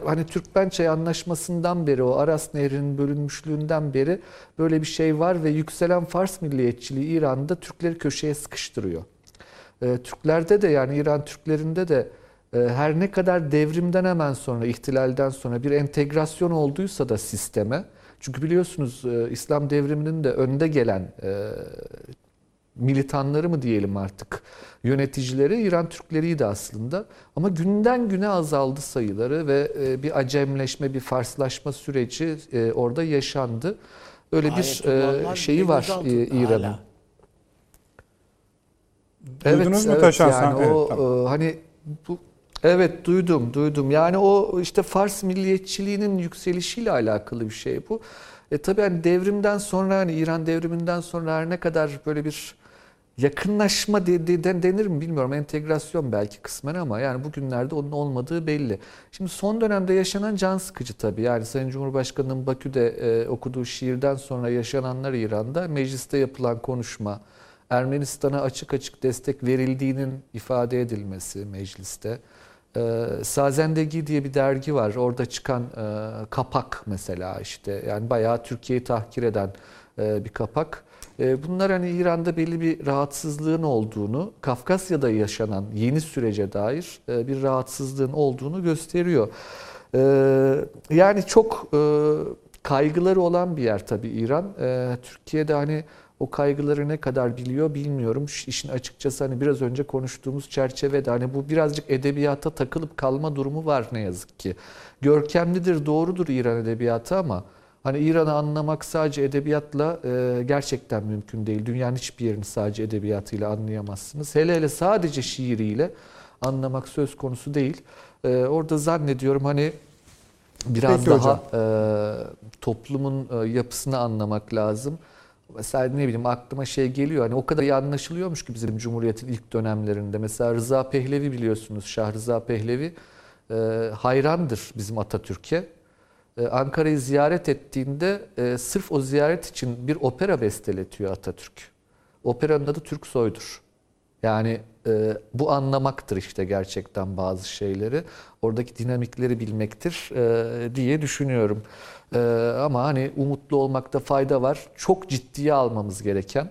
Speaker 4: hani Türkmençay Anlaşması'ndan beri o Aras Nehri'nin bölünmüşlüğünden beri böyle bir şey var ve yükselen Fars milliyetçiliği İran'da Türkleri köşeye sıkıştırıyor. E, Türklerde de yani İran Türklerinde de her ne kadar devrimden hemen sonra, ihtilalden sonra bir entegrasyon olduysa da sisteme, çünkü biliyorsunuz İslam devriminin de önde gelen militanları mı diyelim artık, yöneticileri İran Türkleriydi aslında. Ama günden güne azaldı sayıları ve e, bir acemleşme, bir Farslaşma süreci e, orada yaşandı. Öyle bir
Speaker 3: Ayetullahlar
Speaker 4: e, şeyi var İran'ın.
Speaker 1: Duydunuz mu
Speaker 4: evet,
Speaker 1: Taşan
Speaker 4: yani
Speaker 1: sen? Evet,
Speaker 4: o
Speaker 1: tamam.
Speaker 4: e, hani bu evet duydum duydum. Yani o işte Fars milliyetçiliğinin yükselişiyle alakalı bir şey bu. E tabii hani devrimden sonra hani İran devriminden sonra her ne kadar böyle bir yakınlaşma de, de- de- denir mi bilmiyorum. Entegrasyon belki kısmen ama yani bugünlerde onun olmadığı belli. Şimdi son dönemde yaşanan can sıkıcı tabii. Yani Sayın Cumhurbaşkanı'nın Bakü'de e, okuduğu şiirden sonra yaşananlar İran'da mecliste yapılan konuşma, Ermenistan'a açık açık destek verildiğinin ifade edilmesi mecliste. Ee, Sazendegi diye bir dergi var. Orada çıkan e, kapak mesela işte yani bayağı Türkiye'yi tahkir eden e, bir kapak. E, bunlar hani İran'da belli bir rahatsızlığın olduğunu, Kafkasya'da yaşanan yeni sürece dair e, bir rahatsızlığın olduğunu gösteriyor. E, yani çok e, kaygıları olan bir yer tabii İran. E, Türkiye'de hani o kaygıları ne kadar biliyor bilmiyorum. İşin açıkçası hani biraz önce konuştuğumuz çerçevede hani bu birazcık edebiyata takılıp kalma durumu var ne yazık ki. Görkemlidir, doğrudur İran edebiyatı ama hani İran'ı anlamak sadece edebiyatla e, gerçekten mümkün değil. Dünyanın hiçbir yerini sadece edebiyatıyla anlayamazsınız. Hele hele sadece şiiriyle anlamak söz konusu değil. E, orada zannediyorum hani biraz
Speaker 1: Peki
Speaker 4: daha
Speaker 1: hocam.
Speaker 4: e, toplumun e, yapısını anlamak lazım. Mesela ne bileyim aklıma şey geliyor hani o kadar iyi anlaşılıyormuş ki bizim Cumhuriyet'in ilk dönemlerinde. Mesela Rıza Pehlevi biliyorsunuz Şah Rıza Pehlevi e, hayrandır bizim Atatürk'e. E, Ankara'yı ziyaret ettiğinde e, sırf o ziyaret için bir opera besteletiyor Atatürk. Operanın adı Türk Soy'dur. Yani e, bu anlamaktır işte gerçekten bazı şeyleri. Oradaki dinamikleri bilmektir diye düşünüyorum. Ama hani umutlu olmakta fayda var. Çok ciddiye almamız gereken,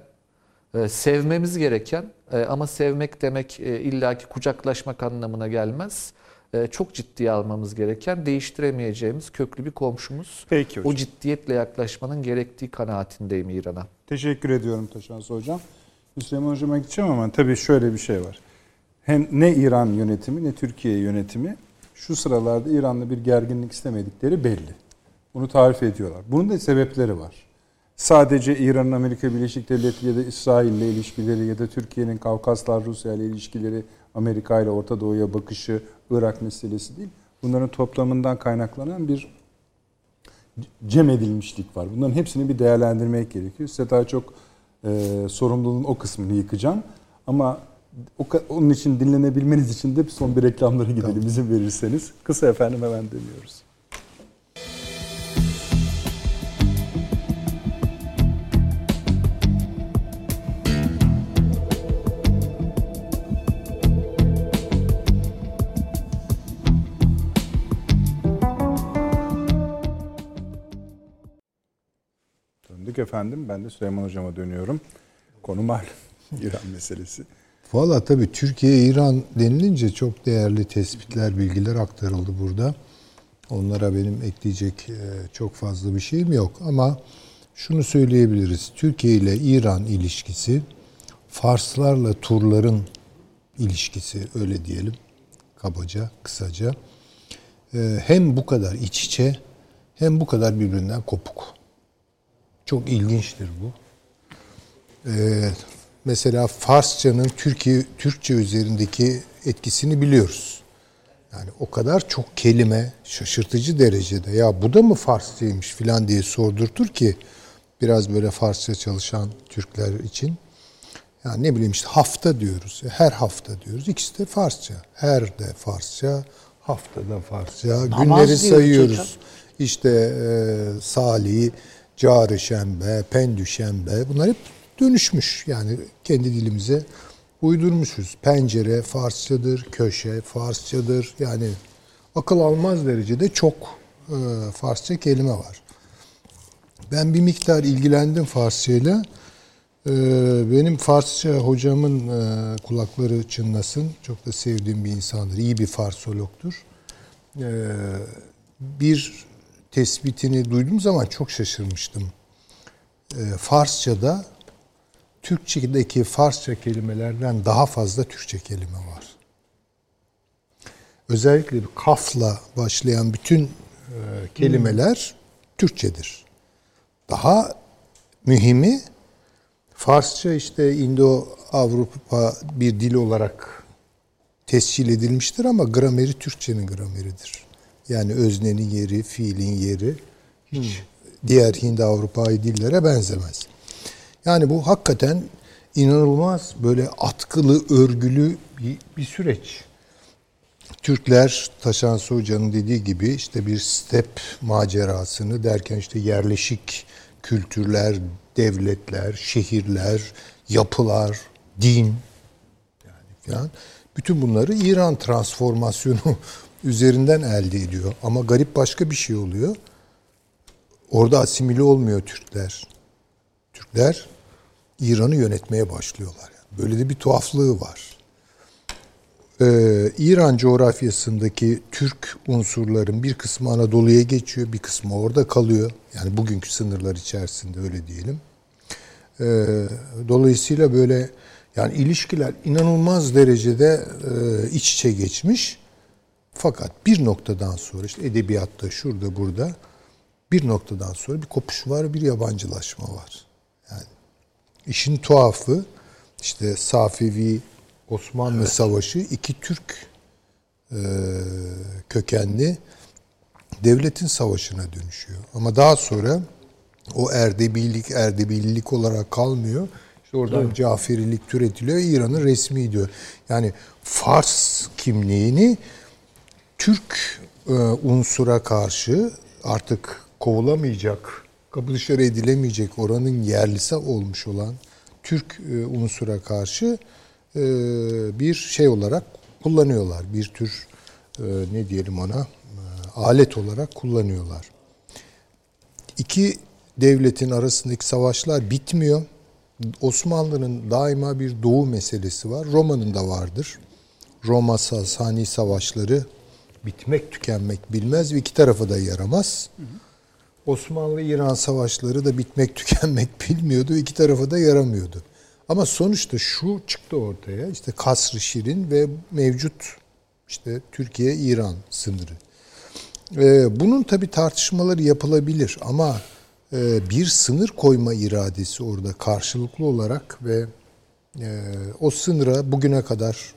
Speaker 4: sevmemiz gereken ama sevmek demek e, illaki kucaklaşmak anlamına gelmez. E, çok ciddiye almamız gereken, değiştiremeyeceğimiz köklü bir komşumuz.
Speaker 1: Peki hocam.
Speaker 4: O ciddiyetle yaklaşmanın gerektiği kanaatindeyim İran'a.
Speaker 1: Teşekkür ediyorum Taşansı Hocam. Süleyman Hocam'a gideceğim ama tabii şöyle bir şey var. Hem ne İran yönetimi ne Türkiye yönetimi şu sıralarda İran'la bir gerginlik istemedikleri belli. Bunu tarif ediyorlar. Bunun da sebepleri var. Sadece İran'ın Amerika Birleşik Devletleri ya da İsrail ile ilişkileri ya da Türkiye'nin Kavkaslar Rusya ile ilişkileri, Amerika ile Orta Doğu'ya bakışı, Irak meselesi değil. Bunların toplamından kaynaklanan bir cem edilmişlik var. Bunların hepsini bir değerlendirmek gerekiyor. Size daha çok e, sorumluluğun o kısmını yıkacağım. Ama o, onun için dinlenebilmeniz için de son bir reklamlara gidelim izin verirseniz. Kısa efendim hemen dönüyoruz. Efendim. Ben de Süleyman Hocam'a dönüyorum. Konu malum. *laughs* İran meselesi.
Speaker 2: Valla tabii Türkiye-İran denilince çok değerli tespitler, bilgiler aktarıldı burada. Onlara benim ekleyecek e, çok fazla bir şeyim yok. Ama şunu söyleyebiliriz. Türkiye ile İran ilişkisi, Farslarla Turların ilişkisi öyle diyelim. Kabaca, kısaca. E, Hem bu kadar iç içe hem bu kadar birbirinden kopuk. Çok ilginçtir bu. Ee, mesela Farsçanın Türkiye Türkçe üzerindeki etkisini biliyoruz. Yani o kadar çok kelime şaşırtıcı derecede ya bu da mı Farsçaymış filan diye sordurtur ki biraz böyle Farsça çalışan Türkler için. Yani ne bileyim işte hafta diyoruz. Her hafta diyoruz. İkisi de Farsça. Her de Farsça, haftada Farsça.
Speaker 3: Namaz
Speaker 2: Günleri sayıyoruz.
Speaker 3: hocam.
Speaker 2: İşte e, Salih, Carı Şembe, Pendü Şembe bunlar hep dönüşmüş. Yani kendi dilimize uydurmuşuz. Pencere Farsçadır, köşe Farsçadır. Yani akıl almaz derecede çok e, Farsça kelime var. Ben bir miktar ilgilendim Farsçayla. Ee, Benim Farsça hocamın e, kulakları çınlasın. Çok da sevdiğim bir insandır. İyi bir Farsologtur. Ee, Bir tespitini duyduğum zaman çok şaşırmıştım. Ee, Farsça'da Türkçedeki Farsça kelimelerden daha fazla Türkçe kelime var. Özellikle kafla başlayan bütün e, kelimeler Türkçedir. Daha mühimi Farsça işte Indo-Avrupa bir dil olarak tescil edilmiştir ama grameri Türkçenin grameridir. Yani öznenin yeri, fiilin yeri hiç diğer Hindi-Avrupa'yı dillere benzemez. Yani bu hakikaten inanılmaz böyle atkılı, örgülü bir, bir süreç. Türkler Taşan Hoca'nın dediği gibi işte bir step macerasını derken işte yerleşik kültürler, devletler, şehirler, yapılar, din yani falan bütün bunları İran transformasyonu üzerinden elde ediyor. Ama garip başka bir şey oluyor. Orada asimile olmuyor Türkler. Türkler İran'ı yönetmeye başlıyorlar. Böyle de bir tuhaflığı var. Ee, İran coğrafyasındaki Türk unsurların bir kısmı Anadolu'ya geçiyor, bir kısmı orada kalıyor. Yani bugünkü sınırlar içerisinde öyle diyelim. Ee, dolayısıyla böyle yani ilişkiler inanılmaz derecede e, iç içe geçmiş. Fakat bir noktadan sonra işte edebiyatta şurada burada bir noktadan sonra bir kopuş var, bir yabancılaşma var. Yani işin tuhafı işte Safevi Osmanlı evet. Savaşı iki Türk e, kökenli devletin savaşına dönüşüyor. Ama daha sonra o Erdebililik Erdebililik olarak kalmıyor. İşte oradan evet. Caferilik türetiliyor. İran'ın resmi diyor. Yani Fars kimliğini Türk e, unsura karşı artık kovulamayacak, kapı dışarı edilemeyecek oranın yerlisi olmuş olan Türk e, unsura karşı e, bir şey olarak kullanıyorlar. Bir tür ne diyelim ona alet olarak kullanıyorlar. İki devletin arasındaki savaşlar bitmiyor. Osmanlı'nın daima bir doğu meselesi var. Roma'nın da vardır. Roma Sasani savaşları bitmek tükenmek bilmez ve iki tarafa da yaramaz. Osmanlı-İran savaşları da bitmek *laughs* tükenmek bilmiyordu. iki tarafa da yaramıyordu. Ama sonuçta şu çıktı ortaya. işte Kasr-ı Şirin ve mevcut işte Türkiye-İran sınırı. Ee, bunun tabi tartışmaları yapılabilir ama e, bir sınır koyma iradesi orada karşılıklı olarak ve e, o sınıra bugüne kadar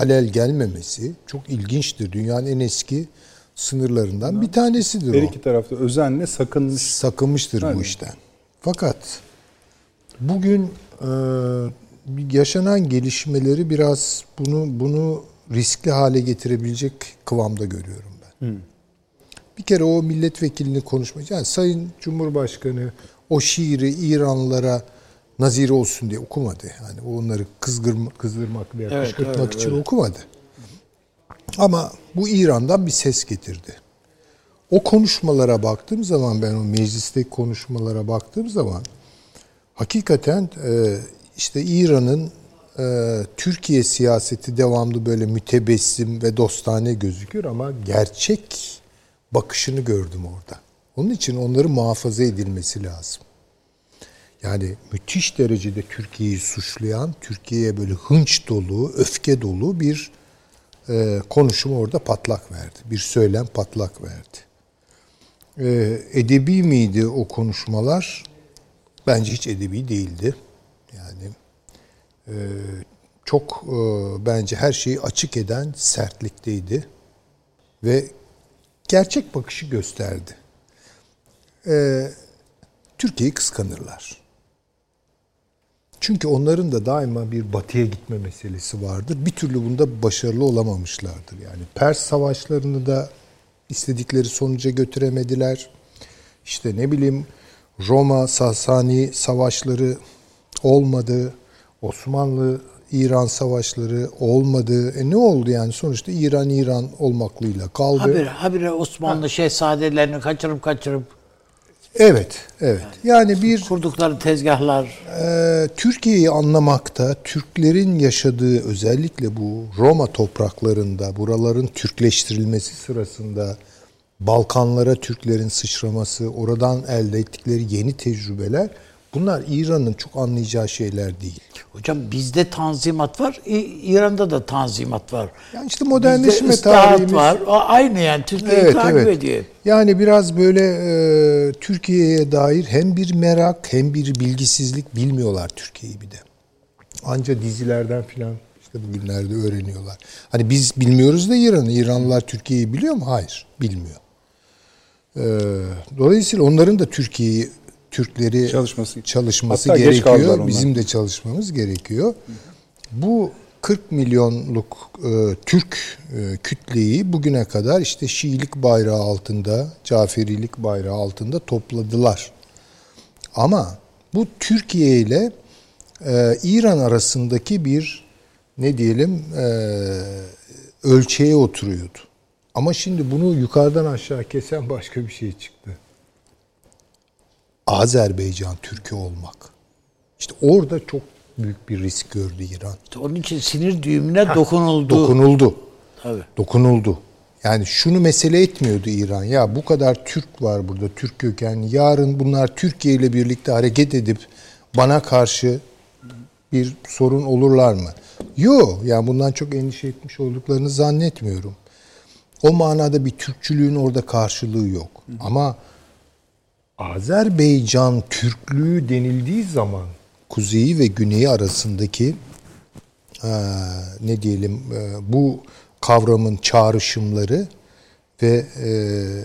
Speaker 2: halel gelmemesi çok ilginçtir. Dünyanın en eski sınırlarından bir tanesidir
Speaker 1: Her
Speaker 2: o.
Speaker 1: iki tarafta özenle sakınmış.
Speaker 2: Sakınmıştır Aynen. bu işten. Fakat bugün e, yaşanan gelişmeleri biraz bunu bunu riskli hale getirebilecek kıvamda görüyorum ben. Hmm. Bir kere o milletvekilini konuşmak, yani Sayın Cumhurbaşkanı o şiiri İranlılara nazire olsun diye okumadı. Yani onları kızgırma, kızdırmak veya evet, kışkırtmak evet, için evet. okumadı. Ama bu İran'dan bir ses getirdi. O konuşmalara baktığım zaman ben o meclisteki konuşmalara baktığım zaman hakikaten e, işte İran'ın e, Türkiye siyaseti devamlı böyle mütebessim ve dostane gözüküyor ama gerçek bakışını gördüm orada. Onun için onların muhafaza edilmesi lazım. Yani müthiş derecede Türkiye'yi suçlayan, Türkiye'ye böyle hınç dolu, öfke dolu bir e, konuşum orada patlak verdi. Bir söylem patlak verdi. E, edebi miydi o konuşmalar? Bence hiç edebi değildi. Yani e, çok e, bence her şeyi açık eden sertlikteydi. Ve gerçek bakışı gösterdi. E, Türkiye'yi kıskanırlar. Çünkü onların da daima bir batıya gitme meselesi vardır. Bir türlü bunda başarılı olamamışlardır. Yani Pers savaşlarını da istedikleri sonuca götüremediler. İşte ne bileyim Roma Sasani savaşları olmadı. Osmanlı İran savaşları olmadı. E ne oldu yani sonuçta İran İran olmaklıyla kaldı.
Speaker 3: Habire, habire Osmanlı ha. şehzadelerini kaçırıp kaçırıp
Speaker 2: Evet, evet. Yani bir
Speaker 3: kurdukları tezgahlar
Speaker 2: e, Türkiye'yi anlamakta, Türklerin yaşadığı özellikle bu Roma topraklarında, buraların Türkleştirilmesi sırasında Balkanlara Türklerin sıçraması, oradan elde ettikleri yeni tecrübeler Bunlar İran'ın çok anlayacağı şeyler değil.
Speaker 3: Hocam bizde tanzimat var, İran'da da tanzimat var.
Speaker 2: Yani işte modernleşme tarihimiz
Speaker 3: var. Aynı yani Türkiye'yi
Speaker 2: Evet,
Speaker 3: takip
Speaker 2: evet.
Speaker 3: ediyor.
Speaker 2: Yani biraz böyle e, Türkiye'ye dair hem bir merak hem bir bilgisizlik bilmiyorlar Türkiye'yi bir de. Anca dizilerden filan işte bugünlerde öğreniyorlar. Hani biz bilmiyoruz da İran'ı. İranlılar Türkiye'yi biliyor mu? Hayır, bilmiyor. E, dolayısıyla onların da Türkiye'yi Türkleri
Speaker 1: Çalışması-
Speaker 2: çalışması
Speaker 1: Hatta
Speaker 2: gerekiyor. Bizim de çalışmamız gerekiyor. Bu 40 milyonluk e, Türk e, kütleyi bugüne kadar işte Şiilik bayrağı altında, Caferilik bayrağı altında topladılar. Ama bu Türkiye ile e, İran arasındaki bir ne diyelim e, ölçeğe oturuyordu. Ama şimdi bunu yukarıdan aşağı kesen başka bir şey çıktı. Azerbaycan Türk'ü olmak. İşte orada çok büyük bir risk gördü İran.
Speaker 3: İşte onun için sinir düğümüne dokunuldu.
Speaker 2: Dokunuldu.
Speaker 3: Tabii.
Speaker 2: Dokunuldu. Yani şunu mesele etmiyordu İran. Ya bu kadar Türk var burada, Türk kökenli. Yarın bunlar Türkiye ile birlikte hareket edip bana karşı bir sorun olurlar mı? Yok. Yani bundan çok endişe etmiş olduklarını zannetmiyorum. O manada bir Türkçülüğün orada karşılığı yok. Ama Azerbaycan Türklüğü denildiği zaman kuzeyi ve güneyi arasındaki eee, ne diyelim eee, bu kavramın çağrışımları ve eee,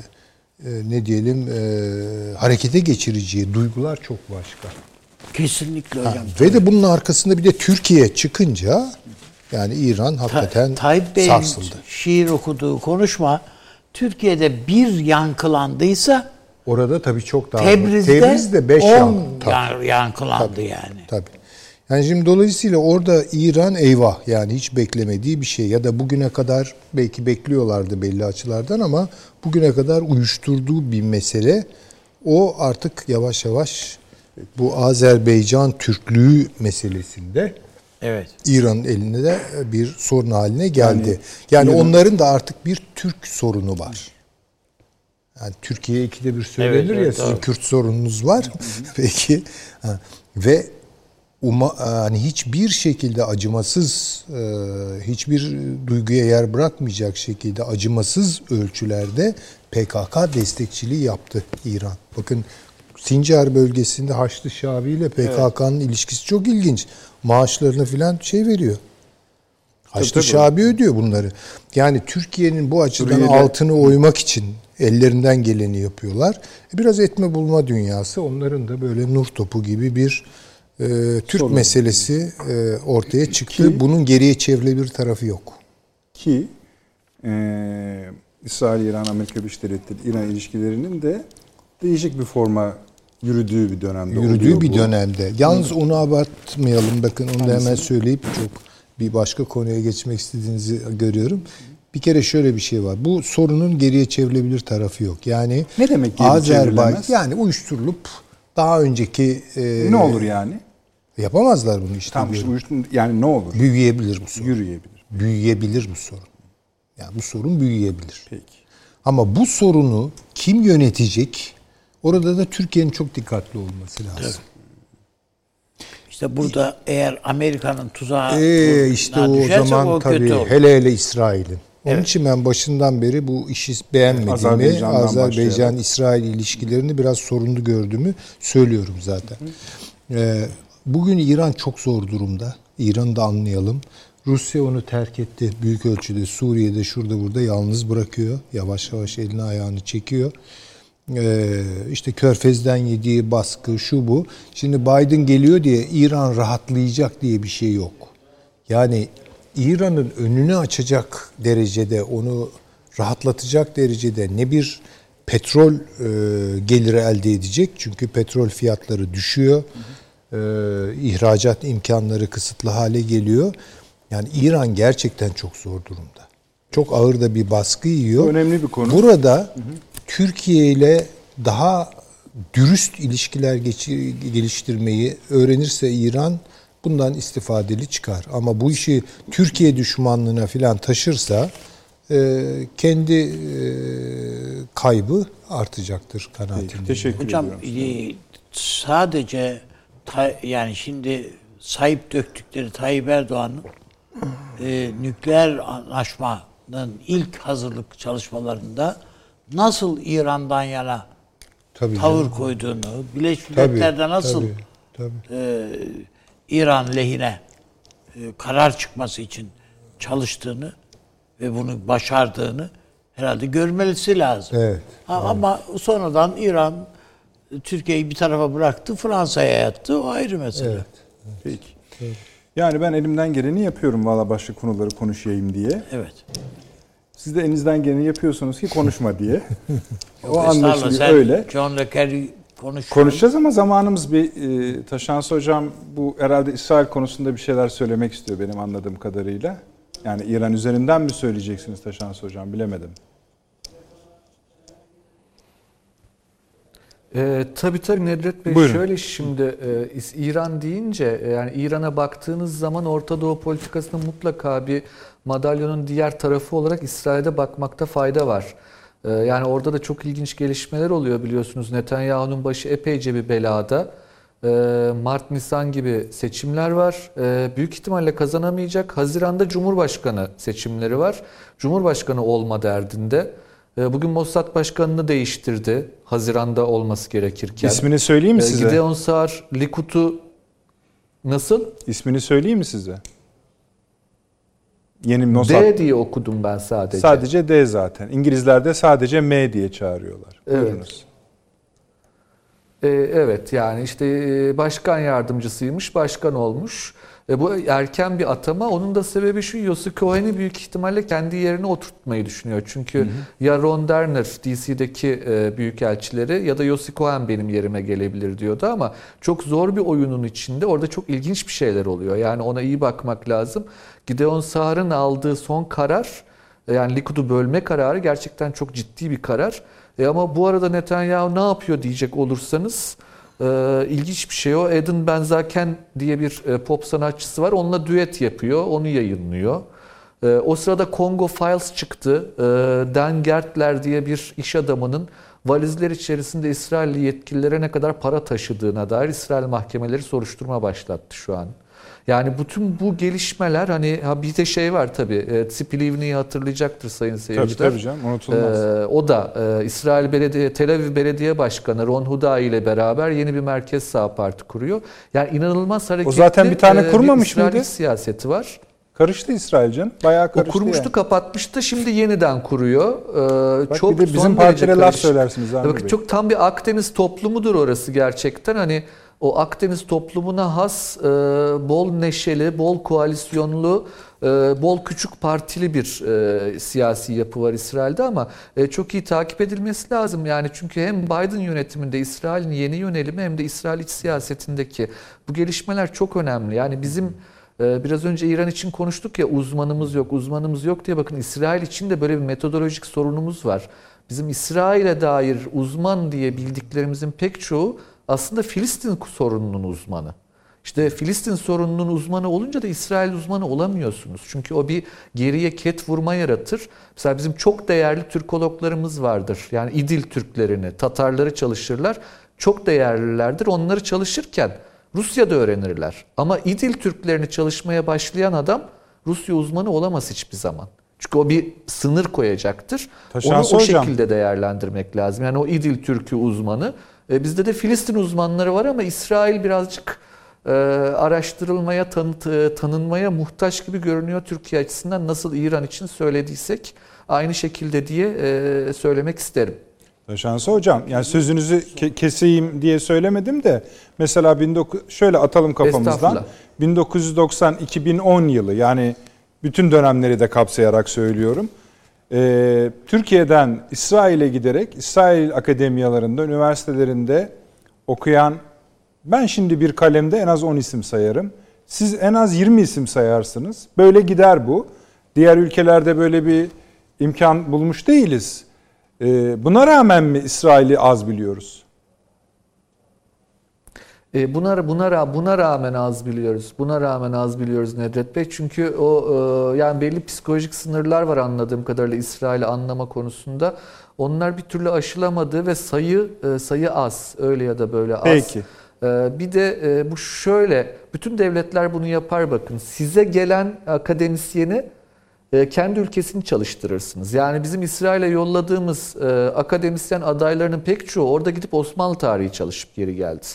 Speaker 2: eee, ne diyelim eee, harekete geçireceği duygular çok başka.
Speaker 3: Kesinlikle
Speaker 2: Ha,
Speaker 3: hocam.
Speaker 2: ve de bunun arkasında bir de Türkiye çıkınca yani İran hakikaten
Speaker 3: Tayyip Bey'in
Speaker 2: sarsıldı.
Speaker 3: şiir okuduğu konuşma Türkiye'de bir yankılandıysa
Speaker 2: Orada tabii çok daha
Speaker 3: Tebriz'de,
Speaker 2: Tebriz'de 5
Speaker 3: on
Speaker 2: yan. Tabii.
Speaker 3: yan- yankılandı yani.
Speaker 2: Tabii. Yani şimdi dolayısıyla orada İran eyvah yani hiç beklemediği bir şey ya da bugüne kadar belki bekliyorlardı belli açılardan ama bugüne kadar uyuşturduğu bir mesele o artık yavaş yavaş bu Azerbaycan Türklüğü meselesinde
Speaker 3: Evet.
Speaker 2: İran'ın elinde de bir sorun haline geldi. Yani,
Speaker 1: İran-
Speaker 2: onların da artık bir Türk sorunu var. Yani Türkiye ikide bir söylenir
Speaker 3: Evet,
Speaker 2: ya
Speaker 3: evet,
Speaker 2: sizin
Speaker 3: doğru.
Speaker 2: Kürt sorununuz var. *laughs* Peki ha, ve uma, hani hiçbir şekilde acımasız e, hiçbir duyguya yer bırakmayacak şekilde acımasız ölçülerde PKK destekçiliği yaptı İran. Bakın Sincar bölgesinde Haçlı Şabi ile PKK'nın ilişkisi çok ilginç. Maaşlarını filan şey veriyor. Haçlı
Speaker 1: tabii.
Speaker 2: Şabi ödüyor bunları. Yani Türkiye'nin bu açıdan
Speaker 1: Suriye'de-
Speaker 2: altını oymak için ellerinden geleni yapıyorlar. E, Biraz etme bulma dünyası onların da böyle nur topu gibi bir e, Türk
Speaker 1: Sorun.
Speaker 2: meselesi e, ortaya çıktı.
Speaker 1: Ki-
Speaker 2: Bunun geriye çevrilebilir tarafı yok.
Speaker 1: Ki e, İsrail, İran, Amerika Birleşik Devletleri, İran ilişkilerinin de değişik bir forma yürüdüğü bir dönemde
Speaker 2: Yürüdüğü bir
Speaker 1: bu.
Speaker 2: dönemde. Yalnız onu abartmayalım. Bakın onu da hemen
Speaker 1: Hangisi?
Speaker 2: söyleyip çok bir başka konuya geçmek istediğinizi görüyorum. Bir kere şöyle bir şey var. Bu sorunun geriye çevrilebilir tarafı yok. Yani
Speaker 1: Ne demek geri
Speaker 2: Azerbaycan
Speaker 1: çevrilemez?
Speaker 2: yani uyuşturulup daha önceki e,
Speaker 1: Ne olur yani?
Speaker 2: yapamazlar bunu işte.
Speaker 1: Tam işte uyuştun yani ne olur?
Speaker 2: Büyüyebilir bu sorun.
Speaker 1: Yürüyebilir.
Speaker 2: Büyüyebilir bu sorun. Yani bu sorun büyüyebilir.
Speaker 1: Peki.
Speaker 2: Ama bu sorunu kim yönetecek? Orada da Türkiye'nin çok dikkatli olması lazım.
Speaker 3: İşte burada eğer Amerika'nın tuzağı
Speaker 2: Ee, işte o
Speaker 3: düşerse
Speaker 2: zaman
Speaker 3: o
Speaker 2: tabii
Speaker 3: kötü olur.
Speaker 2: hele hele İsrail'in. Onun
Speaker 3: Evet.
Speaker 2: için ben başından beri bu işi beğenmediğimi, Azerbaycan-İsrail ilişkilerini biraz sorunlu gördüğümü söylüyorum zaten. Ee, bugün İran çok zor durumda. İran'ı da anlayalım. Rusya onu terk etti. Büyük ölçüde Suriye'de şurada burada yalnız bırakıyor. Yavaş yavaş elini ayağını çekiyor. Ee, işte Körfez'den yediği baskı şu bu. Şimdi Biden geliyor diye İran rahatlayacak diye bir şey yok. Yani İran'ın önünü açacak derecede, onu rahatlatacak derecede ne bir petrol e, geliri elde edecek. Çünkü petrol fiyatları düşüyor. E, ihracat imkanları kısıtlı hale geliyor. Yani İran gerçekten çok zor durumda. Çok ağır da bir baskı yiyor.
Speaker 1: Önemli bir konu.
Speaker 2: Burada Türkiye ile daha dürüst ilişkiler geliştirmeyi öğrenirse İran bundan istifadeli çıkar. Ama bu işi Türkiye düşmanlığına filan taşırsa e, kendi e, kaybı artacaktır kanaatindeyim.
Speaker 1: Teşekkür
Speaker 3: Hocam
Speaker 1: ediyorum.
Speaker 3: e, sadece yani şimdi sahip döktükleri Tayyip Erdoğan'ın e, nükleer anlaşmanın ilk hazırlık çalışmalarında nasıl İran'dan yana
Speaker 2: Tabii
Speaker 3: tavır
Speaker 2: canım.
Speaker 3: koyduğunu, Birleşmiş Milletler'de nasıl
Speaker 2: tabii, tabii.
Speaker 3: e, İran lehine e, karar çıkması için çalıştığını ve bunu başardığını herhalde görmelisi lazım.
Speaker 2: Evet,
Speaker 3: Ha, Ama sonradan İran e, Türkiye'yi bir tarafa bıraktı, Fransa'ya yattı. O ayrı mesele.
Speaker 2: Evet.
Speaker 1: Peki. Yani ben elimden geleni yapıyorum valla başka konuları konuşayım diye.
Speaker 3: Evet.
Speaker 1: Siz de elinizden geleni yapıyorsunuz ki konuşma diye. *laughs* o anlaşılıyor öyle.
Speaker 3: John Le Carre konuş.
Speaker 1: Konuşacağız ama zamanımız bir e, Taşansı Hocam bu herhalde İsrail konusunda bir şeyler söylemek istiyor benim anladığım kadarıyla. Yani İran üzerinden mi söyleyeceksiniz Taşansı Hocam bilemedim.
Speaker 4: Ee, tabii tabii Nedret Bey
Speaker 1: Buyurun.
Speaker 4: şöyle şimdi e, İran deyince e, yani İran'a baktığınız zaman Orta Doğu politikasının mutlaka bir madalyonun diğer tarafı olarak İsrail'de bakmakta fayda var. E, yani orada da çok ilginç gelişmeler oluyor biliyorsunuz. Netanyahu'nun başı epeyce bir belada. E, Mart Nisan gibi seçimler var. E, büyük ihtimalle kazanamayacak. Haziran'da Cumhurbaşkanı seçimleri var. Cumhurbaşkanı olma derdinde. Bugün Mossad Başkanı'nı değiştirdi. Haziranda olması gerekirken.
Speaker 1: İsmini söyleyeyim mi size?
Speaker 4: Gideon Sağar, Likud'u nasıl?
Speaker 1: İsmini söyleyeyim mi size? Yeni Mossad.
Speaker 4: D diye okudum ben sadece.
Speaker 1: Sadece D zaten. İngilizlerde sadece M diye çağırıyorlar.
Speaker 4: Evet.
Speaker 1: Buyurunuz.
Speaker 4: E, evet yani işte e, başkan yardımcısıymış, başkan olmuş. E, bu erken bir atama. Onun da sebebi şu, Yossi Cohen'i büyük ihtimalle kendi yerine oturtmayı düşünüyor. Çünkü ya Ron Derner DC'deki e, büyükelçileri ya da Yossi Cohen benim yerime gelebilir diyordu ama çok zor bir oyunun içinde orada çok ilginç bir şeyler oluyor. Yani ona iyi bakmak lazım. Gideon Sağar'ın aldığı son karar yani Likud'u bölme kararı gerçekten çok ciddi bir karar. E ama bu arada Netanyahu ne yapıyor diyecek olursanız e, ilginç bir şey o. Eden Benzaken diye bir e, pop sanatçısı var. Onunla düet yapıyor. Onu yayınlıyor. E, o sırada Congo Files çıktı. E, Dan Gertler diye bir iş adamının valizler içerisinde İsrailli yetkililere ne kadar para taşıdığına dair İsrail mahkemeleri soruşturma başlattı şu an. Yani bütün bu gelişmeler hani ha bir de şey var tabii. E, Tzipi Livni'yi hatırlayacaktır sayın
Speaker 1: Tabii
Speaker 4: seyirciler.
Speaker 1: tabii canım unutulmaz.
Speaker 4: Ee, o da e, İsrail Belediye Tel Aviv Belediye Başkanı Ron Huda ile beraber yeni bir merkez sağ parti kuruyor. Yani inanılmaz hareketli
Speaker 1: zaten bir tane kurmamış
Speaker 4: İsrail
Speaker 1: mıydı?
Speaker 4: siyaseti var.
Speaker 1: Karıştı İsrail canım. Bayağı
Speaker 4: O
Speaker 1: karıştı
Speaker 4: kurmuştu,
Speaker 1: yani.
Speaker 4: kapatmıştı. Şimdi yeniden kuruyor. Ee,
Speaker 1: Bak
Speaker 4: çok
Speaker 1: bir de bizim
Speaker 4: derece
Speaker 1: laf söylersiniz Avni
Speaker 4: Bakın çok tam bir Akdeniz toplumudur orası gerçekten. Hani o Akdeniz toplumuna has e, bol neşeli, bol koalisyonlu, e, bol küçük partili bir e, siyasi yapı var İsrail'de ama e, çok iyi takip edilmesi lazım. Yani çünkü hem Biden yönetiminde İsrail'in yeni yönelimi hem de İsrail iç siyasetindeki bu gelişmeler çok önemli. Yani bizim e, Biraz önce İran için konuştuk ya uzmanımız yok, uzmanımız yok diye bakın İsrail için de böyle bir metodolojik sorunumuz var. Bizim İsrail'e dair uzman diye bildiklerimizin pek çoğu aslında Filistin sorununun uzmanı. İşte Filistin sorununun uzmanı olunca da İsrail uzmanı olamıyorsunuz. Çünkü o bir geriye ket vurma yaratır. Mesela bizim çok değerli Türkologlarımız vardır. Yani İdil Türklerini, Tatarları çalışırlar. Çok değerlilerdir. Onları çalışırken Rusya'da öğrenirler. Ama İdil Türklerini çalışmaya başlayan adam Rusya uzmanı olamaz hiçbir zaman. Çünkü o bir sınır koyacaktır.
Speaker 1: Taşansı
Speaker 4: Onu o
Speaker 1: hocam.
Speaker 4: şekilde değerlendirmek lazım. Yani o İdil Türk'ü uzmanı. E, bizde de Filistin uzmanları var ama İsrail birazcık e, araştırılmaya, tanıt, e, tanınmaya muhtaç gibi görünüyor Türkiye açısından. Nasıl İran için söylediysek aynı şekilde diye e, söylemek isterim.
Speaker 1: Şansı hocam yani sözünüzü ke- keseyim diye söylemedim de mesela 19 şöyle atalım kafamızdan.
Speaker 4: Estağfurullah.
Speaker 1: 1990-2010 yılı yani bütün dönemleri de kapsayarak söylüyorum. Ee, Türkiye'den İsrail'e giderek İsrail akademiyalarında, üniversitelerinde okuyan ben şimdi bir kalemde en az 10 isim sayarım. Siz en az 20 isim sayarsınız. Böyle gider bu. Diğer ülkelerde böyle bir imkan bulmuş değiliz. Ee, buna rağmen mi İsrail'i az biliyoruz?
Speaker 4: E, buna buna buna rağmen az biliyoruz. Buna rağmen az biliyoruz Nedret Bey. Çünkü o e, yani belli psikolojik sınırlar var anladığım kadarıyla İsrail'i anlama konusunda. Onlar bir türlü aşılamadı ve sayı e, sayı az. Öyle ya da böyle az.
Speaker 1: Peki.
Speaker 4: Ee, bir de e, bu şöyle, bütün devletler bunu yapar bakın. Size gelen akademisyeni e, kendi ülkesini çalıştırırsınız. Yani bizim İsrail'e yolladığımız e, akademisyen adaylarının pek çoğu orada gidip Osmanlı tarihi çalışıp geri geldi.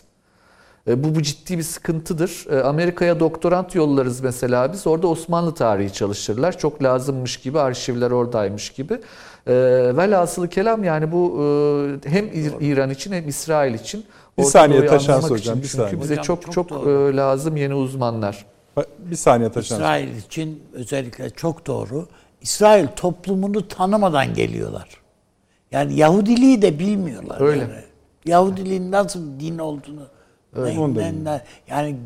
Speaker 4: E, Bu, bu ciddi bir sıkıntıdır. E, Amerika'ya doktorant yollarız mesela biz. Orada Osmanlı tarihi çalışırlar. Çok lazımmış gibi, arşivler oradaymış gibi. E, velhasılı kelam yani bu hem İr- İran için hem İsrail için.
Speaker 1: Bir saniye
Speaker 4: anlamak
Speaker 1: hocam,
Speaker 4: için.
Speaker 1: bir
Speaker 4: Çünkü
Speaker 1: saniye.
Speaker 4: bize
Speaker 3: Hocam,
Speaker 4: çok
Speaker 3: çok
Speaker 4: çok,
Speaker 3: doğru.
Speaker 4: lazım yeni uzmanlar.
Speaker 1: Bir saniye Taşan.
Speaker 3: İsrail için özellikle çok doğru. İsrail toplumunu tanımadan geliyorlar. Yani Yahudiliği de bilmiyorlar.
Speaker 4: Öyle.
Speaker 3: Yani. Yahudiliğin nasıl din olduğunu.
Speaker 1: Da
Speaker 3: ne- yani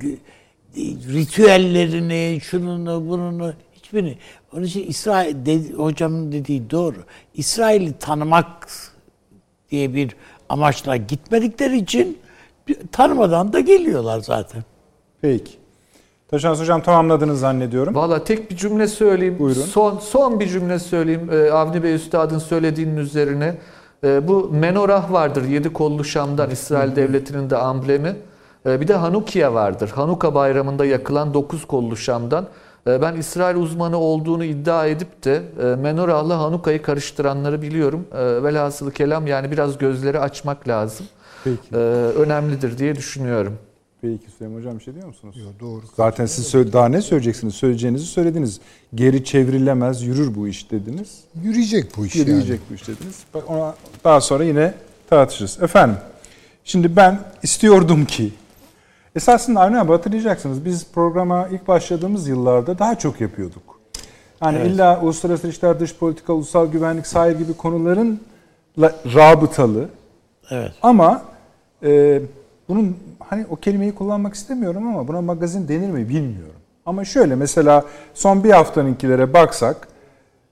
Speaker 3: ritüellerini, şununu, bununu hiçbirini. Onun için İsrail dedi, hocamın dediği doğru. İsrail'i tanımak diye bir amaçla gitmedikleri için tanımadan da geliyorlar zaten.
Speaker 1: Peki. Taşans hocam tamamladınız zannediyorum.
Speaker 4: Valla tek bir cümle söyleyeyim.
Speaker 1: Buyurun.
Speaker 4: Son son bir cümle söyleyeyim e, Avni Bey Üstad'ın söylediğinin üzerine. E, bu menorah vardır yedi kollu Şam'dan İsrail Devleti'nin de amblemi. E, bir de Hanukiye vardır. Hanuka bayramında yakılan dokuz kollu Şam'dan. E, ben İsrail uzmanı olduğunu iddia edip de e, menorahla Hanuka'yı karıştıranları biliyorum. E, velhasılı kelam yani biraz gözleri açmak lazım.
Speaker 1: Peki.
Speaker 4: Önemlidir diye düşünüyorum.
Speaker 1: Peki Süleyman hocam bir şey diyor musunuz?
Speaker 2: Yok, doğru.
Speaker 1: Zaten siz söyle- daha ne söyleyeceksiniz? Söyleyeceğinizi söylediniz. Geri çevrilemez, yürür bu iş dediniz.
Speaker 2: Yürüyecek bu iş yani.
Speaker 1: Yürüyecek bu iş dediniz. Bak Ona daha sonra yine tartışırız. Efendim, şimdi ben istiyordum ki, esasında Avni abi hatırlayacaksınız. Biz programa ilk başladığımız yıllarda daha çok yapıyorduk. Yani
Speaker 3: Evet.
Speaker 1: illa uluslararası ilişkiler, dış politika, ulusal güvenlik, sahil gibi konuların la- rabıtalı,
Speaker 3: Evet.
Speaker 1: ama e, bunun hani o kelimeyi kullanmak istemiyorum ama buna magazin denir mi bilmiyorum. Ama şöyle mesela son bir haftanınkilere baksak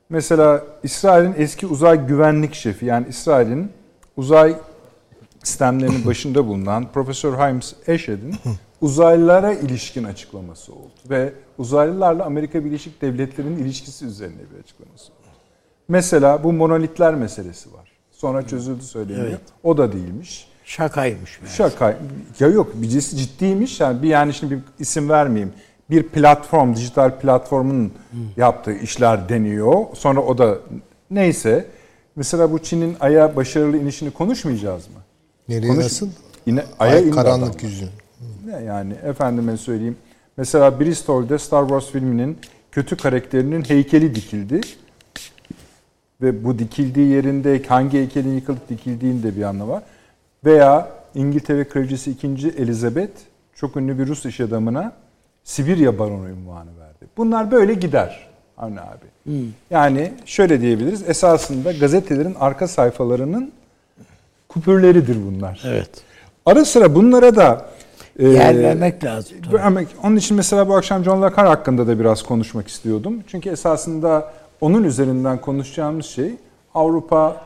Speaker 1: mesela İsrail'in eski uzay güvenlik şefi yani İsrail'in uzay sistemlerinin *laughs* başında bulunan Profesör Himes Esched'in uzaylılara ilişkin açıklaması oldu. Ve uzaylılarla Amerika Birleşik Devletleri'nin ilişkisi üzerine bir açıklaması oldu. Mesela bu monolitler meselesi var. Sonra çözüldü söyleniyor.
Speaker 3: Evet.
Speaker 1: O da değilmiş.
Speaker 3: Şakaymış. meğer.
Speaker 1: Şaka. Ya yok birisi ciddiymiş. Yani bir yani şimdi bir isim vermeyeyim. Bir platform, dijital platformun yaptığı işler deniyor. Sonra o da neyse. Mesela bu Çin'in Ay'a başarılı inişini konuşmayacağız mı?
Speaker 2: Nereye
Speaker 1: Konuş-
Speaker 2: nasıl?
Speaker 1: Yine Ay'a
Speaker 2: Ay, karanlık yüzü.
Speaker 1: Ne yani efendime söyleyeyim. Mesela Bristol'de Star Wars filminin kötü karakterinin heykeli dikildi. Ve bu dikildiği yerinde hangi heykelin yıkılıp dikildiğinin de bir anlamı var. Veya İngiltere Kraliçesi 2. Elizabeth çok ünlü bir Rus iş adamına Sibirya baronu unvanı verdi. Bunlar böyle gider Avni abi. Yani şöyle diyebiliriz. Esasında gazetelerin arka sayfalarının kupürleridir bunlar.
Speaker 3: Evet.
Speaker 1: Ara sıra bunlara da e,
Speaker 3: Yer vermek lazım.
Speaker 1: ama Onun için mesela bu akşam John Le Carre hakkında da biraz konuşmak istiyordum. Çünkü esasında onun üzerinden konuşacağımız şey Avrupa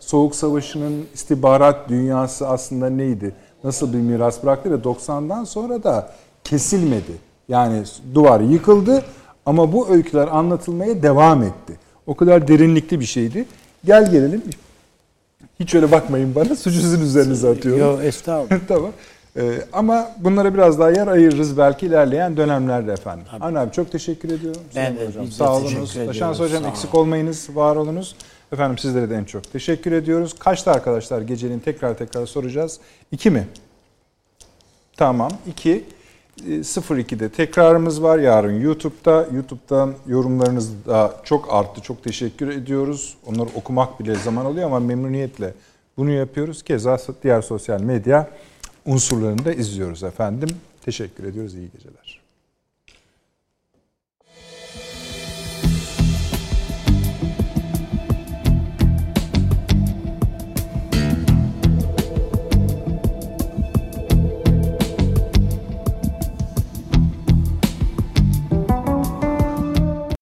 Speaker 1: Soğuk Savaşı'nın istihbarat dünyası aslında neydi? Nasıl bir miras bıraktı ve 90'dan sonra da kesilmedi. Yani duvar yıkıldı ama bu öyküler anlatılmaya devam etti. O kadar derinlikli bir şeydi. Gel gelelim. Hiç öyle bakmayın bana. Suçunuzun üzerinize atıyorum.
Speaker 3: Yok estağfurullah. *laughs*
Speaker 1: tamam. Ee, ama bunlara biraz daha yer ayırırız belki ilerleyen dönemlerde efendim. Avni abi çok teşekkür ediyorum.
Speaker 3: Ben de-
Speaker 1: hocam. Sağ olunuz. Taşans hocam
Speaker 3: Sağ
Speaker 1: eksik olmayınız, var olunuz. Efendim sizlere de en çok teşekkür ediyoruz. Kaçta arkadaşlar gecenin tekrar tekrar soracağız. İki mi? Tamam. İki. Ee, 02'de tekrarımız var yarın YouTube'da. YouTube'dan yorumlarınız da çok arttı. Çok teşekkür ediyoruz. Onları okumak bile zaman alıyor ama memnuniyetle bunu yapıyoruz. Keza diğer sosyal medya unsurlarını da izliyoruz efendim. Teşekkür ediyoruz. İyi geceler.